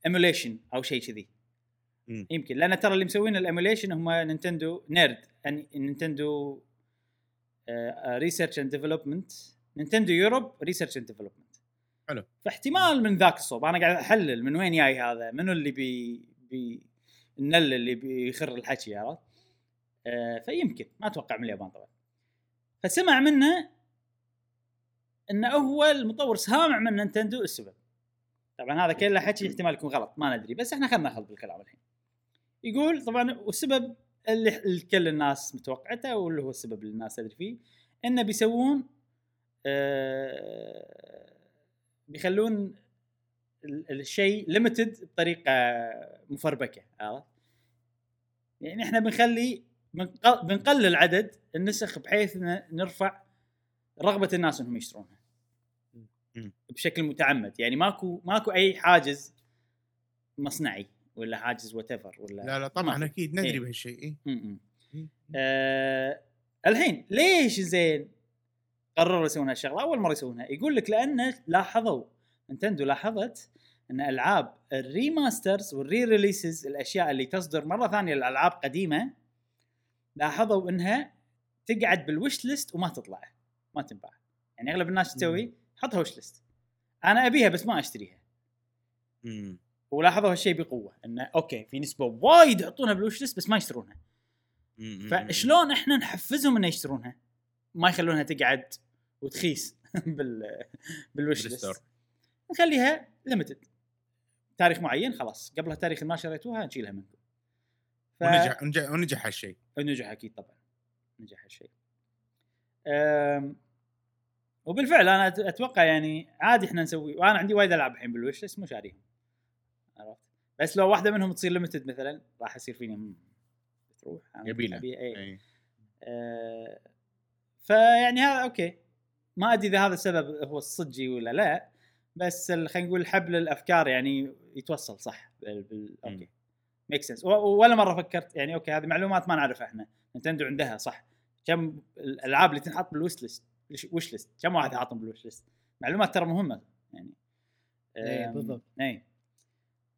emulation أو شيء كذي. يمكن لأن ترى اللي مسوين ال emulation هم نينتندو NERD يعني Nintendo research and development Nintendo Europe research and development حلو. فاحتمال من ذاك الصوب. أنا قاعد أحلل من وين جاي هذا منو اللي بي, بي النل اللي بيخر الحكي عرفت؟ آه فيمكن. ما أتوقع من اليابان طبعا. فسمع منه إنه هو المطور سامع من نينتندو السبب. طبعا هذا كله حكي احتمال يكون غلط. ما ندري. بس إحنا خلينا ناخذ بالكلام الحين. يقول طبعا والسبب اللي كل الناس متوقعته واللي هو السبب اللي الناس تدري فيه انه بيسوون آه بيخلون ال- الشيء ليمتد بطريقة مفربكة عرفت؟ يعني إحنا بنخلي بنق- بنقلل عدد النسخ بحيث نرفع رغبة الناس إنهم يشترونها. بشكل متعمد يعني ماكو ماكو أي حاجز مصنعي ولا حاجز what ولا لا لا طبعا. أكيد ندري إيه. بهالشيء. إيه. آه الحين ليش زين قرروا يسوون هالشغلة أول مرة يسوونها يقول لك لأن لاحظوا نتندو لاحظت إن ألعاب ال remasters وال re-releases الأشياء اللي تصدر مرة ثانية الالعاب قديمة لاحظوا إنها تقعد بال wish list وما تطلع ما تنباع يعني أغلب الناس تسوي حطها wish list أنا أبيها بس ما أشتريها مم. ولاحظوا هالشيء بقوة انه okay في نسبة وايد يحطونها بال wish list بس ما يشترونها. فشلون إحنا نحفزهم إنه يشترونها؟ ما يخلونها تقعد وتخيس بال بال wish list. نخليها limited تاريخ معين خلاص. قبلها تاريخ ما شريتوها نشيلها منكم ف... ونجح ونجح ونجح هالشيء. نجح أكيد طبعا. نجح هالشيء. أم... وبالفعل أنا أتوقع يعني عادي إحنا نسوي وأنا عندي وايد ألعاب الحين بال wish list مو شاريهم. عرفت؟ بس لو واحدة منهم تصير limited مثلا راح يصير فيني تروح. يبيلها. أبي- إيه. آه، فيعني هذا okay. ما أدري إذا هذا السبب هو الصجي ولا لا بس خلينا نقول حبل الأفكار يعني يتوصل صح بال... بال... okay. make sense ولا مرة فكرت يعني okay هذه معلومات ما نعرفها إحنا. نتندو عندها صح. كم الألعاب اللي تنحط بال wish list wish list كم واحد حاطهم بال wish list معلومات ترى مهمة يعني. أم، بالضبط. اي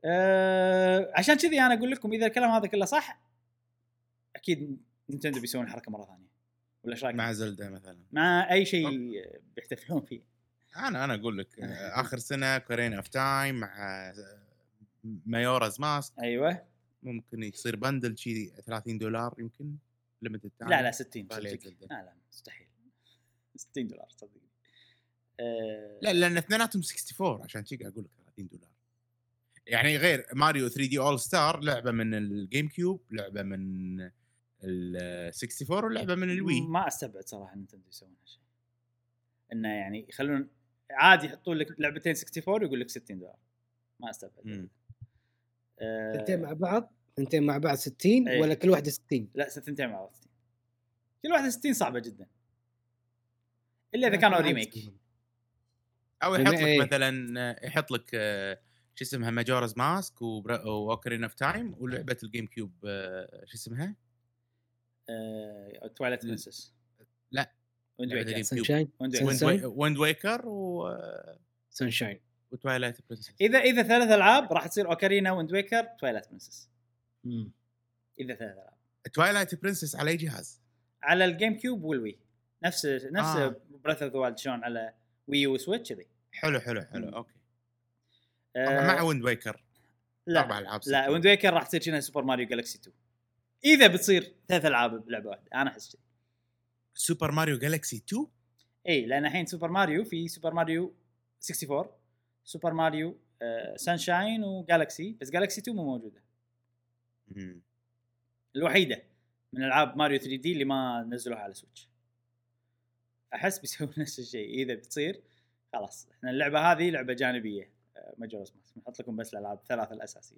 أه عشان كذي أنا أقول لكم إذا الكلام هذا كله صح أكيد نينتندو بيسوون الحركه مرة ثانية. ولا إيش رأيك؟ مع زيلدا مثلا. مع أي شيء بيحتفلون فيه. أنا أنا أقول لك آه، آخر سنة Ocarina of Time مع آه، Majora's Mask أيوه. ممكن يصير bundle شي 30 دولار يمكن limited لا لا 60 غالية صدق. جداً. لا لا مستحيل. 60 دولار صدق أه. لا لأن اثنيناتهم 64 عشان قاعد أقول لك 30 دولار. يعني غير ماريو 3D All-Stars لعبة من ال GameCube لعبة من ال 64 ولعبة من ال Wii. ما استبعد صراحة نينتندو يسوون هالشيء إنه يعني يخلون عادي يحطون لك لعبتين 64 ويقول لك 60 دولار. ما استبعد. ثنتين مع بعض ثنتين مع بعض 60 إيه. ولا كل واحدة 60 لا ثنتين مع بعض 60 كل واحدة 60 صعبة جدا. إلا إذا كانوا remake. أو يحط لك إيه. مثلا آه، يحط لك آه، شو اسمها Majora's Mask و Ocarina of Time ولعبة ال GameCube آه، شو اسمها؟ Twilight Princess لا. Wind Waker و Sunshine و Twilight Princess إذا إذا ثلاث ألعاب راح تصير Ocarina Wind Waker Twilight Princess. إذا ثلاث ألعاب. Twilight Princess على أي جهاز؟ على ال GameCube وال Wii نفس نفس آه. Breath of the Wild شلون على Wii و Switch كذي. حلو حلو حلو. مم. okay. آه، طبعا مع Wind Waker أربع لا ألعاب لا. Wind Waker راح تصير كأنها Super Mario Galaxy 2 إذا بتصير ثلاث ألعاب بلعبة واحدة أنا أحس Super Mario Galaxy 2 إي لأن الحين Super Mario في Super Mario 64 Super Mario آه Sunshine و Galaxy بس Galaxy 2 مو موجودة. مم. الوحيدة من ألعاب ماريو 3D اللي ما نزلوها على Switch أحس بيسوون نفس الشيء. إذا بتصير خلاص. إحنا اللعبة هذه لعبة جانبية. Majora's Mask نحط لكم بس الألعاب الثلاثة الأساسية.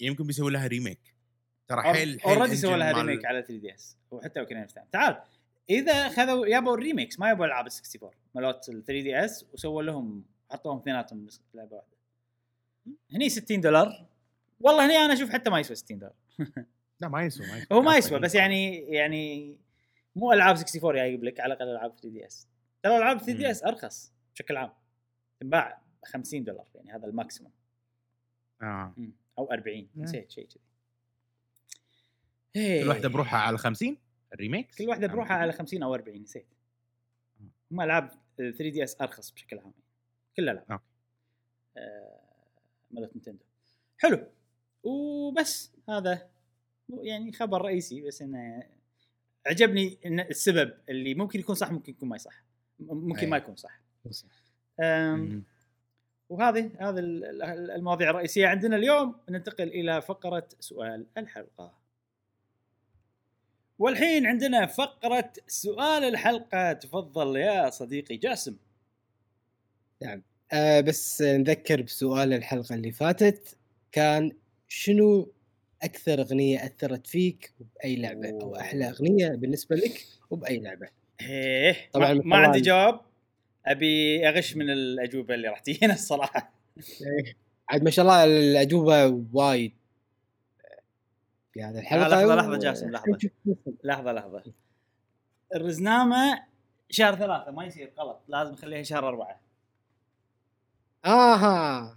يمكن بيسوي لها remake ترى حيل حيل already سووا لها remake على 3DS وحتى Ocarina of Time تعال إذا خذوا يابوا ال remakes ما يبوا ألعاب ال 64 مالوت ال 3DS وسووا لهم حطوهم اثنيناتهم بس لعبة واحدة. هني 60 دولار. والله هني أنا أشوف حتى ما يسوى 60 دولار. لا ما يسوى ما يسوى. هو ما يسوى. بس يعني يعني مو ألعاب 64 جايب لك على الأقل ألعاب 3 دي اس ترى ألعاب 3 دي اس أرخص بشكل عام. تنباع. 50 دولار يعني هذا ال maximum آه. مم. أو 40 مم. نسيت شيء كذي إيه. كل واحدة بروحها على 50 ال remake كل واحدة بروحها على 50 أو 40 نسيت هم العاب 3DS أرخص بشكل عام كل الالعاب okay. آه، مالت نينتندو حلو وبس هذا يعني خبر رئيسي بس إنه عجبني إن السبب اللي ممكن يكون صح ممكن يكون ما يصح م- ممكن ما أي. يكون صح. وهذه هذه ال- ال- المواضيع الرئيسية عندنا اليوم. ننتقل إلى فقرة سؤال الحلقة. والحين عندنا فقرة سؤال الحلقة. تفضل يا صديقي جاسم. آه بس نذكر بسؤال الحلقة اللي فاتت. كان شنو أكثر أغنية أثرت فيك بأي لعبة؟ أو أوه. أحلى أغنية بالنسبة لك وبأي لعبة؟ إيه طبعاً ما طبعاً. عندي جواب. أبي أغش من الأجوبة اللي راح تجينا الصراحة. عاد ما شاء الله الأجوبة وايد. في هذه الحلقة لحظة- و- لحظة جاسم، لحظة. لحظة لحظة. الرزنامة شهر ثلاثة ما يصير غلط. لازم نخليها شهر أربعة. آها.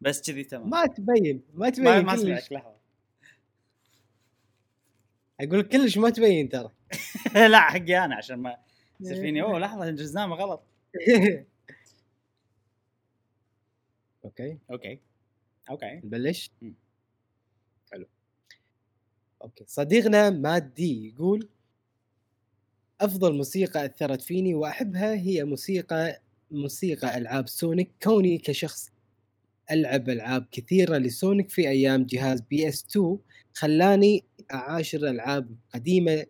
بس كذي تمام. ما تبين ما تبين ما, ما كلش. اسمعك لحظة أقول كلش ما تبين ترى. لا حقي أنا عشان ما يصير فيني. أوه لحظة الرزنامة غلط. Okay. Okay. Okay. نبلش. حلو. Okay. صديقنا مادي يقول أفضل موسيقى أثرت فيني وأحبها هي موسيقى موسيقى ألعاب سونيك كوني كشخص ألعب ألعاب كثيرة لسونيك في أيام جهاز PS2 خلاني أعاشر ألعاب قديمة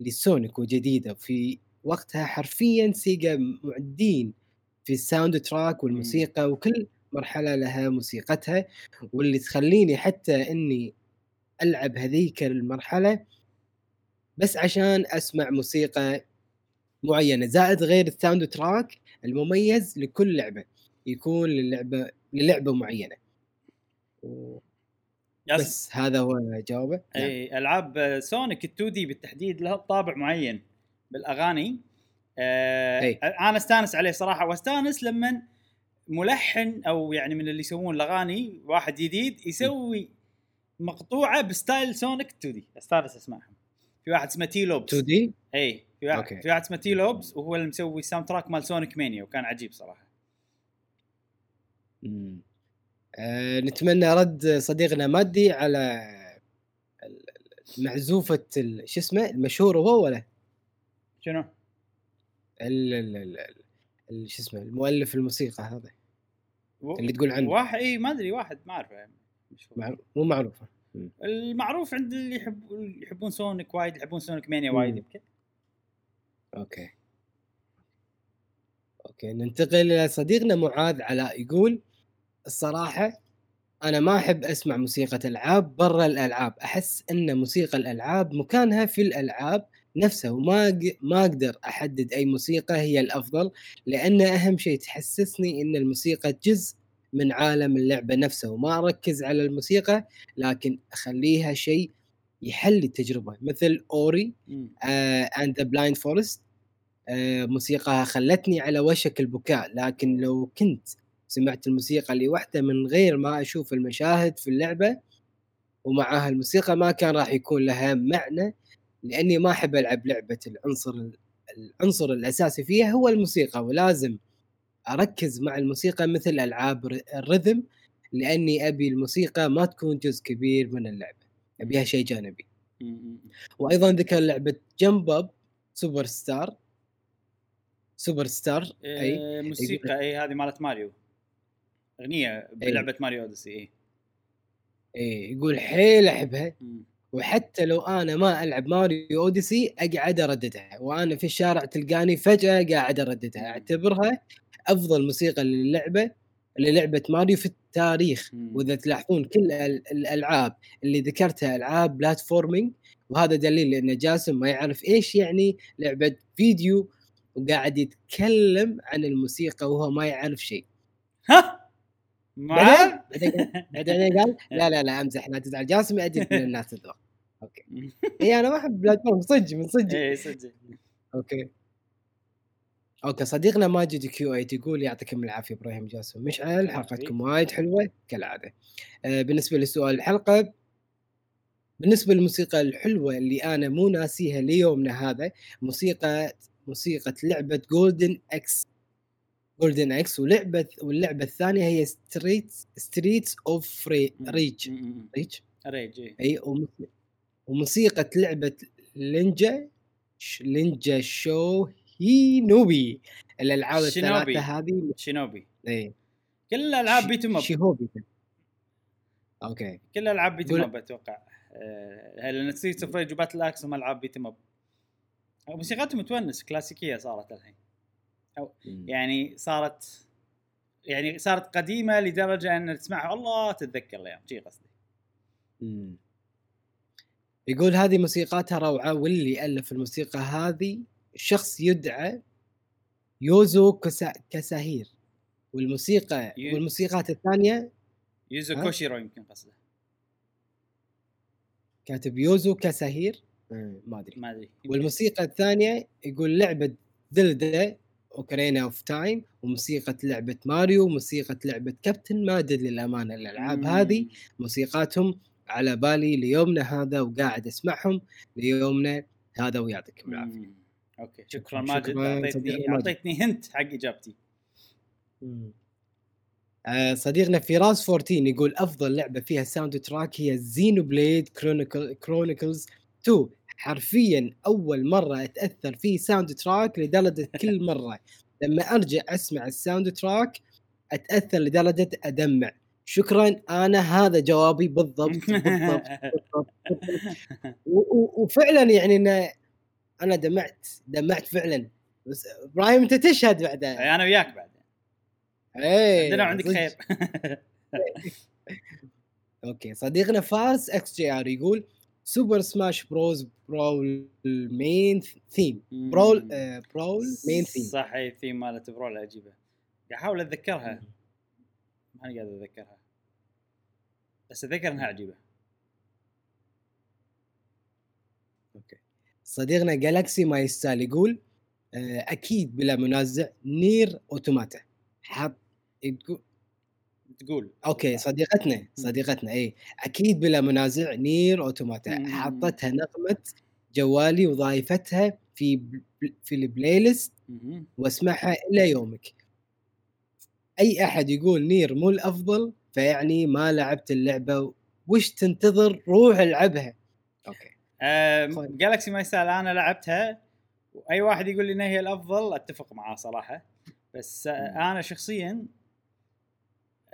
لسونيك وجديدة. في وقتها حرفيا سيجا معدين في ال soundtrack والموسيقى وكل مرحلة لها موسيقتها. واللي تخليني حتى إني ألعب هذيك المرحلة بس عشان أسمع موسيقى معينة زائد غير ال soundtrack المميز لكل لعبة. يكون للعبة للعبة معينة. و- yes. بس هذا هو جوابه. نعم. اي ألعاب سونيك ال 2D بالتحديد لها طابع معين بالأغاني. آه أي. أنا أستانس عليه صراحة وأستانس لما ملحن أو يعني من اللي يسوون الأغاني واحد جديد يسوي مقطوعة ب style سونيك 2D أستانس أسمعهم. في واحد اسمه Tee Lopes 2D اي في واحد okay. في واحد اسمه Tee Lopes وهو اللي مسوي ال soundtrack مال سونيك مانيا وكان عجيب صراحة. آه نتمنى رد صديقنا مادي على ال- شو اسمه؟ المشهور هو ولا؟ شنو؟ ال- ال- ال- ال- شو اسمه؟ المؤلف الموسيقى هذا. و- اللي تقول عنه. واحد إي ما أدري واحد ما أعرفه. يعني. مع- مو معروفة. المعروف عند اللي يحب يحبون سونيك وايد يحبون سونيك مانيا. وايد يمكن. Okay. Okay ننتقل إلى صديقنا معاذ علاء يقول الصراحة أنا ما أحب أسمع موسيقى العاب برا الألعاب أحس إن موسيقى الألعاب مكانها في الألعاب نفسها وما ما أقدر أحدد أي موسيقى هي الأفضل لأن أهم شيء تحسسني إن الموسيقى جزء من عالم اللعبة نفسه وما أركز على الموسيقى لكن أخليها شيء يكمل التجربة مثل Ori. and the Blind Forest موسيقاها خلتني على وشك البكاء لكن لو كنت سمعت الموسيقى لوحدها من غير ما أشوف المشاهد في اللعبة ومعها الموسيقى ما كان راح يكون لها معنى لأني ما أحب ألعب لعبة العنصر العنصر الأساسي فيها هو الموسيقى ولازم أركز مع الموسيقى مثل ألعاب ال rhythm لأني أبي الموسيقى ما تكون جزء كبير من اللعبة أبيها شيء جانبي. وأيضا ذكر لعبة Jump Up, Super Star Super Star أي؟ آه، موسيقى أي هذه مالت ماريو. أغنية بلعبة ماريو أوديسي اي اي يقول حيل أحبها. وحتى لو أنا ما ألعب ماريو أوديسي أقعد أرددها. وأنا في الشارع تلقاني فجأة قاعد أرددها. أعتبرها أفضل موسيقى للعبة للعبة ماريو في التاريخ. وإذا تلاحظون كل ال- الألعاب اللي ذكرتها ألعاب platforming. وهذا دليل ان جاسم ما يعرف إيش يعني لعبة فيديو. وقاعد يتكلم عن الموسيقى وهو ما يعرف شيء. ها! بعدين؟ بعدين؟ قال لا لا لا امزح لا تزعل. جاسم ادري من الناس الذوق okay. إي أنا ما أحب platform صدق من صدق. إي صدق. Okay. Okay صديقنا ماجد Q8 يقول يعطيكم العافية إبراهيم جاسم مشعل. حلقتكم وايد حلوة كالعادة. آه بالنسبة لسؤال الحلقة بالنسبة للموسيقى الحلوة اللي أنا مو ناسيها ليومنا هذا موسيقى موسيقى لعبة جولدن إكس جولدن إكس ولعبة واللعبة الثانية هي ستريت ستريتس اوف ريج. ريج ريج اي أي وموس- وموسيقى لعبة لينجا لينجا شو هي نوبي الألعاب. الثلاثة هذه شينوبي. اي كل الألعاب بيت اب شيهوبي. أوكي. كل الألعاب بيت أب أتوقع. آه، لأن ستريت اوف ريج وباتل أكس هم ألعاب بيت أب. موسيقتهم تونس كلاسيكية صارت الحين. يعني صارت يعني صارت قديمة لدرجة أن تسمعها الله تتذكر الأيام. شي قصدي. مم. يقول هذه موسيقاتها روعة واللي الف الموسيقى هذه شخص يدعى يوزو كسا... كساهير. والموسيقى يو- والموسيقات الثانية يوزو ها؟ كوشيرو يمكن قصده. كاتب يوزو كساهير. ما أدري. ما أدري. والموسيقى الثانية يقول لعبة Zelda Ocarina of Time وموسيقى لعبة ماريو وموسيقى لعبة كابتن ما ادري للأمانة الألعاب. هذه موسيقاتهم على بالي ليومنا هذا وقاعد أسمعهم ليومنا هذا ويعطيكم العافية. أوكي شكرا ماجد اعطيتني ماجد. أعطيتني hint حق إجابتي مم. آه صديقنا فراس 14 يقول أفضل لعبة فيها soundtrack هي Xenoblade Chronicle Chronicles 2 حرفيا أول مرة أتأثر في soundtrack لدرجة كل مرة. لما أرجع أسمع ال soundtrack أتأثر لدرجة أدمع. شكرا أنا هذا جوابي بالضبط بالضبط, بالضبط. و- و- وفعلا يعني أنا, أنا دمعت دمعت فعلا. بس إبراهيم أنت تشهد بعدها. أنا وياك بعد. إيه عندنا وعندك صدق. خير. okay صديقنا فارس XGR يقول Super Smash Bros Brawl main theme Brawl آه Brawl main theme صح اي الثيم مالت Brawl عجيبة. قاعد أحاول أتذكرها. ماني قاعد أتذكرها. بس أتذكر إنها عجيبة. صديقنا Galaxy ما يستاهل يقول آه أكيد بلا منازع Nier Automata. حط يقول تقول. okay صديقتنا صديقتنا اي أكيد بلا منازع Nier Automata. حطتها نغمة جوالي وضايفتها في في ال playlist. وأسمعها إلى يومك. أي أحد يقول Nier مو الأفضل فيعني ما لعبت اللعبة وش تنتظر روح العبها. okay. Galaxy ما يسال أنا لعبتها وأي واحد يقول لي إنها هي الأفضل أتفق معاه صراحة. بس آه، أنا شخصيا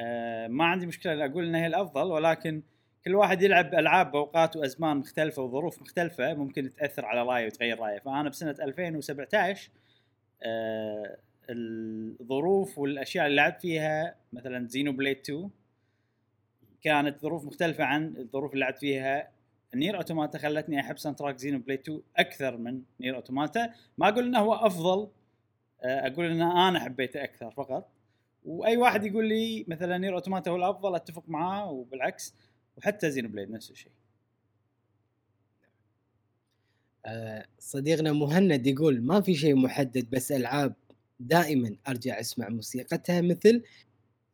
آه، ما عندي مشكلة أقول انها هي الأفضل ولكن كل واحد يلعب ألعاب بأوقات وأزمان مختلفة وظروف مختلفة ممكن تأثر على رأيه وتغير رأيه. فأنا بسنة 2017 آه، الظروف والأشياء اللي لعبت فيها مثلا زينو بليد 2 كانت ظروف مختلفة عن الظروف اللي لعبت فيها Nier Automata خلتني أحب soundtrack Xenoblade 2 أكثر من Nier Automata ما أقول إنه هو أفضل آه، أقول إن أنا حبيته أكثر فقط. واي واحد يقول لي مثلا Nier Automata هو الأفضل أتفق معاه وبالعكس. وحتى Xenoblade نفس الشيء. آه، صديقنا مهند يقول ما في شيء محدد بس ألعاب دائما أرجع أسمع موسيقتها مثل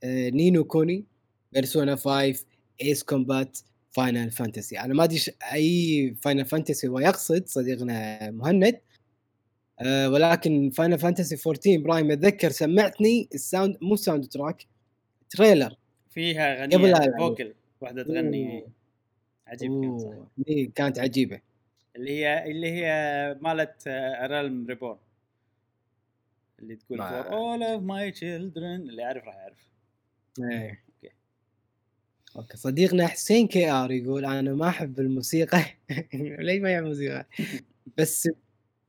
آه، Ni no Kuni Persona 5 Ace Combat Final Fantasy أنا ما أدري أي Final Fantasy هو يقصد صديقنا مهند. آه، ولكن Final Fantasy 14 براهيم أتذكر سمعتني ال sound مو soundtrack trailer فيها قبل غنية ألعب. فوكل واحدة تغني. عجيب كانت دي كانت عجيبة. اللي هي اللي هي مالت Realm Reborn اللي تقول ما- for all of my children. اللي يعرف راح يعرف إيه. أوكي. أوكي. صديقنا حسين KR يقول أنا ما أحب الموسيقى. ليه ما يحب الموسيقى؟ بس آه،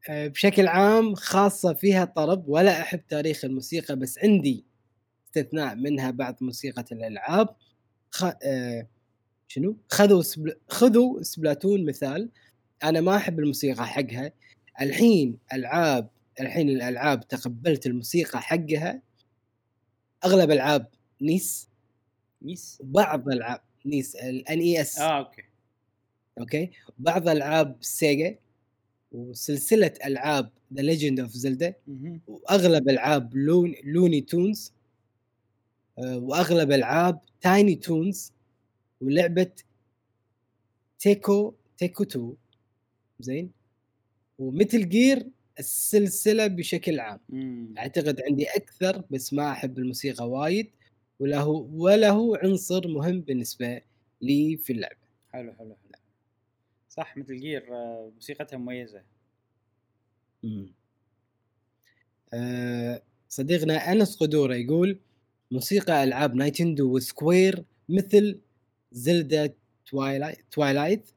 بشكل عام خاصة فيها طرب ولا أحب تاريخ الموسيقى بس عندي استثناء منها بعض موسيقى الألعاب. خ... آه، شنو؟ خذوا Spl... خذوا Splatoon مثال. أنا ما أحب الموسيقى حقها. الحين ألعاب الحين الألعاب تقبلت الموسيقى حقها. أغلب ألعاب NES. ميس وبعض ألعاب NES ال NES آه okay. okay? بعض ألعاب Sega. وسلسلة ألعاب The Legend of Zelda. وأغلب ألعاب Loon Looney Tunes آه، وأغلب ألعاب Tiny Toons ولعبة تيكو تيكو 2 زين؟ ومثل جير السلسلة بشكل عام. مم. أعتقد عندي أكثر بس ما أحب الموسيقى وايد وله وله عنصر مهم بالنسبة لي في اللعبة. حلو حلو حلو. صح مثل جير آه، موسيقتها مميزة. مم. آه، صديقنا أنس قدورة يقول موسيقى ألعاب Nintendo و Square مثل Zelda Twilight Twilight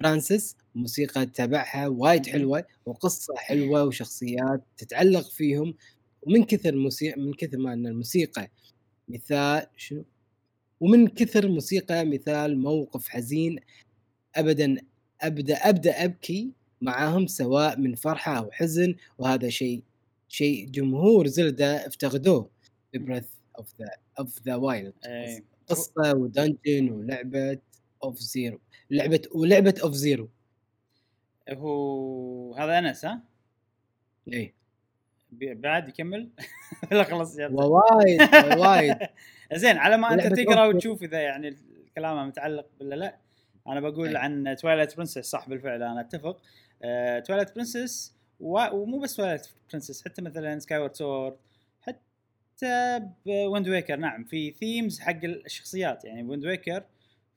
Princess موسيقى تبعها وايد حلوة وقصة حلوة وشخصيات تتعلق فيهم. ومن كثر موسيقى من كثر ما أن الموسيقى مثال شنو؟ ومن كثر موسيقى مثال موقف حزين ابدا أبدأ أبدأ أبكي معاهم سواء من فرحة أو حزن وهذا شيء شيء جمهور Zelda افتقدوه. ب Breath of the of the Wild اي قصة و dungeon ولعبة F-Zero لعبة ولعبة F-Zero هو هذا أنس ها؟ اي بي- بعد يكمل؟ لا خلاص يلا. ووايد وايد زين على ما أنت تقرأ. وتشوف إذا يعني كلامه متعلق ولا لا. أنا بقول أي. عن Twilight Princess صح بالفعل أنا اتفق. Twilight Princess ومو بس Twilight Princess حتى مثلا Skyward Sword حتى ب Wind Waker نعم في themes حق الشخصيات. يعني ب Wind Waker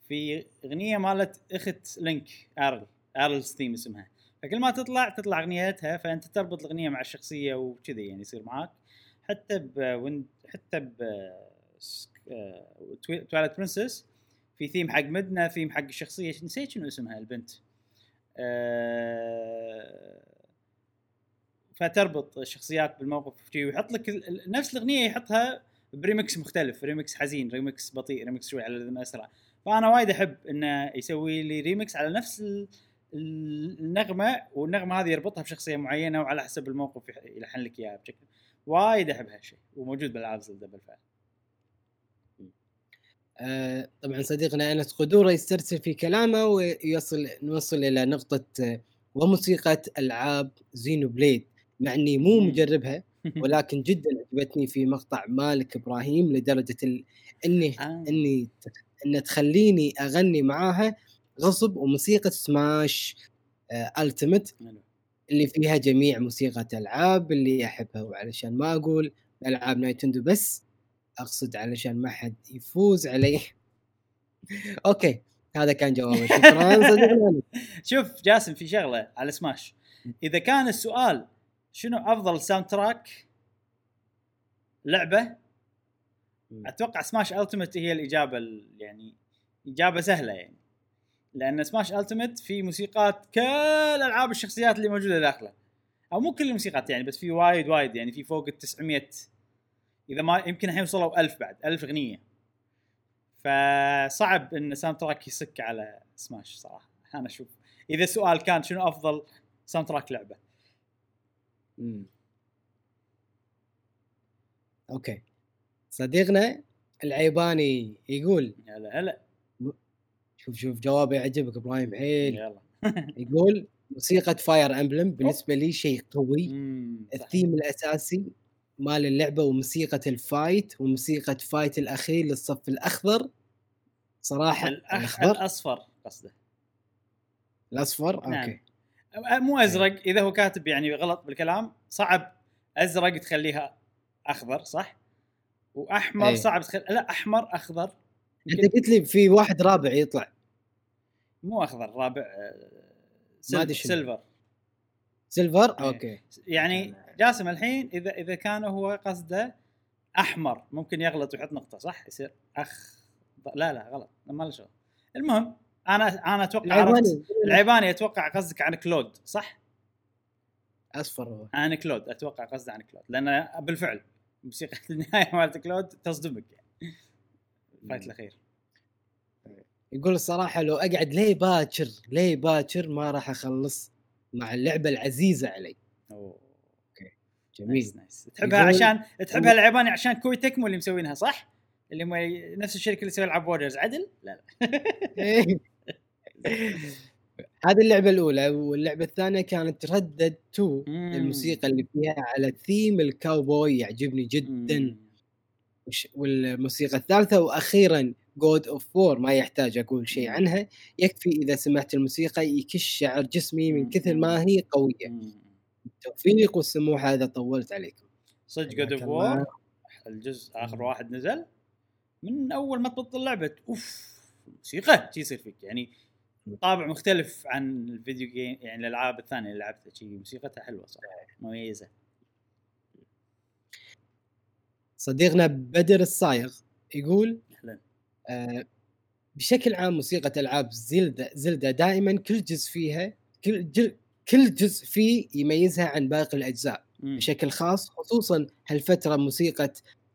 في أغنية مالت إخت Link Aryll Aryll's theme اسمها. فكل ما تطلع تطلع أغنيتها فأنت تربط الأغنية مع الشخصية وكذي يعني يصير معاك. حتى ب Wind حتى ب Twilight Princess في ثيم حق Midna theme حق الشخصيه نسيت شنو اسمها البنت. آه، فتربط الشخصيات بالموقف ويحط لك نفس الأغنية يحطها بريمكس مختلف ريمكس حزين ريمكس بطيء ريمكس شوي على ال rhythm أسرع. فأنا وايد أحب إنه يسوي لي ريمكس على نفس ال- ال- النغمة والنغمة هذه يربطها بشخصية معينة وعلى حسب الموقف يلحن لك إياها بشكل. وايد أحب هالشيء وموجود بالألعاب زلدا بالفعل. طبعا صديقنا أنس قدورة يسترسل في كلامه ويصل نوصل إلى نقطة آه، وموسيقى ألعاب زينو بليد مع اني مو. مجربها ولكن جدا عجبتني في مقطع مالك إبراهيم لدرجة ال... إني آه. إني إن تخليني أغني معاها غصب وموسيقى سماش التيمت حلو. اللي فيها جميع موسيقى ألعاب اللي أحبها وعلشان ما أقول ألعاب نينتندو بس أقصد علشان ما حد يفوز علي okay هذا كان جوابي. شكرا شوف جاسم في شغلة على سماش. إذا كان السؤال شنو أفضل soundtrack لعبة؟ أتوقع سماش ألتيمت هي الإجابة ال- يعني إجابة سهلة يعني. لأن سماش التيمت في موسيقات كل ألعاب الشخصيات اللي موجودة داخله. أو مو كل الموسيقات يعني بس في وايد وايد يعني. في فوق ال 900 إذا ما يمكن الحين وصلوا 1000 بعد 1000 اغنيه فصعب إن soundtrack يسك على سماش صراحة. أنا أشوف. إذا السؤال كان شنو أفضل soundtrack لعبة؟ مم. okay. صديقنا العيباني يقول هلا هلا. شوف شوف جوابه يعجبك إبراهيم حيل يلا. يقول موسيقى فاير امبلم بالنسبة لي شيء قوي. الثيم الأساسي مال اللعبة وموسيقى ال fight وموسيقى fight الأخير للصف الأخضر صراحة. الأخضر الأصفر قصده الأصفر نعم. okay مو أزرق إذا هو كاتب يعني غلط بالكلام صعب أزرق تخليها أخضر صح؟ وأحمر إيه. صعب تخلي لا أحمر أخضر أنت قلت لي في واحد رابع يطلع مو أخضر رابع آه،. silver. silver إيه. okay يعني جاسم الحين اذا إذا كان هو قصده أحمر ممكن يغلط ويحط نقطة صح؟ يصير أخ لا لا غلط ما له شغل. المهم أنا أنا أتوقع العيباني. العيباني أتوقع قصدك عن كلود صح؟ أصفر هو. عن كلود أتوقع قصده عن كلود لأن بالفعل موسيقى النهاية مالت كلود تصدمك. يعني الأخير. يقول الصراحة لو أقعد ليه باكر ليه باكر ما راح أخلص مع اللعبة العزيزة علي. أوه. جميل نايس نايس تحبها يقول- عشان تحبها العيباني عشان كوي تكمو اللي مسوينها صح؟ اللي هم نفس الشركة اللي تسوي ألعاب ووريرز عدل؟ لا لا إيه. هذه اللعبة الأولى واللعبة الثانية كانت ردد 2 مم. الموسيقى اللي فيها على ثيم الكاوبوي يعجبني جدا والموسيقى الثالثة وأخيرا قود أوف وور ما يحتاج أقول شيء عنها يكفي إذا سمعت الموسيقى يكش شعر جسمي من كثر ما هي قوية. التوفيق والسموحه هذا طولت عليكم. صدق قود أوف وور. الجزء آخر واحد نزل. من أول ما تبطل لعبة أوف موسيقى شي يصير فيك. يعني طابع مختلف عن ال video game يعني الألعاب الثانية اللي لعبتها. شي موسيقتها حلوة صراحة مميزة. صديقنا بدر الصايغ يقول أهلا. آه، بشكل عام موسيقى ألعاب زلدا زلدا دائما كل جزء فيها كل جل كل جزء فيه يميزها عن باقي الأجزاء مم. بشكل خاص خصوصا هالفترة موسيقى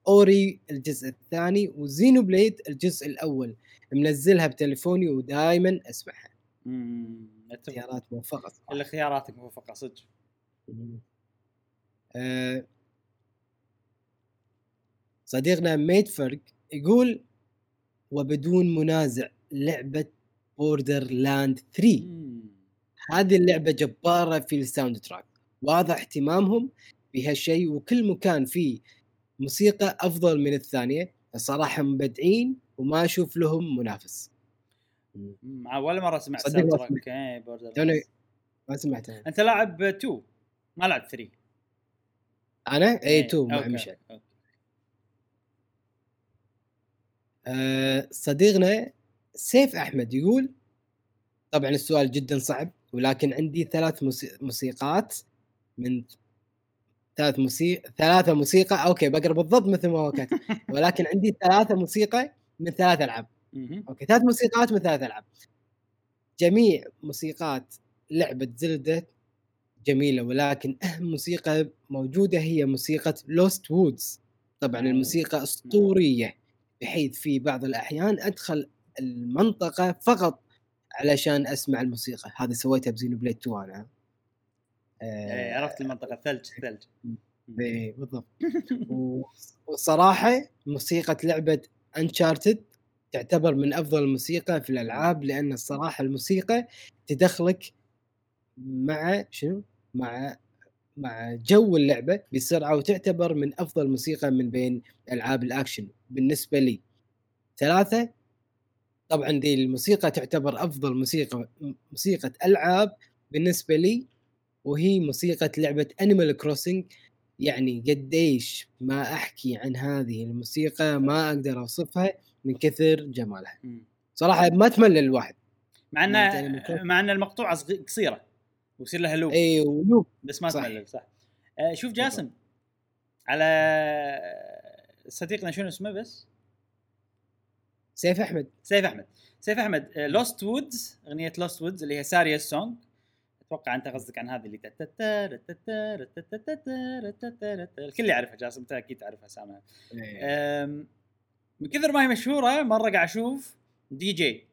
أوري الجزء الثاني وزينو بليد الجزء الأول منزلها بتليفوني ودائما أسمعها مم. أتفق. اختيارات موفقة. اللي خياراتك موفقة صدق آه، صديقنا ميت فرق يقول وبدون منازع لعبة بوردر لاند 3 مم. هذه اللعبة جبارة في ال soundtrack واضح اهتمامهم بهالشيء وكل مكان فيه موسيقى أفضل من الثانية الصراحة مبدعين وما أشوف لهم منافس. مم. ولا مرة سمعت soundtrack إيه،. أنا ما سمعتها أنت لاعب 2 ما لعب 3 أنا؟ إيه، اي 2 مع مشعل. أه صديقنا سيف أحمد يقول طبعا السؤال جدا صعب ولكن عندي ثلاث موسي- موسيقات من ثلاث موسيقى ثلاثة موسيقى okay بقرأ بالضبط مثل ما هو كاتب. ولكن عندي ثلاثة موسيقى من ثلاث ألعاب. okay ثلاث موسيقات من ثلاث ألعاب. جميع موسيقات لعبة زلدا جميلة ولكن أهم موسيقى موجودة هي موسيقى لوست وودز طبعا. الموسيقى أسطورية. بحيث في بعض الأحيان أدخل المنطقة فقط. علشان أسمع الموسيقى. هذه سويتها بزينو بليد 2 أنا. إيه، عرفت المنطقة. ثلج ثلج. إيه بالضبط. و- والصراحه موسيقى لعبة انشارتد تعتبر من أفضل الموسيقى في الألعاب لأن الصراحة الموسيقى تدخلك مع شنو؟ مع مع جو اللعبة بسرعة وتعتبر من أفضل موسيقى من بين ألعاب الأكشن. بالنسبة لي. ثلاثة طبعا دي الموسيقى تعتبر أفضل موسيقى موسيقى ألعاب بالنسبة لي وهي موسيقى لعبة انيمال كروسنج يعني قديش ما أحكي عن هذه الموسيقى ما أقدر أوصفها من كثر جمالها. صراحة ما تمل الواحد مع إن تشوف- مع إن المقطوعة صغي- قصيرة ويصير لها loop اي و loop. بس ما. تملل صح. آه، شوف جاسم على صديقنا شنو اسمه بس؟ سيف أحمد. سيف أحمد. سيف أحمد لوست وودز أغنية لوست وودز اللي هي ساريا song أتوقع أنت قصدك عن هذه اللي الكل يعرفها جاسم أنت أكيد تعرف اسمها إيه. من كثر ما هي مشهورة مرة قاعد أشوف دي جي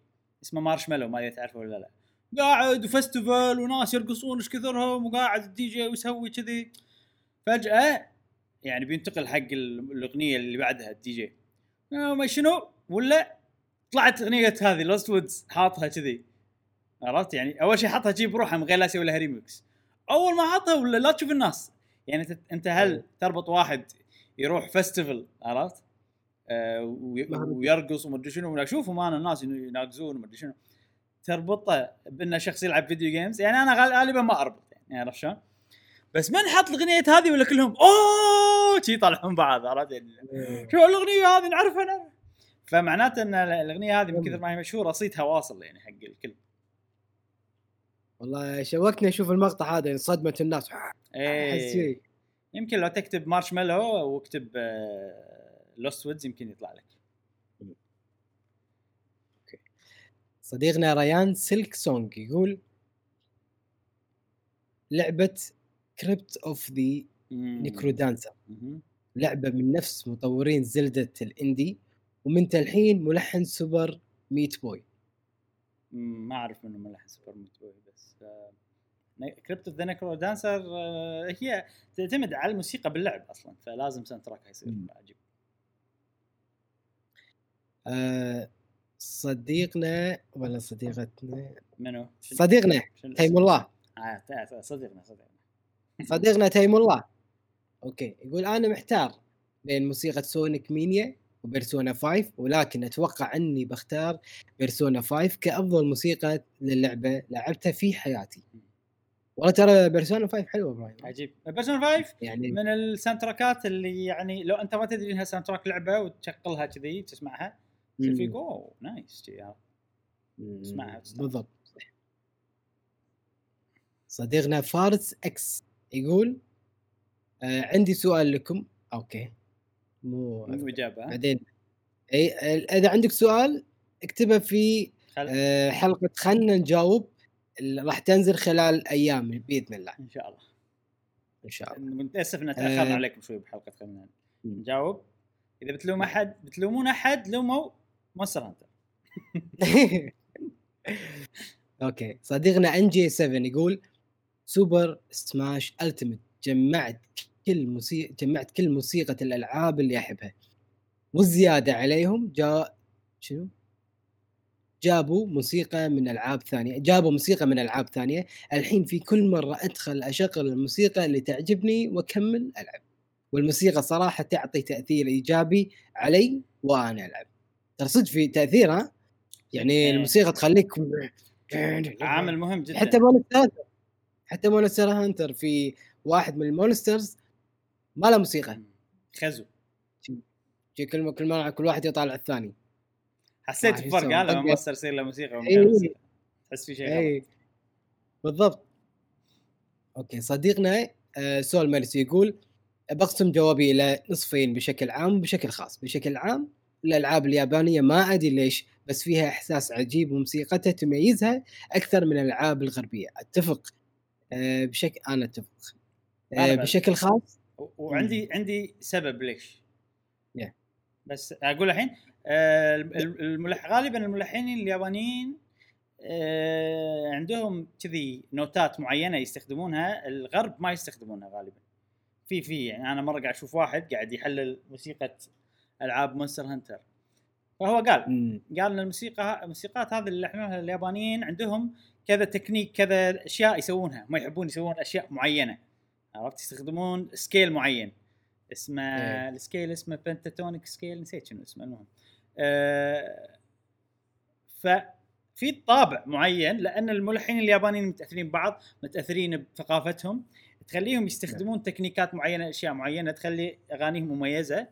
اسمه Marshmello ما أدري تعرفه ولا لا. قاعد و festival وناس يرقصون إيش كثرهم وقاعد الدي جي ويسوي كذي. فجأة يعني بينتقل حق ال- الأغنية اللي بعدها الدي جي. آه، ما شنو؟ ولا طلعت أغنية هذه Lost Woods حاطها كذي؟ عرفت؟ يعني أول شيء حطها جذي بروحها من غير لا يسوي لها ريمكس أول ما حطها ولا لا تشوف الناس. يعني أنت هل تربط واحد يروح festival عرفت؟ آه. ويرقص ومدري شنو اشوفهم أنا الناس يناقزون ومدري شنو. تربطه بأنه شخص يلعب video games يعني أنا غال- غالبا ما أربط يعني عرفت شلون؟ بس من حط الأغنية هذه ولا كلهم؟ أوه! شي يطلعون بعض عرفت يعني؟ إيه. شو الأغنية هذه؟ نعرفها نعرف فمعناته إن الأغنية هذه من كثر ما هي مشهورة صيتها واصل يعني حق الكل. والله شوقتني أشوف المقطع هذا صدمة الناس. إيه. يمكن لو تكتب Marshmello واكتب Lost Woods يمكن يطلع لك. صديقنا ريان Silksong يقول لعبة Crypt of the. NecroDancer. لعبة من نفس مطورين Zelda ال indie. ومن تلحين ملحن Super Meat Boy. ما أعرف منه ملحن Super Meat Boy بس Crypt of the NecroDancer هي تعتمد على الموسيقى باللعب أصلا فلازم sound track يصير. عجيب. آه صديقنا ولا صديقتنا؟ منو؟ صديقنا تيم؟ الله. آه صديقنا صديقنا. صديقنا تيم الله. أوكي يقول أنا محتار بين موسيقى Sonic Mania و Persona 5 ولكن أتوقع إني بختار Persona 5 كأفضل موسيقى للعبة لعبتها في حياتي. والله ترى Persona 5 حلوة إبراهيم. عجيب. Persona 5 يعني من ال sound اللي يعني لو أنت ما تدري إنها soundtrack لعبة وتشغلها كذي تسمعها. فيك oh nice وتستمتع. بالضبط. صديقنا فارس X يقول آه عندي سؤال لكم. أوكي. مو إجابة؟ بعدين أي إذا عندك سؤال اكتبه في خل... آه، حلقة خلنا نجاوب اللي راح تنزل خلال أيام بإذن الله. إن شاء الله. إن شاء الله. متاسف ان تأخرنا آه. عليكم شوي بحلقة خلينا مم. نجاوب. إذا بتلوم أحد بتلومون أحد لوموا Monster Hunter أوكي. صديقنا NG 7 يقول Super Smash Ultimate جمعت كل موسيقى جمعت كل موسيقى الألعاب اللي أحبها. والزيادة عليهم جاء شنو؟ جابوا موسيقى من ألعاب ثانية جابوا موسيقى من ألعاب ثانية. الحين في كل مرة أدخل أشغل الموسيقى اللي تعجبني وأكمل ألعب. والموسيقى صراحة تعطي تأثير إيجابي علي وأنا ألعب. ترى صدق في تأثير ها؟ يعني إيه. الموسيقى تخليك عامل مهم جدا. حتى Monster حتى Monster Hunter في واحد من ال monsters ما له موسيقى. خزو. كل كل مرة كل واحد يطالع الثاني. حسيت بفرق ها لما. monster يصير له موسيقى ومن إيه. غير موسيقى تحس في شيء غلط. بالضبط. أوكي صديقنا آه، Soul Mercy يقول بقسم جوابي إلى نصفين بشكل عام وبشكل خاص. بشكل عام الألعاب اليابانية ما أدري ليش بس فيها إحساس عجيب وموسيقتها تميزها أكثر من الألعاب الغربية. أتفق. آه، بشكل أنا أتفق. آه،. بشكل خاص وعندي عندي سبب ليش. Yeah. بس أقول الحين آه، الم- الملح غالبا الملحنين اليابانيين آه، عندهم كذي نوتات معينة يستخدمونها الغرب ما يستخدمونها غالبا. في في يعني أنا مرة قاعد أشوف واحد قاعد يحلل موسيقى ألعاب Monster Hunter. فهو قال مم. قال إن الموسيقى الموسيقات هذه اللي يلحنونها اليابانيين عندهم كذا تكنيك كذا أشياء يسوونها. ما يحبون يسوون أشياء معينة. عرفت؟ يستخدمون scale معين. اسمه إيه. ال scale اسمه pentatonic scale نسيت شنو اسمه المهم. آه ففي طابع معين لأن الملحنين اليابانيين متأثرين ببعض متأثرين بثقافتهم. تخليهم يستخدمون تكنيكات معينة أشياء معينة تخلي أغانيهم مميزة.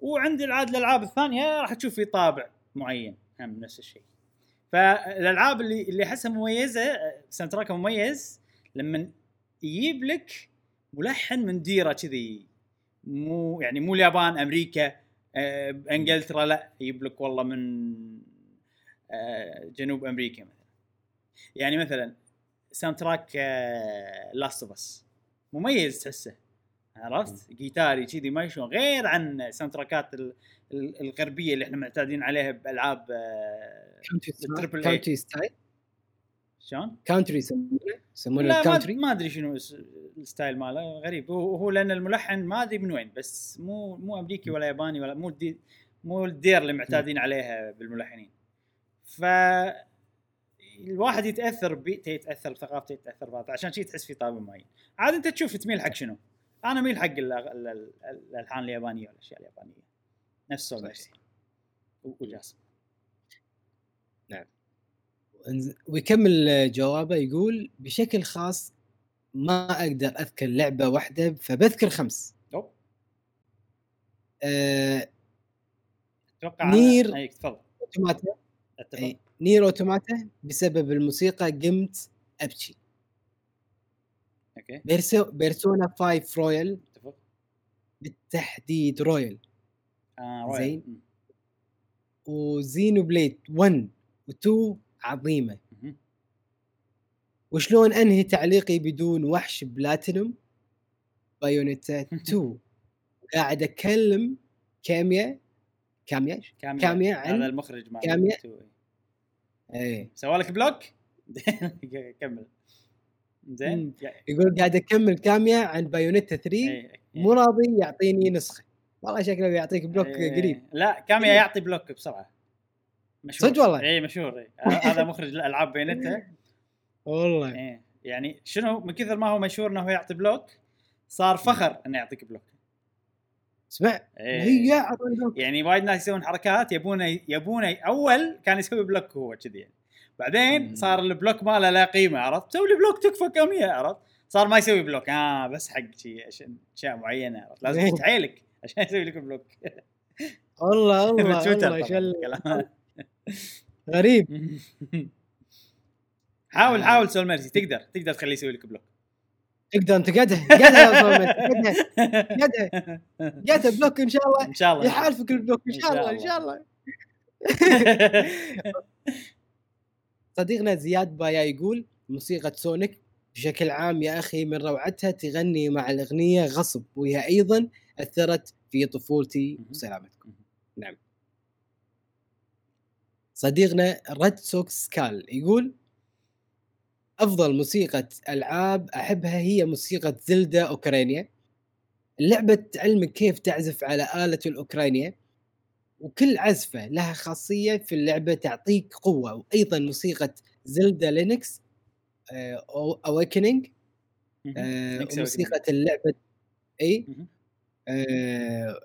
وعند العاد الألعاب الثانية راح تشوف في طابع معين. هم نفس الشيء. فالألعاب اللي اللي أحسها مميزة ساوند مميز لما يجيب لك ملحن من ديرة كذي. مو يعني مو اليابان أمريكا آه، إنجلترا لا يجيب لك والله من آه، جنوب أمريكا مثلا. يعني مثلا soundtrack Last of Us مميز تحسه عرفت؟ جيتاري كذي ما شلون غير عن soundtrack ات ال- ال- الغربية اللي إحنا معتادين عليها بألعاب آه، إيه. country style شلون؟ country يسمونه؟ يسمونه لا ما, أدري شنو الس- ال style ماله غريب. هو, هو لأن الملحن ما أدري من وين بس مو مو أمريكي ولا ياباني ولا مو الدي مو الديرة اللي معتادين عليها بالملحنين. ف الواحد يتأثر ببيئته يتاثر بثقافته يتأثر بهذا عشان شي تحس في طابع معين. عاد أنت تشوف تميل حق شنو؟ أنا اميل حق ال- ال- ال- الألحان اليابانية والاشياء اليابانية. نفس Mercy و- وجاسم. انز- ويكمل جوابه يقول بشكل خاص ما أقدر أذكر لعبة واحدة فبذكر خمس أوه. آه أتوقع NieR. تفضل Automata أي. NieR Automata بسبب الموسيقى قمت أبكي okay Perso Persona 5 Royal بالتحديد Royal آه Royal. زين. و Xenoblade 1 و2 عظيمة. وشلون أنهي تعليقي بدون وحش Platinum؟ Bayonetta 2 قاعد أكلم كاميا كاميا؟ كاميا. كاميا عن- هذا المخرج مال كاميا. تو. إيه. سوى لك block؟ كمل. زين. يقول قاعد أكمل كاميا عن Bayonetta 3 إيه، مو راضي يعطيني نسخة. والله شكله بيعطيك block إيه. قريب. لا كاميا يعطي block بسرعة. مشهور. صدق والله؟ اي مشهور اي هذا مخرج الألعاب بينته والله. إيه يعني شنو من كثر ما هو مشهور إنه يعطي block صار فخر إنه يعطيك block. اسمع إيه. هي يعني وايد ناس يسوون حركات يبونه يبونه أول كان يسوي block هو كذي يعني. بعدين. صار ال block ماله لا قيمة عرفت؟ سوي لي block تكفى كامية عرفت؟ صار ما يسوي block. آه بس حق شي عشان أشياء معينة عرفت؟ لازم إيه. تحيلك عشان يسوي لك block. والله والله والله. غريب. حاول. حاول سول ميرسي. تقدر تقدر تخليه يسوي لك block. تقدر انت قدها قدها يا صومت قدها قدها. قدها block إن شاء الله. إن شاء الله. يحالفك ال block إن شاء الله إن. شاء الله. صديقنا زياد بايا يقول موسيقى Sonic بشكل عام يا أخي من روعتها تغني مع الأغنية غصب وهي أيضا أثرت في طفولتي. وسلامتكم. نعم. صديقنا Red Sox Cal يقول أفضل موسيقى ألعاب أحبها هي موسيقى Zelda Ocarina. اللعبه تعلمك كيف تعزف على آلة الاوكرانيا وكل عزفة لها خاصية في اللعبة تعطيك قوة. وأيضا موسيقى Zelda Link's Awakening Link's وموسيقى اللعبة اي مهم. آه،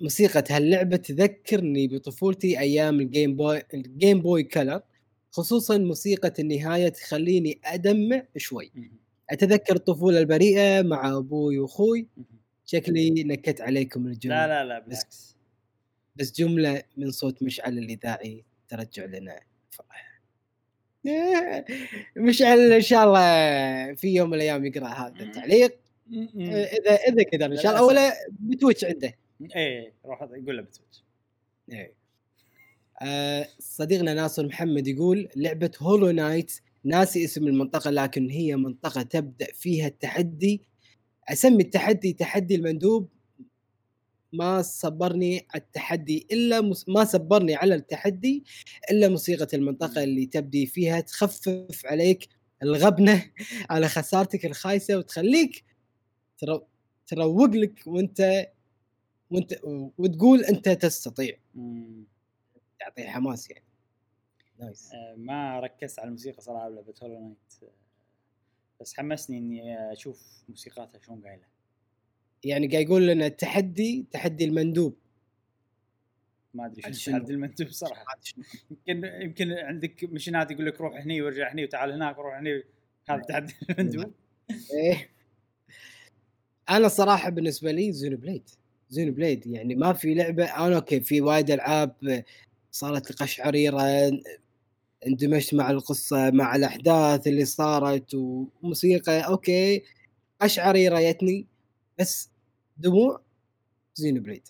موسيقى هاللعبة تذكرني بطفولتي أيام ال Game Boy ال Game Boy Color خصوصا موسيقى النهاية تخليني أدمع شوي. مهم. أتذكر الطفولة البريئة مع أبوي وأخوي. مهم. شكلي نكدت عليكم الجملة. لا لا لا بالعكس. بس جملة من صوت مشعل الإذاعي ترجع لنا. فرح مشعل إن شاء الله في يوم من الأيام يقرأ هذا التعليق. إذا إذا قدر إن شاء الله. ولا ب Twitch عنده. إيه روح يقول له ب Twitch إيه. آه صديقنا ناصر محمد يقول لعبة Hollow Knight ناسي اسم المنطقة لكن هي منطقة تبدأ فيها التحدي. أسمي التحدي تحدي المندوب. ما صبرني على التحدي إلا مس... ما صبرني على التحدي إلا موسيقى المنطقة اللي تبدي فيها. تخفف عليك الغبنة على خسارتك الخايسة وتخليك ترو... تروق لك وأنت وانت وتقول انت تستطيع. مم. تعطي حماس يعني. nice آه، ما ركزت على الموسيقى صراحة بلعبه Hollow Knight بس حمسني إني أشوف موسيقاتها شلون قايلة. يعني قاعد يقول لنا التحدي تحدي المندوب. ما أدري شو؟ تحدي المندوب صراحة. يمكن يمكن عندك mission ات يقول لك روح هني وارجع هني وتعال هناك وروح هني. هذا تحدي المندوب. إيه أنا الصراحه بالنسبة لي Xenoblade Xenoblade يعني ما في لعبة أنا okay في وايد ألعاب صارت قشعريره اندمجت مع القصة مع الأحداث اللي صارت وموسيقى okay قشعريره جتني بس دموع Xenoblade.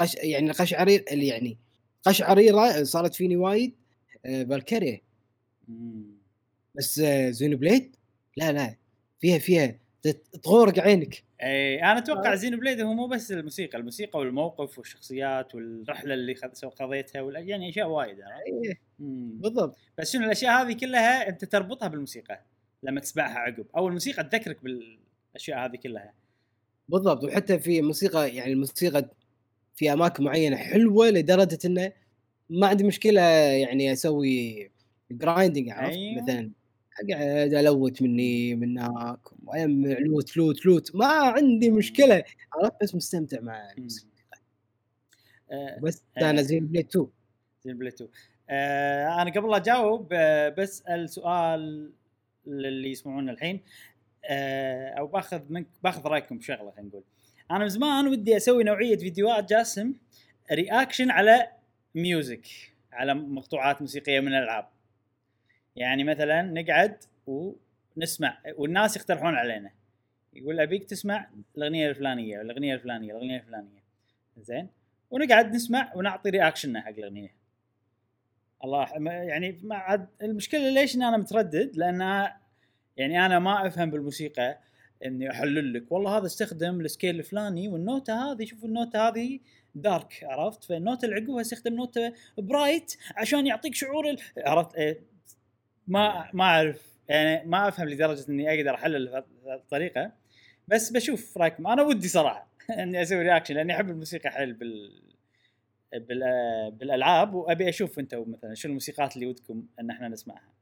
قش يعني قشعرير اللي يعني قشعريره صارت فيني وايد Valkyria. مم. بس آه، Xenoblade؟ لا لا فيها فيها تغورق عينك. إي أنا أتوقع Xenoblade هو مو بس الموسيقى الموسيقى والموقف والشخصيات والرحلة اللي قضيتها وال- يعني أشياء وايد مم. بالضبط. بس شنو الأشياء هذه كلها أنت تربطها بالموسيقى لما تسمعها عقب أو الموسيقى تذكرك بالأشياء هذه كلها. بالضبط. وحتى في موسيقى يعني الموسيقى في أماكن معينة حلوة لدرجة إنه ما عندي مشكلة يعني أسوي grinding عرفت؟ أيوة. مثلا أقعد أ loot مني من هناك وأجمع loot loot loot ما عندي مشكلة. عرفت؟ بس مستمتع مع الموسيقى. آه بس آه. أنا Xenoblade 2 Xenoblade 2 آه أنا قبل لا أجاوب آه بسأل سؤال للي يسمعونا الحين آه أو بأخذ منك بأخذ رأيكم بشغله خلينا نقول. أنا من زمان ودي أسوي نوعية فيديوهات جاسم reaction على music على مقطوعات موسيقية من الألعاب. يعني مثلا نقعد ونسمع والناس يقترحون علينا. يقول أبيك تسمع الأغنية الفلانية الأغنية الفلانية الأغنية الفلانية. زين؟ ونقعد نسمع ونعطي reaction نا حق الأغنية. الله يعني ما عاد المشكلة ليش إن أنا متردد؟ لأن يعني أنا ما أفهم بالموسيقى إني أحلل لك. والله هذا استخدم ال scale الفلاني والنوتة هذه. شوف النوتة هذه dark عرفت؟ فالنوته اللي عقبها استخدم نوتة bright عشان يعطيك شعور عرفت؟ إيه. ما ما أعرف يعني ما أفهم لدرجة إني أقدر أحلل الطريقة. بس بشوف رايكم أنا ودي صراحة إني أسوي رياكشن لأني أحب الموسيقى حيل بال بال- بالألعاب وأبي أشوف أنتم مثلا شو الموسيقات اللي ودكم إن إحنا نسمعها.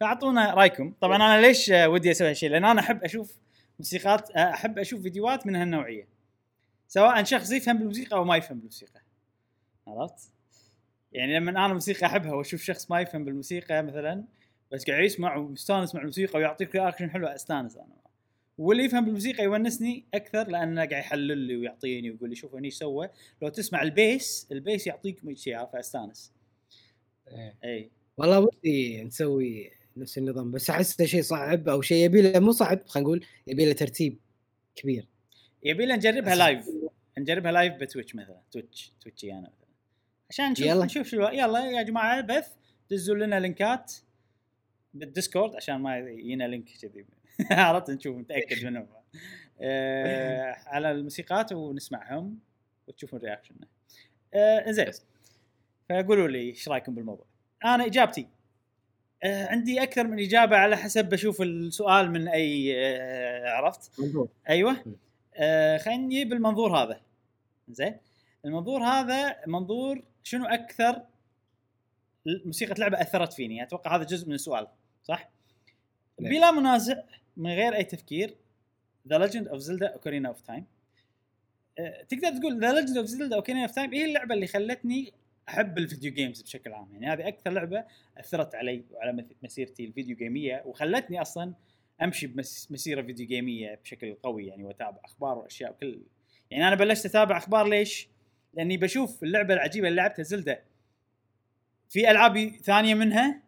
فأعطونا رأيكم. طبعا أنا ليش ودي أسوي هالشيء لأن أنا أحب أشوف موسيقات أحب أشوف فيديوهات من هالنوعية. سواء شخص يفهم بالموسيقى أو ما يفهم بالموسيقى. عرفت؟ يعني لما أنا موسيقى أحبها وأشوف شخص ما يفهم بالموسيقى مثلا بس قاعد يسمع ومستانس مع الموسيقى ويعطيك reaction حلو استانس أنا. واللي يفهم بالموسيقى يونسني أكثر لأنه قاعد يحلل لي ويعطيني ويقول لي شوف هني إيش سوى. لو تسمع ال bass ال bass يعطيك شيء عارف استانس اي والله ودي نسوي نفس النظام بس احسه شيء صعب أو شيء يبي له مو صعب خلينا نقول يبي له ترتيب كبير. يبي لنا نجربها live نجربها live ب Twitch مثلا Twitch Twitch ي أنا مثلا. عشان نشوف يلا. نشوف شو يلا يا جماعة بث دزوا لنا link ات. بال Discord عشان ما يجينا link كذي. عرفت؟ نشوف متاكد منهم آه على الموسيقات ونسمعهم وتشوفون reaction نا. آه زين فقولوا لي إيش رأيكم بالموضوع؟ أنا إجابتي. آه عندي أكثر من إجابة على حسب بشوف السؤال من أي آه عرفت؟ منظور. أيوه. آه خلينا نجيب المنظور هذا. زين المنظور هذا منظور شنو أكثر موسيقى لعبة أثرت فيني؟ أتوقع هذا جزء من السؤال. صح نعم. بلا منازع من غير أي تفكير The Legend of Zelda Ocarina of Time تقدر تقول The Legend of Zelda Ocarina of Time هي اللعبة اللي خلتني أحب ال video games بشكل عام يعني هذه أكثر لعبة أثرت علي وعلى مسيرتي ال video game يه وخلتني أصلا أمشي بمسيره فيديو جيميه بشكل قوي يعني وأتابع أخبار وأشياء وكل يعني أنا بلشت أتابع أخبار ليش؟ لأني بشوف اللعبة العجيبة اللي لعبتها زلدا في ألعاب ثانية منها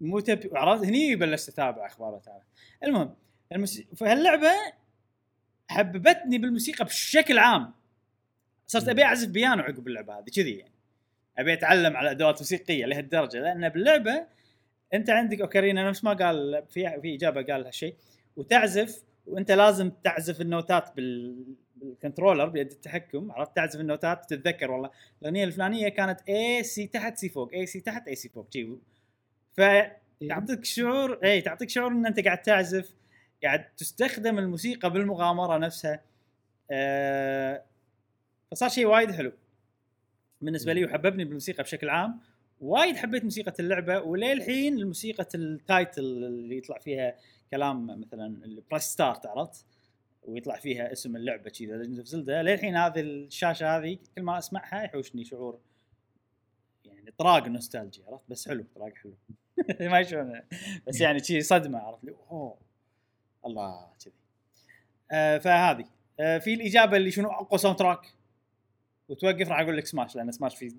مو تب... عرفت؟ هني بلشت أتابع أخبار وأتابع. المهم المس... فهاللعبة حببتني بالموسيقى بشكل عام. صرت أبي أعزف بيانو عقب اللعبة هذه كذي يعني. أبي أتعلم على أدوات موسيقية لهالدرجة لأن باللعبة أنت عندك أوكارينا نفس ما قال في في إجابة قال هالشيء وتعزف وأنت لازم تعزف النوتات بال بال controller بيد التحكم عرفت؟ تعزف النوتات تتذكر والله. الأغنية الفلانية كانت اي سي تحت سي فوق اي سي تحت اي سي فوق فتعطيك شعور اي تعطيك شعور إن أنت قاعد تعزف قاعد تستخدم الموسيقى بالمغامرة نفسها. آه فصار شيء وايد حلو بالنسبة لي وحببني بالموسيقى بشكل عام. وايد حبيت موسيقى اللعبة وللحين الموسيقى ال title اللي يطلع فيها كلام مثلا ال press start عرفت؟ ويطلع فيها اسم اللعبة كذا Legend of Zelda للحين هذه الشاشة هذه كل ما أسمعها يحوشني شعور يعني طراق نوستالجيا عرفت؟ بس حلو طراق حلو. ما شلون بس يعني شي صدمة عرفت؟ لي أوه الله كذي. آه فهذه. آه في الإجابة اللي شنو؟ أقوى soundtrack وأتوقع راح أقول لك سماش لأن سماش في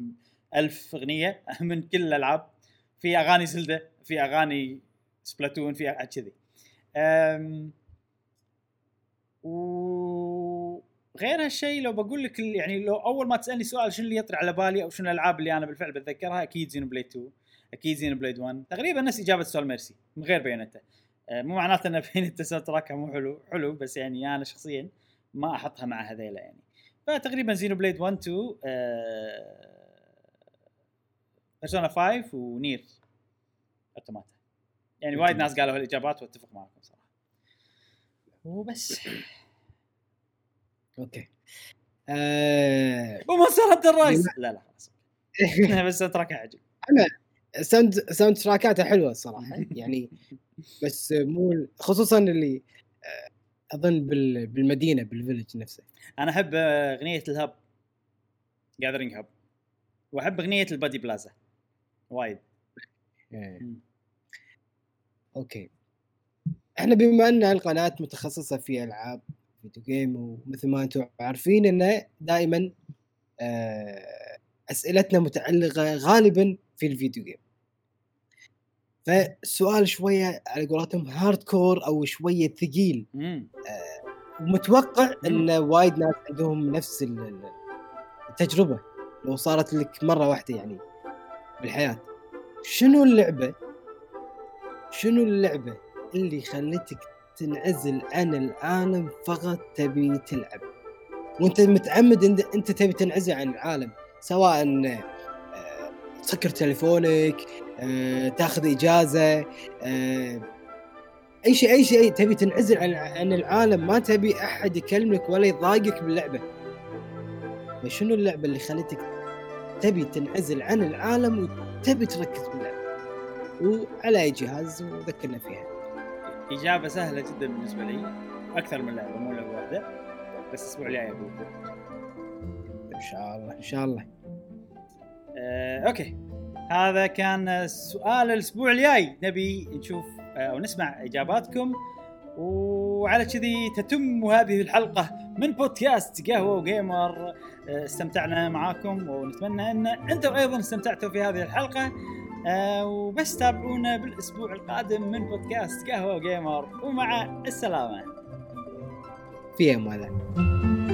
ألف أغنية من كل الألعاب. في أغاني Zelda في أغاني Splatoon في كذي. وغير هالشيء لو بقول لك يعني لو أول ما تسألني سؤال شنو اللي يطري على بالي أو شنو الألعاب اللي أنا بالفعل بتذكرها أكيد Xenoblade 2 أكيد Xenoblade 1 تقريبا نفس إجابة سؤال ميرسي من غير Bayonetta آه، مو معناته إن Bayonetta soundtrack ها مو حلو حلو بس يعني أنا شخصيا ما أحطها مع هذيلا يعني. فتقريبا Xenoblade 1 2 Persona 5 و NieR Automata. يعني وايد ناس قالوا هالإجابات وأتفق معكم صراحة. وبس. أوكي. آه... ومسار الدراج لا لا خلاص. بس track عجب sound soundtrack اته حلوة الصراحه يعني بس مو خصوصا اللي آه، أظن بال... بالمدينة بال village نفسه. أنا أحب أغنية ال hub gathering hub وأحب أغنية ال Buddy Plaza. وايد. إيه. أوكي. إحنا بما ان القناة متخصصة في ألعاب video game ومثل ما أنتم عارفين إنه دائما آه، أسئلتنا متعلقة غالبا في ال video game فالسؤال شوية على قولتهم hardcore أو شوية ثقيل. مم. ومتوقع إن وايد ناس عندهم نفس ال- ال- التجربة لو صارت لك مرة واحدة يعني بالحياة. شنو اللعبة؟ شنو اللعبة اللي خلتك تنعزل عن العالم فقط تبي تلعب؟ وأنت متعمد إن أنت تبي تنعزل عن العالم سواء آه، تسكر تليفونك آه، تاخذ إجازة آه، أي شيء أي شيء تبي تنعزل عن عن العالم ما تبي أحد يكلمك ولا يضايقك باللعبة. فشنو اللعبة اللي خلتك تبي تنعزل عن العالم وتبي تركز باللعبة؟ وعلى أي جهاز؟ وذكرنا فيها. إجابة سهلة جدا بالنسبة لي. أكثر من لعبة مو لعبة واحدة. بس الأسبوع الجاي إن شاء الله. إن شاء الله. آه، أوكي. هذا كان سؤال الأسبوع الجاي. نبي نشوف آه، أو نسمع إجاباتكم. وعلى كذي تتم هذه الحلقة من بودكاست قهوة وجيمر. آه، استمتعنا معاكم ونتمنى أن أنتم أيضا استمتعتوا في هذه الحلقة. آه، وبس تابعونا بالأسبوع القادم من بودكاست قهوة وجيمر. ومع السلامة. في أمان الله